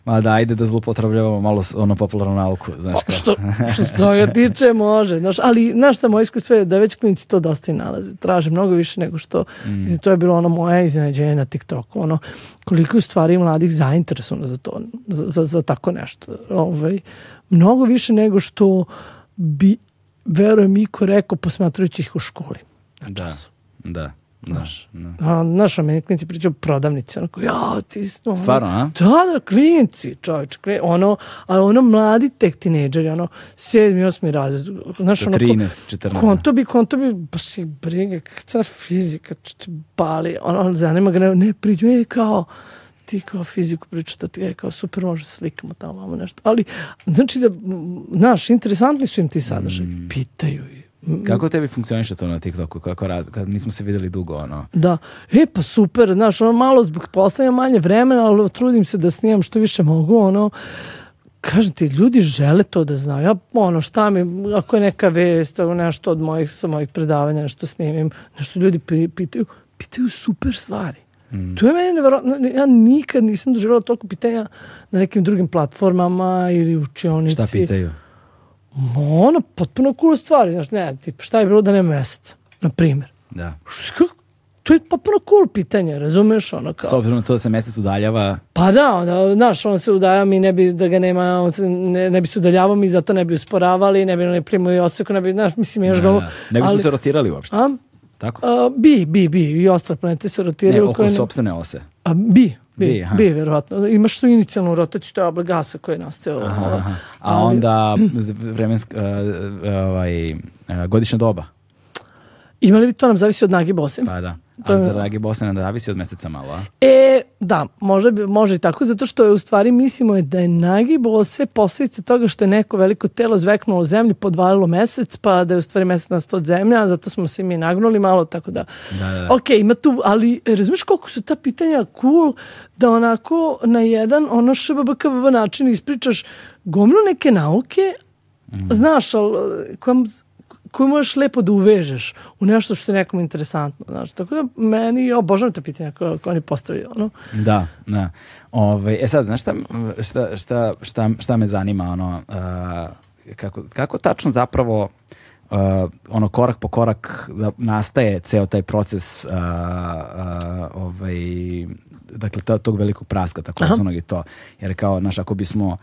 Ma da, ajde da zlupotrebljavamo malo ono popularnu nauku, znaš Pa, što, što se toga tiče, može. Znaš, ali, znaš šta, moje iskustvo je da već klinici to dosta i nalaze. Traže mnogo više nego što... Mm. Mislim, to je bilo ono moje iznenađenje na TikToku. Ono, koliko je stvari mladih zainteresovano za to, za, za, za tako nešto. Ovaj, mnogo više nego što bi, verujem, Iko rekao posmatrajući ih u školi. Da, da, znaš. Da. Znaš, a meni klinci pričaju prodavnici, onako, ja, ti... Ono, Stvarno, a? Da, da, klinci, čovječ, klin, ono, ali ono mladi tek tineđeri, ono, sedmi, osmi razred, znaš, ono, ko- 13, 14. konto bi, konto bi, baš ih briga, kakva fizika, č, č, bali, ono, zanima ga, ne, ne priđu, e, kao, ti kao fiziku priča, da je kao super, može slikamo tamo, vamo nešto, ali, znači da, znaš, interesantni su im ti sadržaj, Mm. pitaju i, Kako tebi funkcioniše to na TikToku? Kako rad, kad nismo se videli dugo, ono? Da, e pa super, znaš, ono malo zbog posla imam manje vremena, ali trudim se da snimam što više mogu, ono, kažem ti, ljudi žele to da znaju. Ja, ono, šta mi, ako je neka vest, nešto od mojih, sa mojih predavanja, nešto snimim, nešto ljudi pi- pitaju, pitaju super stvari. To je meni nevjerojatno, ja nikad nisam doživjela toliko pitanja na nekim drugim platformama ili učionici. Šta pitaju? Ono, potpuno cool stvari, znaš, ne, tip, šta je bilo da nema meseca, na primjer. Da. Što, to je potpuno cool pitanje, razumeš, ono kao. S obzirom na to da se mesec udaljava, Pa da, onda, znaš, on se udaja, mi ne bi da ga nema, on se ne, ne bi se udaljavao, mi zato ne bi usporavali, ne bi ne primali oseku, ne bi, znaš, mislim, još da, ga... da. ne bismo se rotirali uopšte. A, Tako? a, bi, bi, bi, i ostale planete se Ne, rotiraju. oko koje ne- sopstvene ose. A, bi, bi, Bi, bi, verovatno. Imaš tu inicijalnu rotaciju, to je obla gasa koji je nastao. Aha, aha. A onda vremensk, uh, ovaj, uh, godišnja doba. Ima li to nam zavisi od nagi bose? Pa da. To A je- za Ragi Bosna ne zavisi od meseca malo? E, da, može, može i tako, zato što je u stvari mislimo je da je nagib ose posljedica toga što je neko veliko telo zveknulo zemlju, podvalilo mesec, pa da je u stvari mesec nastao od zemlja, zato smo se mi nagnuli malo, tako da... Da, da, da. Ok, ima tu, ali razumiješ koliko su ta pitanja cool da onako na jedan ono šbbkbb način ispričaš gomilu neke nauke, Mhm. znaš, ali kojom, koju možeš lepo da uvežeš u nešto što je nekom interesantno. Znaš. Tako da meni, ja obožavam te pitanja koje, koje oni postavljaju. Ono. Da, da. Ove, e sad, znaš šta, šta, šta, šta, šta me zanima, ono, a, kako, kako tačno zapravo a, ono korak po korak nastaje ceo taj proces a, a, ovaj, dakle to- tog velikog praska takozvanog i to. Jer kao, znaš, ako bismo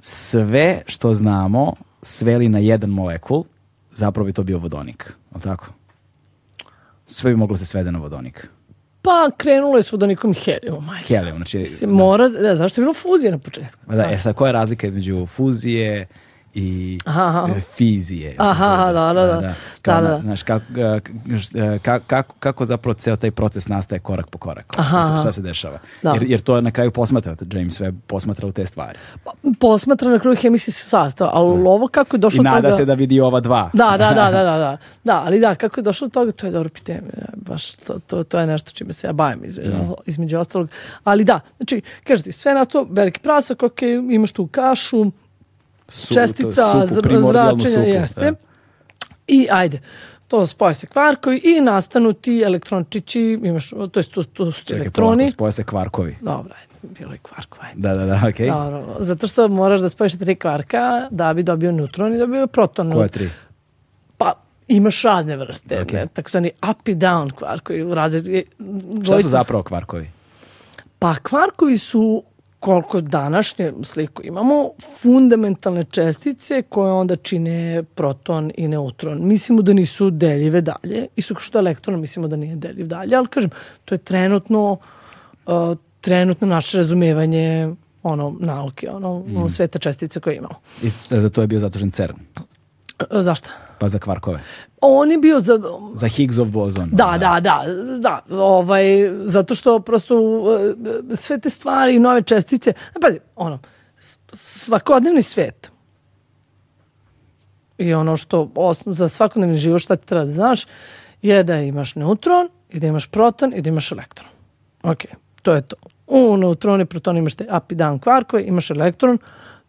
sve što znamo sveli na jedan molekul, zapravo bi to bio vodonik. Je li tako? Sve bi moglo se svede na vodonik. Pa krenulo je s vodonikom helijumom. Helium, znači... Se mora, da, zašto je bilo fuzija na početku? Ma Da, e sad, koja je razlika između fuzije i Aha, aha. e, fizije? Aha, da, da, da. Kao, Da, da. Znaš, kako, kako, kako, kako zapravo ceo taj proces nastaje korak po korak? Aha, šta, se, šta se dešava? Da. Jer, jer to na kraju posmatra, James Webb posmatra u te stvari. Pa, posmatra na kraju hemijski sastav, ali ovo kako je I došlo do nada toga... se da vidi ova dva. Da, da, da, da, da, da. Da, ali da, kako je došlo do toga, to je dobro pitanje. Baš to, to, to je nešto čime se ja bavim između, između ostalog. Ali da, znači, kažeš ti, sve na to, veliki prasak, ok, imaš tu kašu, Su- čestica, supu, primordijalnu zračenja, supu, jeste. da. I ajde, to spoje se kvarkovi i nastanu ti elektrončići, imaš, to je to, to su ti Čekaj, elektroni. polako, spoje se kvarkovi. Dobro, ajde, bilo je kvarkova. ajde. Da, da, da, okej. Dobro, zato što moraš da spojiš tri kvarka da bi dobio neutron i dobio proton. Koje tri? Pa imaš razne vrste, Ok. ne, takozvani up i down kvarkovi. različiti- Šta su zapravo kvarkovi? Pa kvarkovi su koliko današnje sliku imamo, fundamentalne čestice koje onda čine proton i neutron. Mislimo da nisu deljive dalje, isto kao što elektron mislimo da nije deljiv dalje, ali kažem, to je trenutno uh, trenutno naše razumevanje ono, nauke, ono, Mm. sveta čestice koje imamo. I za to je bio zatožen CERN, zašto? pa za kvarkove. On je bio za, Za Higgsov bozon. Da, da, da, da, ovaj, zato što prosto e, sve te stvari nove čestice, pazi, ono, svakodnevni svet i ono što osnov, za svakodnevni život šta ti treba da znaš je da imaš neutron i da imaš proton i da imaš elektron. Ok, to je to. U neutroni, protoni imaš te up i down kvarkove, imaš elektron.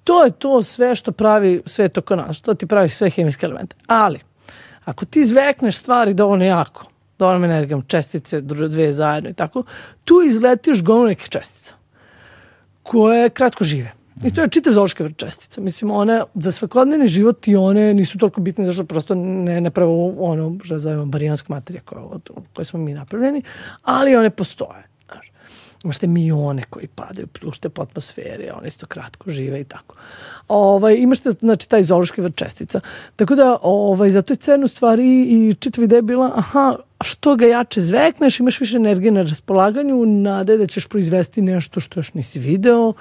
To je to sve što pravi svet oko nas. To ti pravi sve hemijske elemente. Ali, ako ti zvekneš stvari dovoljno jako, dovoljno energijom, čestice, dve zajedno i tako, tu izletiš gomno nekih čestica koje kratko žive. I to je čitav zoološki vrt čestica. Mislim, one, za svakodnevni život i one nisu toliko bitne zašto prosto ne, ne pravo ono, što zovemo barijanska materija koja, koje smo mi napravljeni, ali one postoje. Znaš. Imaš te mione koji padaju, pljušte po atmosferi, one isto kratko žive i tako. Ovaj, imaš te, znači, taj zoološki vrt čestica. Tako da, ovaj, zato je cenu stvari i čitav ideja bila, aha, što ga jače zvekneš, imaš više energije na raspolaganju, nade da ćeš proizvesti nešto što još nisi video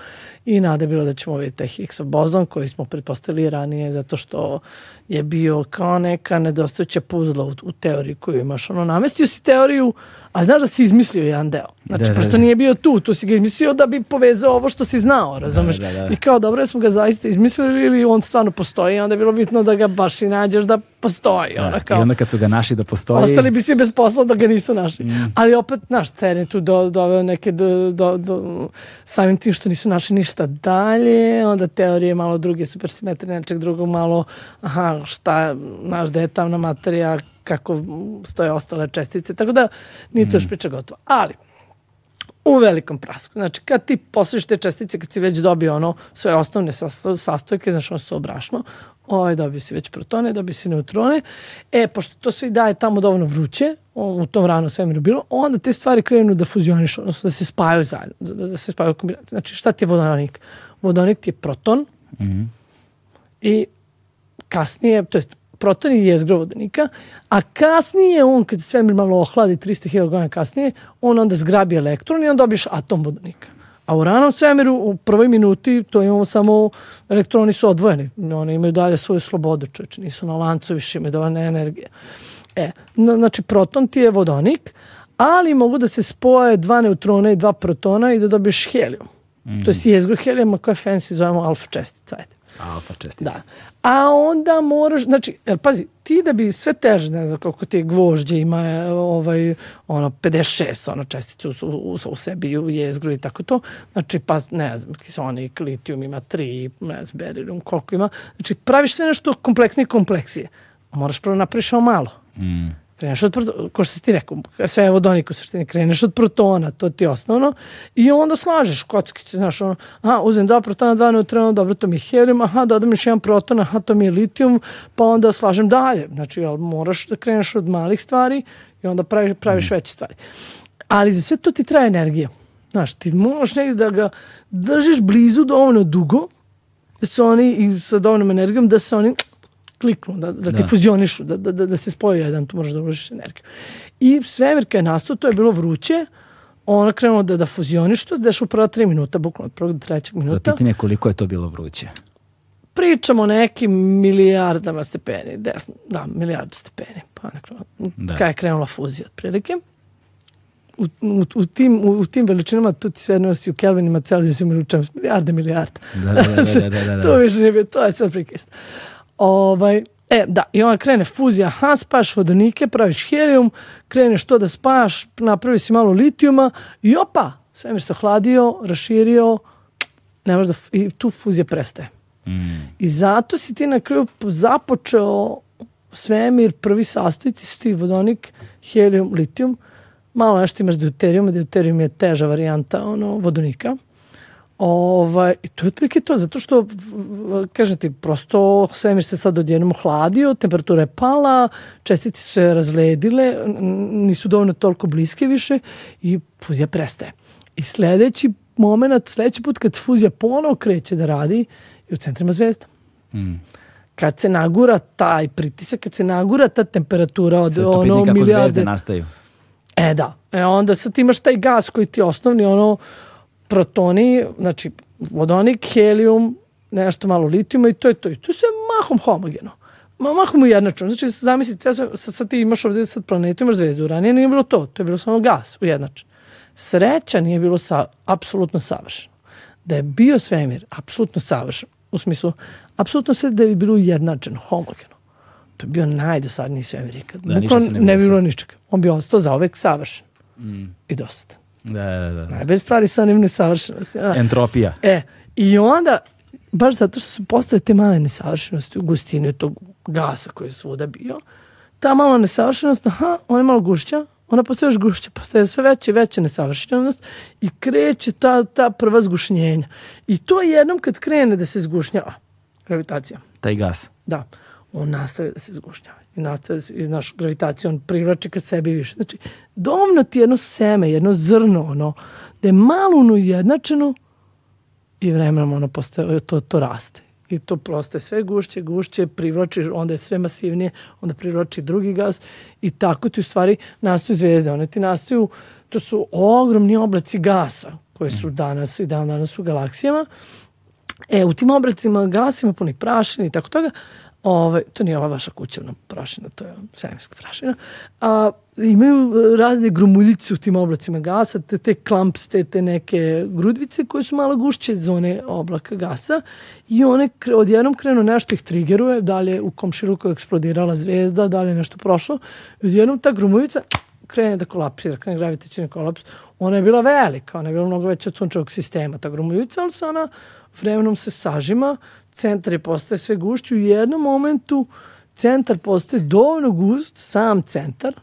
i nade bilo da ćemo vidjeti taj Higgsov bozon koji smo pretpostavili ranije zato što je bio kao neka nedostajuća puzla u, u teoriji koju imaš. Ono, namestio si teoriju A znaš da si izmislio jedan deo. Znači, da, pošto da, nije bio tu, tu si ga izmislio da bi povezao ovo što si znao, razumeš? Da, da, da. I kao, dobro, smo ga zaista izmislili ili on stvarno postoji, onda je bilo bitno da ga baš i nađeš da postoji. Da, ona kao, I onda kad su ga našli da postoji... Ostali bi svi bez posla da ga nisu našli. Mm. Ali opet, naš, Cern je tu do, doveo neke, do, do, do, samim tim što nisu našli ništa dalje, onda teorije malo druge supersimetrije, nečeg drugog malo, aha, šta, naš, da je tamna materija, kako stoje ostale čestice, tako da nije to još mm. priča gotova. Ali, u velikom prasku. Znači, kad ti poslužiš te čestice, kad si već dobio ono svoje osnovne sastojke, znači ono su obrašno, ovaj, dobio si već protone, dobio si neutrone, e, pošto to sve daje tamo dovoljno vruće, u tom rano svemiru bilo, onda te stvari krenu da fuzioniš, odnosno da se spajaju zajedno, da, da se spajaju u kombinaciji. Znači, šta ti je vodonik? Vodonik ti je proton mm -hmm. i kasnije, to jest proton je jezgro vodonika, a kasnije on, kad svemir malo ohladi 300.000 godina kasnije, on onda zgrabi elektron i onda dobiješ atom vodonika. A u ranom svemiru u prvoj minuti to imamo samo elektroni su odvojeni. Oni imaju dalje svoju slobodu, čoveče, nisu na lancu, više imaju dovoljne energije. E, znači proton ti je vodonik, ali mogu da se spoje dva neutrona i dva protona i da dobiješ helijum. Mm. To je jezgro helijuma koje fancy zovemo alfa čestica. Ajde. Alfa čestica. Da. A onda moraš, znači, jel, pazi, ti da bi sve teže, ne znam koliko ti gvožđe ima, ovaj, ono, 56, ono, česticu u, u, u sebi, u jezgru i tako to, znači, pa, ne znam, kisonik, litijum ima 3, ne znam, berirum, koliko ima, znači, praviš sve nešto kompleksnije kompleksije. Moraš prvo napraviš malo. Mm. Kreneš od protona, ko što si ti rekao, sve je vodonik u suštini, kreneš od protona, to ti je osnovno, i onda slažeš kockice, znaš, ono, aha, uzem dva protona, dva neutrona, dobro, to mi je helium, aha, dodam još jedan proton, aha, to mi je litijum, pa onda slažem dalje. Znači, jel, moraš da kreneš od malih stvari i onda praviš, praviš mm. veće stvari. Ali za sve to ti traje energija. Znaš, ti možeš negdje da ga držiš blizu dovoljno dugo, da se oni, i sa dovoljnom energijom, da se oni kliknu, da, da ti da. fuzionišu, da, da, da se spoje jedan, tu možeš da uložiš energiju. I svemir kad je nastao, to je bilo vruće, ona krenula da, da fuzioniš, to deš u prva tri minuta, bukvalno od prvog do trećeg minuta. Za pitanje koliko je to bilo vruće? Pričamo o nekim milijardama stepeni, desno, da, milijardu stepeni, pa nekako, da. kada je krenula fuzija otprilike. U, u, u, tim, u, u tim veličinama tu ti sve nosi u Kelvinima, Celzijusima ili u čemu, milijarde, milijarde. Da, da, da, da, da, da. to više nije bio, to je sve otprilike Ovaj, E, da, i onda krene fuzija, ha, spaš vodonike, praviš helijum, kreneš to da spaš, napravi si malo litijuma i opa, svemir se ohladio, raširio, ne da, i tu fuzija prestaje. Mm. I zato si ti na kraju započeo svemir, prvi sastojci su ti vodonik, helijum, litijum, malo nešto imaš deuterijum, deuterijum je teža varijanta ono, vodonika. Ovaj, I to je otprilike to, zato što, kažem ti, prosto svemir se sad odjednom ohladio, temperatura je pala, čestice su se razledile, nisu dovoljno toliko bliske više i fuzija prestaje. I sledeći moment, sledeći put kad fuzija ponovo kreće da radi je u centrima zvezda. Mm. Kad se nagura taj pritisak, kad se nagura ta temperatura od Sve ono milijarde... kako zvezde nastaju. E da, e onda sad imaš taj gas koji ti je osnovni ono protoni, znači vodonik, helijum, nešto malo litijuma i to je to. I to je sve mahom homogeno. Ma, mahom ujednačeno. Znači, zamisli, sad, sad ti imaš ovde sad planetu, imaš zvezdu. Ranije nije bilo to. To je bilo samo gas ujednačen. Sreća nije bilo sa, apsolutno savršeno. Da je bio svemir apsolutno savršen. U smislu, apsolutno sve da bi bilo ujednačeno, homogeno. To je bio najdosadniji svemir ikad. Da, Bukvalno ne bi bilo ničega. On bi ostao za uvek savršen. Mm. I dosta. Da, da, da. Najbolje stvari sa onim nesavršenostima. Entropija. E, i onda, baš zato što su postale te male nesavršenosti u gustini tog gasa koji je svuda bio, ta mala nesavršenost, aha, ona je malo gušća, ona postaje još gušća, postaje sve veća i veća nesavršenost i kreće ta, ta prva zgušnjenja. I to jednom kad krene da se zgušnjava, gravitacija. Taj gas. Da, on nastavlja da se zgušnjava. I nastavlja da iz našu gravitaciju, on privlači kad sebi više. Znači, dovoljno ti jedno seme, jedno zrno, ono, da je malo ujednačeno i vremenom ono postaje, to, to raste i to proste sve gušće, gušće, privlači, onda je sve masivnije, onda privlači drugi gas i tako ti u stvari nastaju zvezde. One ti nastaju, to su ogromni oblaci gasa koji su danas i dan danas u galaksijama. E, u tim obracima gasima puni prašine i tako toga, Ove, ovaj, to nije ova vaša kućevna prašina, to je svemirska prašina. A, imaju razne gromuljice u tim oblacima gasa, te, te klamps, te, te neke grudvice koje su malo gušće zone oblaka gasa i one odjednom krenu nešto ih trigeruje, u komšiluku je eksplodirala zvezda, dalje nešto prošlo i odjednom ta gromuljica krene da kolapsira, krene gravitacijni kolaps. Ona je bila velika, ona je bila mnogo veća od sunčevog sistema, ta gromuljica, ali se ona vremenom se sažima, centar je postaje sve gušći. U jednom momentu centar postaje dovoljno gust, sam centar,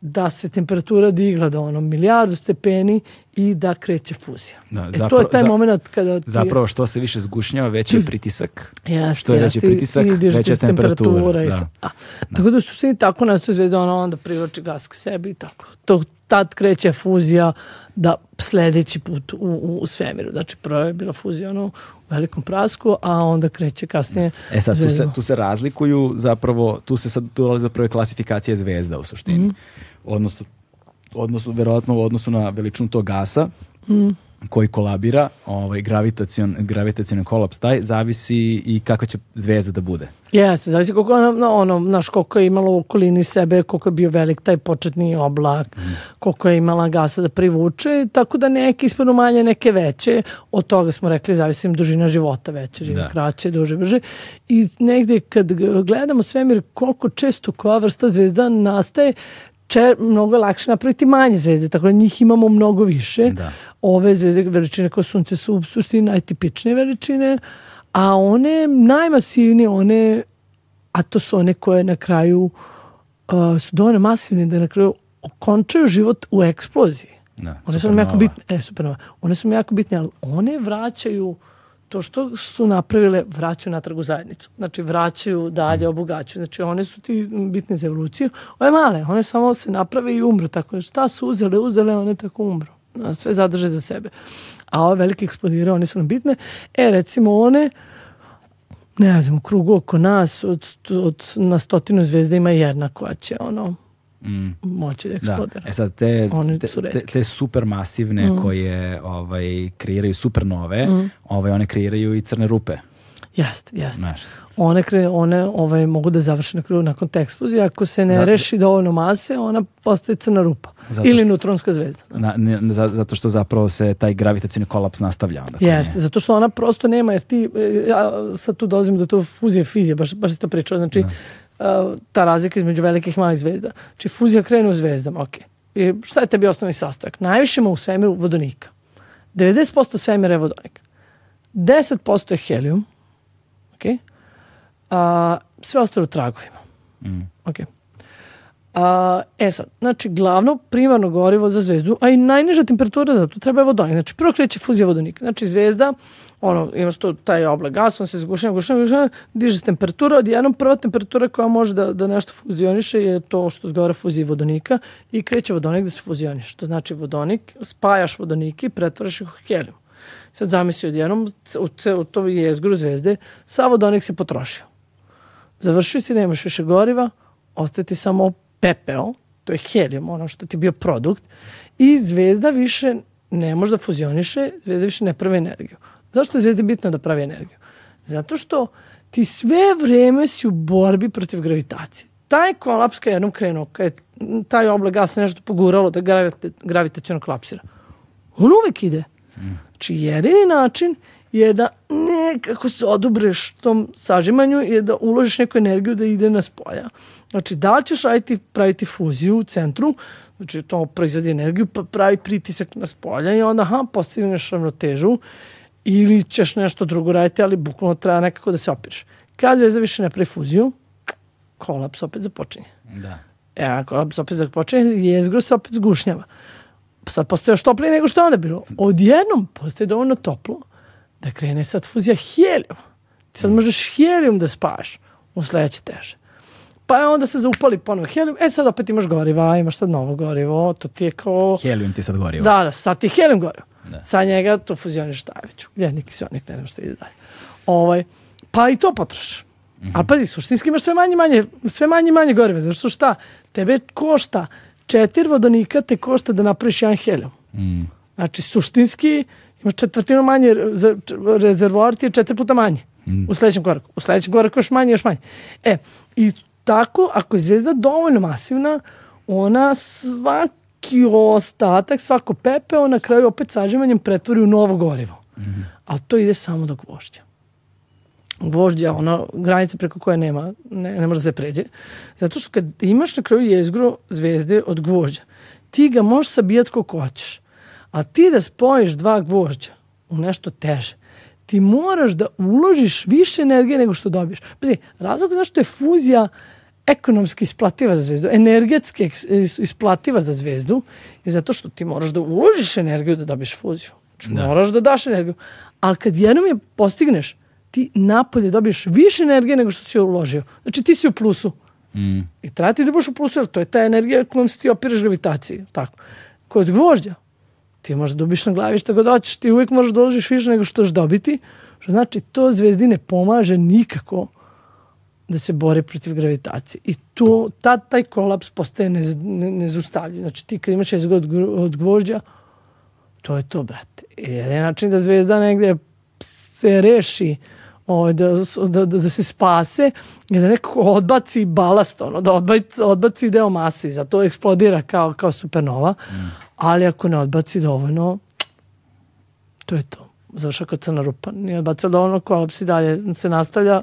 da se temperatura digla do ono milijardu stepeni i da kreće fuzija. Da, e, to je taj moment kada ti... Zapravo što se više zgušnjava, veći je pritisak. Jeste, što je veći pritisak, i veća je temperatura. temperatura i da. A, da. Tako da su svi tako nastoji zvezda, ona onda privlači gas k sebi i tako. To, tad kreće fuzija da sledeći put u, u, u svemiru. Znači, prvo je bila fuzija ono, velikom prasku, a onda kreće kasnije E sad, tu se, tu se razlikuju zapravo, tu se sad dolazi do prve klasifikacije zvezda u suštini. Mm. Odnosno, odnosno, verovatno u odnosu na veličinu tog gasa, mm koji kolabira, ovaj, gravitacion, gravitacion kolaps taj, zavisi i kakva će zvezda da bude. Jeste, zavisi koliko ono, ono, naš, koliko je imalo u okolini sebe, koliko je bio velik taj početni oblak, mm. koliko je imala gasa da privuče, tako da neke ispadnu manje, neke veće, od toga smo rekli, zavisi im dužina života veće, žive da. kraće, duže, brže. I negde kad gledamo svemir, koliko često koja vrsta zvezda nastaje, če, mnogo lakše napraviti manje zvezde, tako da njih imamo mnogo više. Da. Ove zvezde veličine kao sunce su u suštini najtipičnije veličine, a one najmasivnije, one, a to su one koje na kraju uh, su dovoljno masivne da na kraju okončaju život u eksploziji. Da, one su nam jako bitne, e, supernova. One su mi jako bitne, ali one vraćaju to što su napravile vraćaju natrag u zajednicu. Znači vraćaju dalje, obogaćuju. Znači one su ti bitne za evoluciju. Ove male, one samo se naprave i umru. Tako šta su uzele, uzele, one tako umru. Sve zadrže za sebe. A ove velike eksplodire, one su nam bitne. E, recimo one, ne znam, u krugu oko nas, od, od, na stotinu zvezda ima jedna koja će ono, mm. moći da, da. eksplodira. Da. E sad, te, te, te, te supermasivne mm. koje ovaj, kreiraju supernove, mm. ovaj, one kreiraju i crne rupe. Jeste, jeste. One, kre, one ovaj, mogu da završe na kraju nakon te eksplozije. Ako se ne zato, reši dovoljno mase, ona postaje crna rupa. Zato Ili neutronska zvezda. Da. Na, ne, zato što zapravo se taj gravitacijni kolaps nastavlja. Onda Jeste, zato što ona prosto nema, jer ti, e, ja sad tu dolazim do to fuzije fizije, baš, baš si to pričao, znači da ta razlika između velikih i malih zvezda. Znači fuzija krene u zvezdama, ok. I šta je tebi osnovni sastojak? Najviše ima u svemiru vodonika. 90% svemira je vodonik. 10% je helijum, ok. A, sve ostalo tragovima. Mm. Ok. A, e sad, znači glavno primarno gorivo za zvezdu, a i najniža temperatura za to treba je vodonik. Znači prvo kreće fuzija vodonika. Znači zvezda ono, imaš to, taj oblak gasa, on se zgušava, gušava, gušava, diže se temperatura, odjednom prva temperatura koja može da, da nešto fuzioniše je to što odgovara fuziji vodonika i kreće vodonik da se fuzioniše. To znači vodonik, spajaš vodonike i pretvaraš ih u helijum. Sad zamisli odjednom, u, u to jezgru zvezde, sa vodonik se potrošio. Završio si, nemaš više goriva, ostaje ti samo pepeo, to je helijum, ono što ti bio produkt, i zvezda više ne može da fuzioniše, zvezda više ne prve energiju. Zašto je zvezdi bitno da pravi energiju? Zato što ti sve vreme si u borbi protiv gravitacije. Taj kolaps kad jednom krenuo, kad je taj oblak gasa nešto poguralo da gravita, gravitacijno kolapsira, on uvek ide. Znači, jedini način je da nekako se odubreš tom sažimanju je da uložiš neku energiju da ide na spoja. Znači, da li ćeš raditi, praviti fuziju u centru, Znači to proizvodi energiju, pa pravi pritisak na spolja i onda aha, postigneš ravnotežu ili ćeš nešto drugo raditi, ali bukvalno treba nekako da se opiriš. Kad zvezda više ne pravi fuziju, kolaps opet započinje. Da. E, kolaps opet započinje, jezgro se opet zgušnjava. Sad postoje još toplije nego što je onda bilo. Odjednom postoje dovoljno toplo da krene sad fuzija helijum. Sad možeš helijum da spaš u sledeće teže. Pa je onda se zaupali ponovo helijum. E sad opet imaš goriva, imaš sad novo gorivo, to ti je kao... Helijum ti sad gorivo. Da, da, sad ti je helijum gorivo. Da. Sa njega to fuzioniš šta je već. Gdje kisionik, ne znam šta ide dalje. Ovaj, pa i to potrošiš. Mm -hmm. Ali pazi, suštinski imaš sve manje manje, sve manje manje goriva. Zašto šta? Tebe košta četiri vodonika te košta da napraviš jedan helijum. Mm. Znači, suštinski imaš četvrtinu manje, rezervoar ti je četiri puta manje. Mm. U sledećem koraku. U sledećem koraku još manje, još manje. E, i tako, ako je zvezda dovoljno masivna, ona svaki ostatak, svako pepeo na kraju opet sađevanjem pretvori u novo gorivo. Mm -hmm. Ali to ide samo do gvožđa. Gvožđa, ono, granica preko koje nema, ne, ne može da se pređe. Zato što kad imaš na kraju jezgro zvezde od gvožđa, ti ga možeš sabijati kako hoćeš. A ti da spojiš dva gvožđa u nešto teže, ti moraš da uložiš više energije nego što dobiješ. Pazi, razlog zašto je fuzija ekonomski isplativa za zvezdu, energetski isplativa za zvezdu je zato što ti moraš da uložiš energiju da dobiješ fuziju. Znači, da. moraš da daš energiju. Ali kad jednom je postigneš, ti napolje dobiješ više energije nego što si uložio. Znači ti si u plusu. Mm. I treba ti da budeš u plusu, jer to je ta energija kojom se ti opiraš gravitaciji. Tako. Kod gvožđa, ti možeš da dobiš na glavi šta god hoćeš, ti uvijek možeš da uložiš više nego što ćeš dobiti, što znači to zvezdi ne pomaže nikako da se bore protiv gravitacije. I to, ta, taj kolaps postaje nez, ne, nezaustavljiv. Znači ti kad imaš jezgo od, od gvožđa, to je to, brate. Jedan način da zvezda negde se reši ovaj, da, da, da, da se spase je da nekako odbaci balast, ono, da odbaci, odbaci deo mase i zato eksplodira kao, kao supernova. Mm. Ali ako ne odbaci dovoljno, to je to. Završa kao crna rupa. Nije odbacila dovoljno, kolaps i dalje se nastavlja,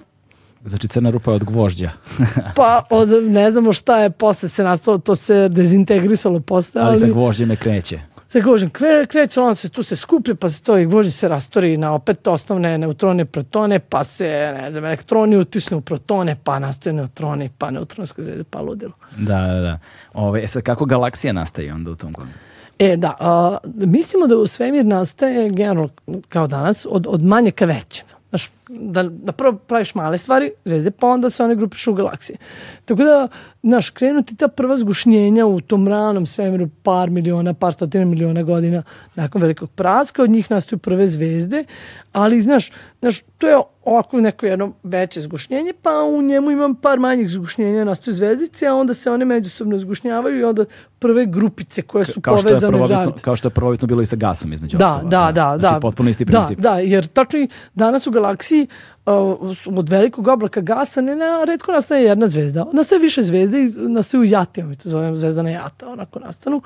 Znači crna rupa je od gvožđa. pa od, ne znamo šta je posle se nastalo, to se dezintegrisalo posle. Ali, ali sa gvožđem je kreće. Sa gvožđem kreće, on se tu se skuplja, pa se to i gvožđe se rastori na opet osnovne neutrone, protone, pa se, ne znam, elektroni utisnu u protone, pa nastaju neutroni, pa neutronska zvezda, pa ludilo. Da, da, da. Ove, e sad, kako galaksija nastaje onda u tom kontekstu? E, da, a, mislimo da u svemir nastaje generalno kao danas od, od manje ka većem. Znaš, da, da prvo praviš male stvari, zvezde, pa onda se one grupišu u galaksije. Tako da, znaš, krenuti ta prva zgušnjenja u tom ranom svemiru par miliona, par stotina miliona godina nakon velikog praska, od njih nastaju prve zvezde, ali, znaš, znaš to je ovako neko jedno veće zgušnjenje, pa u njemu imam par manjih zgušnjenja, nastaju zvezdice, a onda se one međusobno zgušnjavaju i onda prve grupice koje su kao povezane gravitacijom. Kao što je prvobitno bilo i sa gasom između da, ostalo. Da, da, znači, da. potpuno isti princip. Da, da, jer tačno i danas u galaksiji uh, od velikog oblaka gasa ne na redko nastaje jedna zvezda. Nastaje više zvezde i nastaju jati, mi to zovemo zvezdana jata, onako nastanu.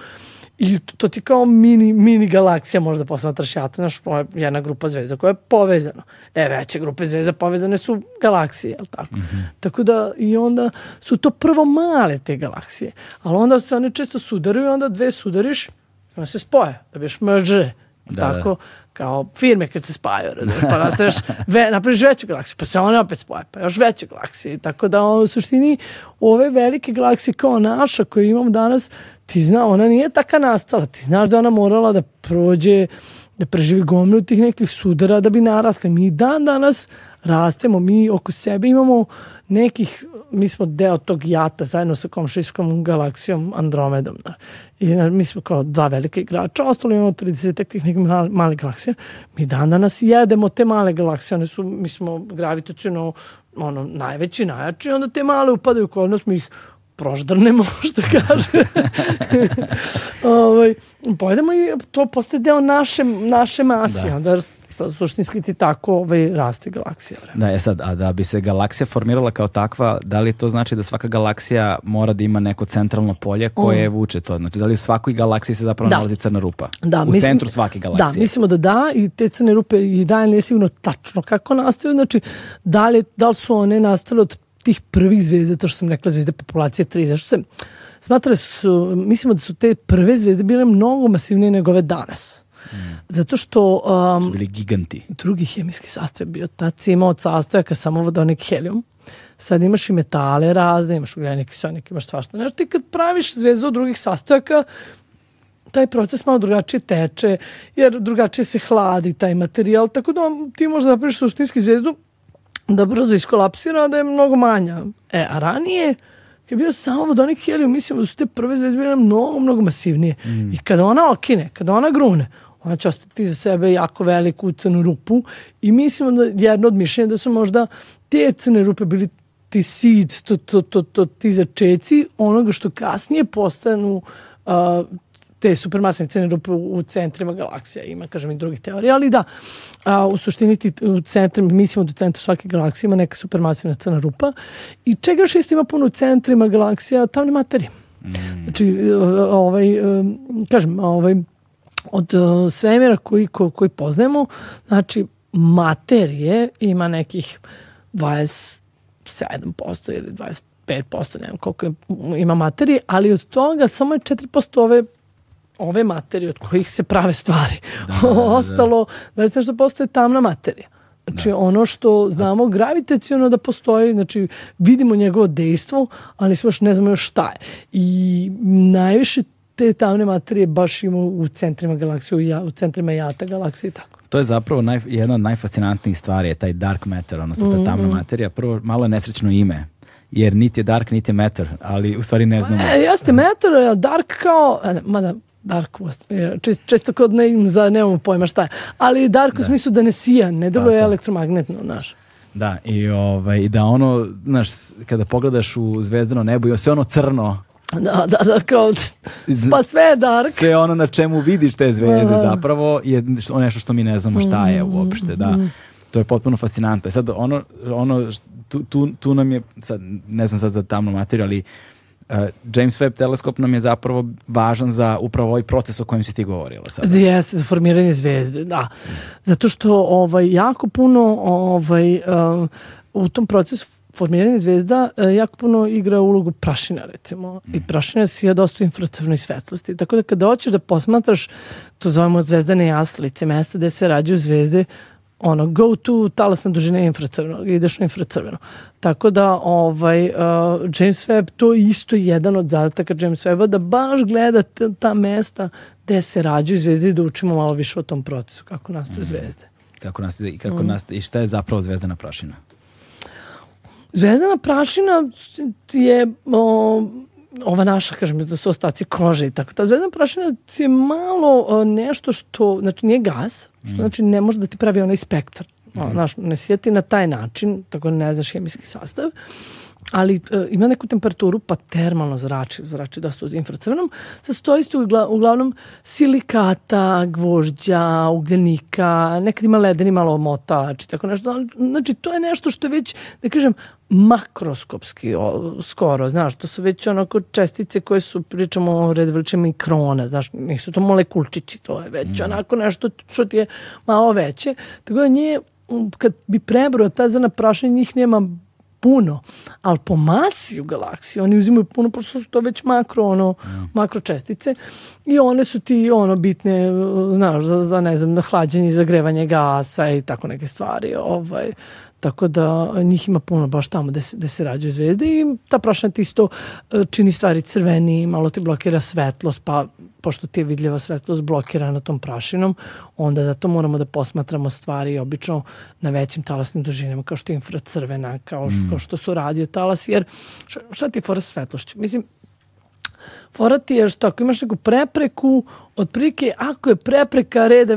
I to, ti kao mini, mini galaksija možda posmatraš jata, znaš, jedna grupa zvezda koja je povezana. E, veće grupe zvezda povezane su galaksije, jel tako? Mm -hmm. Tako da, i onda su to prvo male te galaksije, ali onda se one često sudaraju onda dve sudariš, one se spoje, da biš merge, da, tako? Da kao firme kad se spajaju, pa nastaviš, ve, napraviš veću galaksiju, pa se one opet spoje, pa još veće galaksije. Tako da u suštini ove velike galaksije kao naša koju imamo danas, ti zna, ona nije taka nastala. Ti znaš da ona morala da prođe, da preživi gomilu tih nekih sudara da bi narasle. Mi dan danas rastemo, mi oko sebe imamo nekih, mi smo deo tog jata zajedno sa komšijskom galaksijom Andromedom. I mi smo kao dva velike igrača, ostalo imamo 30 tih nekih mali, mali galaksija. Mi dan danas jedemo te male galaksije, one su, mi smo gravitacijno ono, najveći, najjači, onda te male upadaju kod nas, mi ih proždrnemo, što kaže. ovaj, pojedemo i to postaje deo naše, naše masi, da. onda suštinski ti tako ovaj, raste galaksija. Da, je sad, a da bi se galaksija formirala kao takva, da li to znači da svaka galaksija mora da ima neko centralno polje koje mm. vuče to? Znači, da li u svakoj galaksiji se zapravo da. nalazi crna rupa? Da, u mislim, centru svake da, galaksije? Da, mislimo da da i te crne rupe i dalje nije sigurno tačno kako nastaju, znači da li, da li su one nastale od tih prvih zvezda, to što sam rekla zvezde populacije 3, zašto se smatrali su, mislimo da su te prve zvezde bile mnogo masivnije nego ove danas. Mm. Zato što... Um, su bili giganti. Drugi hemijski sastojak bio. Si imao od sastojaka samo vodonik helijum. Sad imaš i metale razne, imaš ugljenik, kiselnik, imaš svašta. Znaš, ti kad praviš zvezdu od drugih sastojaka, taj proces malo drugačije teče, jer drugačije se hladi taj materijal, tako da ti možda napraviš suštinski zvezdu da brzo iskolapsira, da je mnogo manja. E, a ranije, kad je bio samo vodonik helijum, mislimo da su te prve zvezde bile mnogo, mnogo masivnije. Mm. I kada ona okine, kada ona grune, ona će ostati za sebe jako veliku crnu rupu i mislimo da jedno od mišljenja da su možda te crne rupe bili ti seed, to, to, to, to, ti začeci onoga što kasnije postanu uh, te supermasne crne rupe u, centrima galaksija. Ima, kažem, i drugih teorija, ali da, a, u suštini ti u centru, mislimo da u centru svake galaksije ima neka supermasivna crna rupa i čega još isto ima puno u centrima galaksija? Tamne materije. Mm. Znači, ovaj, kažem, ovaj, od svemira koji, ko, koji poznajemo, znači, materije ima nekih 27% ili 25%, ne znam koliko ima materije, ali od toga samo je 4% ove ove materije od kojih se prave stvari. Da, da, da, Ostalo, da. što postoje tamna materija. Znači da. ono što znamo gravitacijono da postoji, znači vidimo njegovo dejstvo, ali smo još ne znamo još šta je. I najviše te tamne materije baš ima u centrima galaksije, u centrima jata galaksije i tako. To je zapravo naj, jedna od najfascinantnijih stvari, je taj dark matter, odnosno ta tamna mm -hmm. materija. Prvo, malo je nesrećno ime, jer niti je dark, niti je matter, ali u stvari ne znamo. E, jeste matter, dark kao, e, mada dark čest, često kod ne, za nemamo pojma šta je, ali dark u da. smislu da ne sija, ne da je elektromagnetno, znaš. Da, i ovaj, da ono, znaš, kada pogledaš u zvezdano nebo i sve ono crno, Da, da, da, kao, pa sve je dark. Sve ono na čemu vidiš te zvezde da, da. zapravo je nešto što mi ne znamo šta je mm-hmm. uopšte, da. Mm. To je potpuno fascinantno. Sad ono, ono tu, tu, tu nam je, sad, ne znam sad za tamnu materiju, ali James Webb teleskop nam je zapravo važan za upravo ovaj proces o kojem si ti govorila sada. Jeste, za formiranje zvezde, da. Zato što ovaj, jako puno ovaj, uh, u tom procesu formiranje zvezda uh, jako puno igra ulogu prašina recimo mm. i prašina si je dosta infracrvnoj svetlosti tako da kada hoćeš da posmatraš to zovemo zvezdane jaslice mesta gde se rađaju zvezde ono, go to talasna dužina infracrveno, ideš na infracrveno. Tako da ovaj, uh, James Webb, to je isto jedan od zadataka James Webba, da baš gleda ta mesta gde se rađaju zvezde i da učimo malo više o tom procesu, kako nastaju mm. zvezde. Kako nastaju, i, kako mm. nastaju, i šta je zapravo zvezdana prašina? Zvezdana prašina je o, ova naša, kažem, da su ostaci kože i tako. Ta zvezdana prašina je malo o, nešto što, znači nije gas, što mm. znači ne može da ti pravi onaj spektar. Mm. O, znaš, ne sjeti na taj način, tako ne znaš hemijski sastav ali e, ima neku temperaturu, pa termalno zrači, zrači dosta u infracrvenom, sastoji se uglavnom silikata, gvožđa, ugljenika, nekad ima ledeni malo motač i tako nešto. Znači, to je nešto što je već, da kažem, makroskopski skoro, znaš, to su već onako čestice koje su, pričamo o red veličine mikrona, znaš, nisu to molekulčići, to je već mm. onako nešto što ti je malo veće. Tako da nije, kad bi prebrao ta zrna prašenja, njih nema puno, ali po masi u galaksiji oni uzimaju puno, pošto su to već makro, ono, mm. makro čestice i one su ti ono bitne, znaš, za, za ne znam, hlađenje i zagrevanje gasa i tako neke stvari. Ovaj, Tako da njih ima puno baš tamo gde se, gde se rađaju zvezde i ta prašna ti isto e, čini stvari crveni, malo ti blokira svetlost, pa pošto ti je vidljiva svetlost blokirana tom prašinom, onda zato moramo da posmatramo stvari obično na većim talasnim dužinama, kao što je infracrvena, kao što, mm. kao što su radio talas, jer šta, šta ti je fora svetlošću? Mislim, Fora ti je što ako imaš neku prepreku, otprilike ako je prepreka reda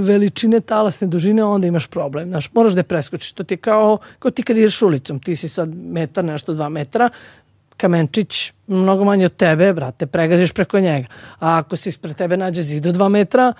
veličine talasne dužine, onda imaš problem. Znaš, moraš da je preskočiš. To ti je kao, kao ti kad ideš ulicom, ti si sad metar, nešto dva metra, kamenčić mnogo manje od tebe, brate, pregaziš preko njega. A ako se ispred tebe nađe zid od dva metra,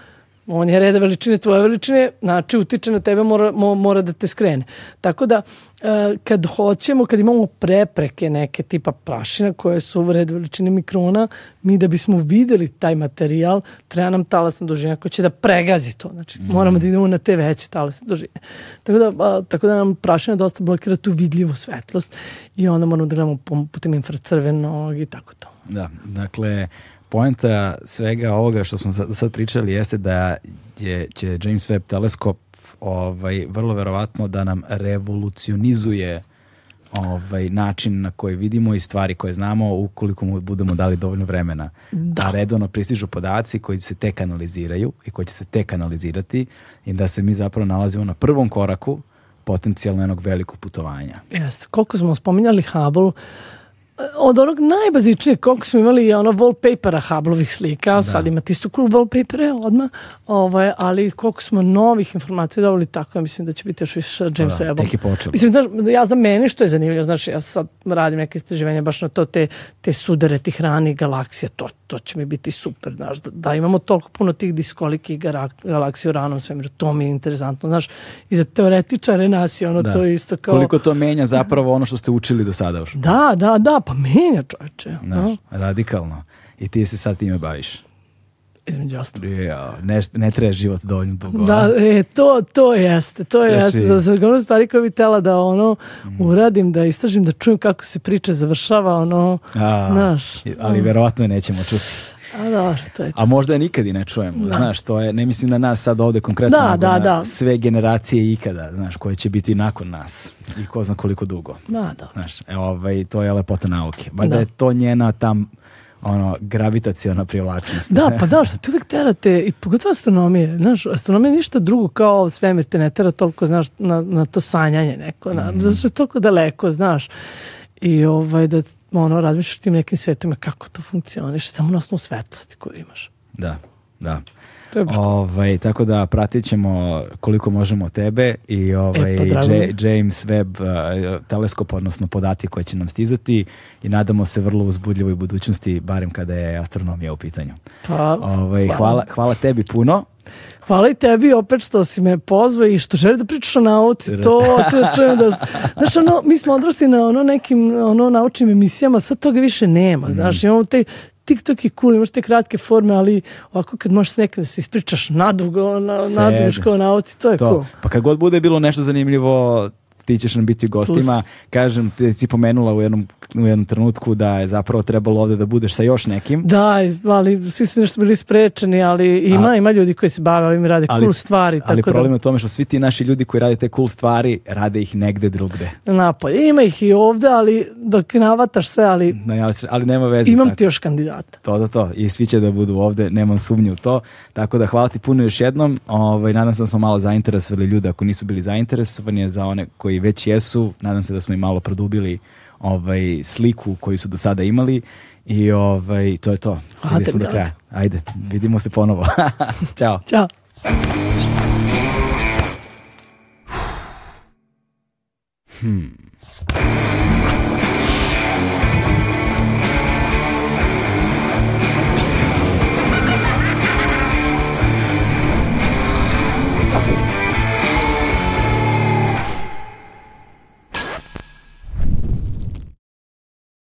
On je reda veličine tvoje veličine, znači utiče na tebe, mora, mora da te skrene. Tako da, e, kad hoćemo, kad imamo prepreke neke tipa prašina koje su u red veličine mikrona, mi da bismo videli taj materijal, treba nam talasna dužina koja će da pregazi to. Znači, mm. moramo da idemo na te veće talasne dužine. Tako da, a, tako da nam prašina dosta blokira tu vidljivu svetlost i onda moramo da gledamo putem infracrvenog i tako to. Da, dakle, poenta svega ovoga što smo sad pričali jeste da je, će James Webb teleskop ovaj, vrlo verovatno da nam revolucionizuje ovaj, način na koji vidimo i stvari koje znamo ukoliko mu budemo dali dovoljno vremena. Da. A redovno pristižu podaci koji se tek analiziraju i koji će se tek analizirati i da se mi zapravo nalazimo na prvom koraku potencijalno jednog velikog putovanja. Jeste. Koliko smo spominjali Hubble, od onog najbazičnijeg, koliko smo imali ono wallpapera Hablovih slika, da. sad imate isto cool wallpapere odmah, ovaj, ali koliko smo novih informacija dobili, tako ja mislim da će biti još više James da, Webb. Tek je počelo. Mislim, znaš, ja za mene što je zanimljivo, znači ja sad radim neke istraživanja baš na to, te, te sudare tih ranih galaksija, to, to će mi biti super, znaš, da, da imamo toliko puno tih diskolikih galaksija u ranom svemiru, to mi je interesantno, znaš, i za teoretičare nas je ono da. to isto kao... Koliko to menja zapravo ono što ste učili do sada još? Da, da, da, pa menja čoveče. Znaš, no? radikalno. I ti se sad time baviš. Između ostalo. Ja, ne, ne treba život dovoljno dugo. Da, e, to, to jeste, to znači... jeste. Za, za ono stvari koje bi tela da ono mm. uradim, da istražim, da čujem kako se priča završava, ono, A, znaš. Ali um. verovatno nećemo čuti. A dobro, to je to. A možda nikad i ne čujemo, da. znaš, to je, ne mislim na nas sad ovde konkretno, da, da, da. sve generacije ikada, znaš, koje će biti nakon nas i ko zna koliko dugo. Da, da. Znaš, e, ovaj, to je lepota nauke. Ba da je to njena tam ono, gravitaciona privlačnost. Da, pa da, što ti uvijek terate, i pogotovo astronomije, znaš, astronomija je ništa drugo kao svemir te ne tera toliko, znaš, na, na to sanjanje neko, na, mm. zato što je toliko daleko, znaš, i ovaj, da ono, razmišljaš tim nekim svetima kako to funkcioniš, samo na osnovu svetlosti koju imaš. Da, da. Ovaj, tako da pratit ćemo koliko možemo tebe i ovaj, e, pa, James Webb uh, teleskop, odnosno podati koje će nam stizati i nadamo se vrlo uzbudljivoj budućnosti, barem kada je astronomija u pitanju. Pa, ovaj, hvala. hvala. hvala tebi puno. Hvala i tebi opet što si me pozvao i što želiš da pričaš o nauci. To, to čujem da... Znaš, ono, mi smo odrasli na ono nekim ono, naučnim emisijama, sad toga više nema. Mm. Znaš, imamo te TikTok je cool, imaš te kratke forme, ali ovako kad možeš nekada da se ispričaš nadugo, na, nadugo o nauci, to je to. cool. Pa kad god bude bilo nešto zanimljivo, ti ćeš nam biti gostima. Kažem, ti si pomenula u jednom, u jednom trenutku da je zapravo trebalo ovde da budeš sa još nekim. Da, ali svi su nešto bili sprečeni, ali ima, A, ima ljudi koji se bave ovim rade ali, cool stvari. Ali tako problem da... je u tome što svi ti naši ljudi koji rade te cool stvari, rade ih negde drugde. Napolje. Ima ih i ovde, ali dok navataš sve, ali... Na, ali nema veze. Imam tako. ti još kandidata. To, da, to. I svi će da budu ovde, nemam sumnju u to. Tako da hvala ti puno još jednom. Ovaj, nadam se da smo malo zainteresovali ljude ako nisu bili zainteresovani za one koji već jesu. Nadam se da smo i malo produbili ovaj, sliku koju su do sada imali i ovaj, to je to. Stigli smo do kraja. Ajde, vidimo se ponovo. Ćao. Ćao. Hmm.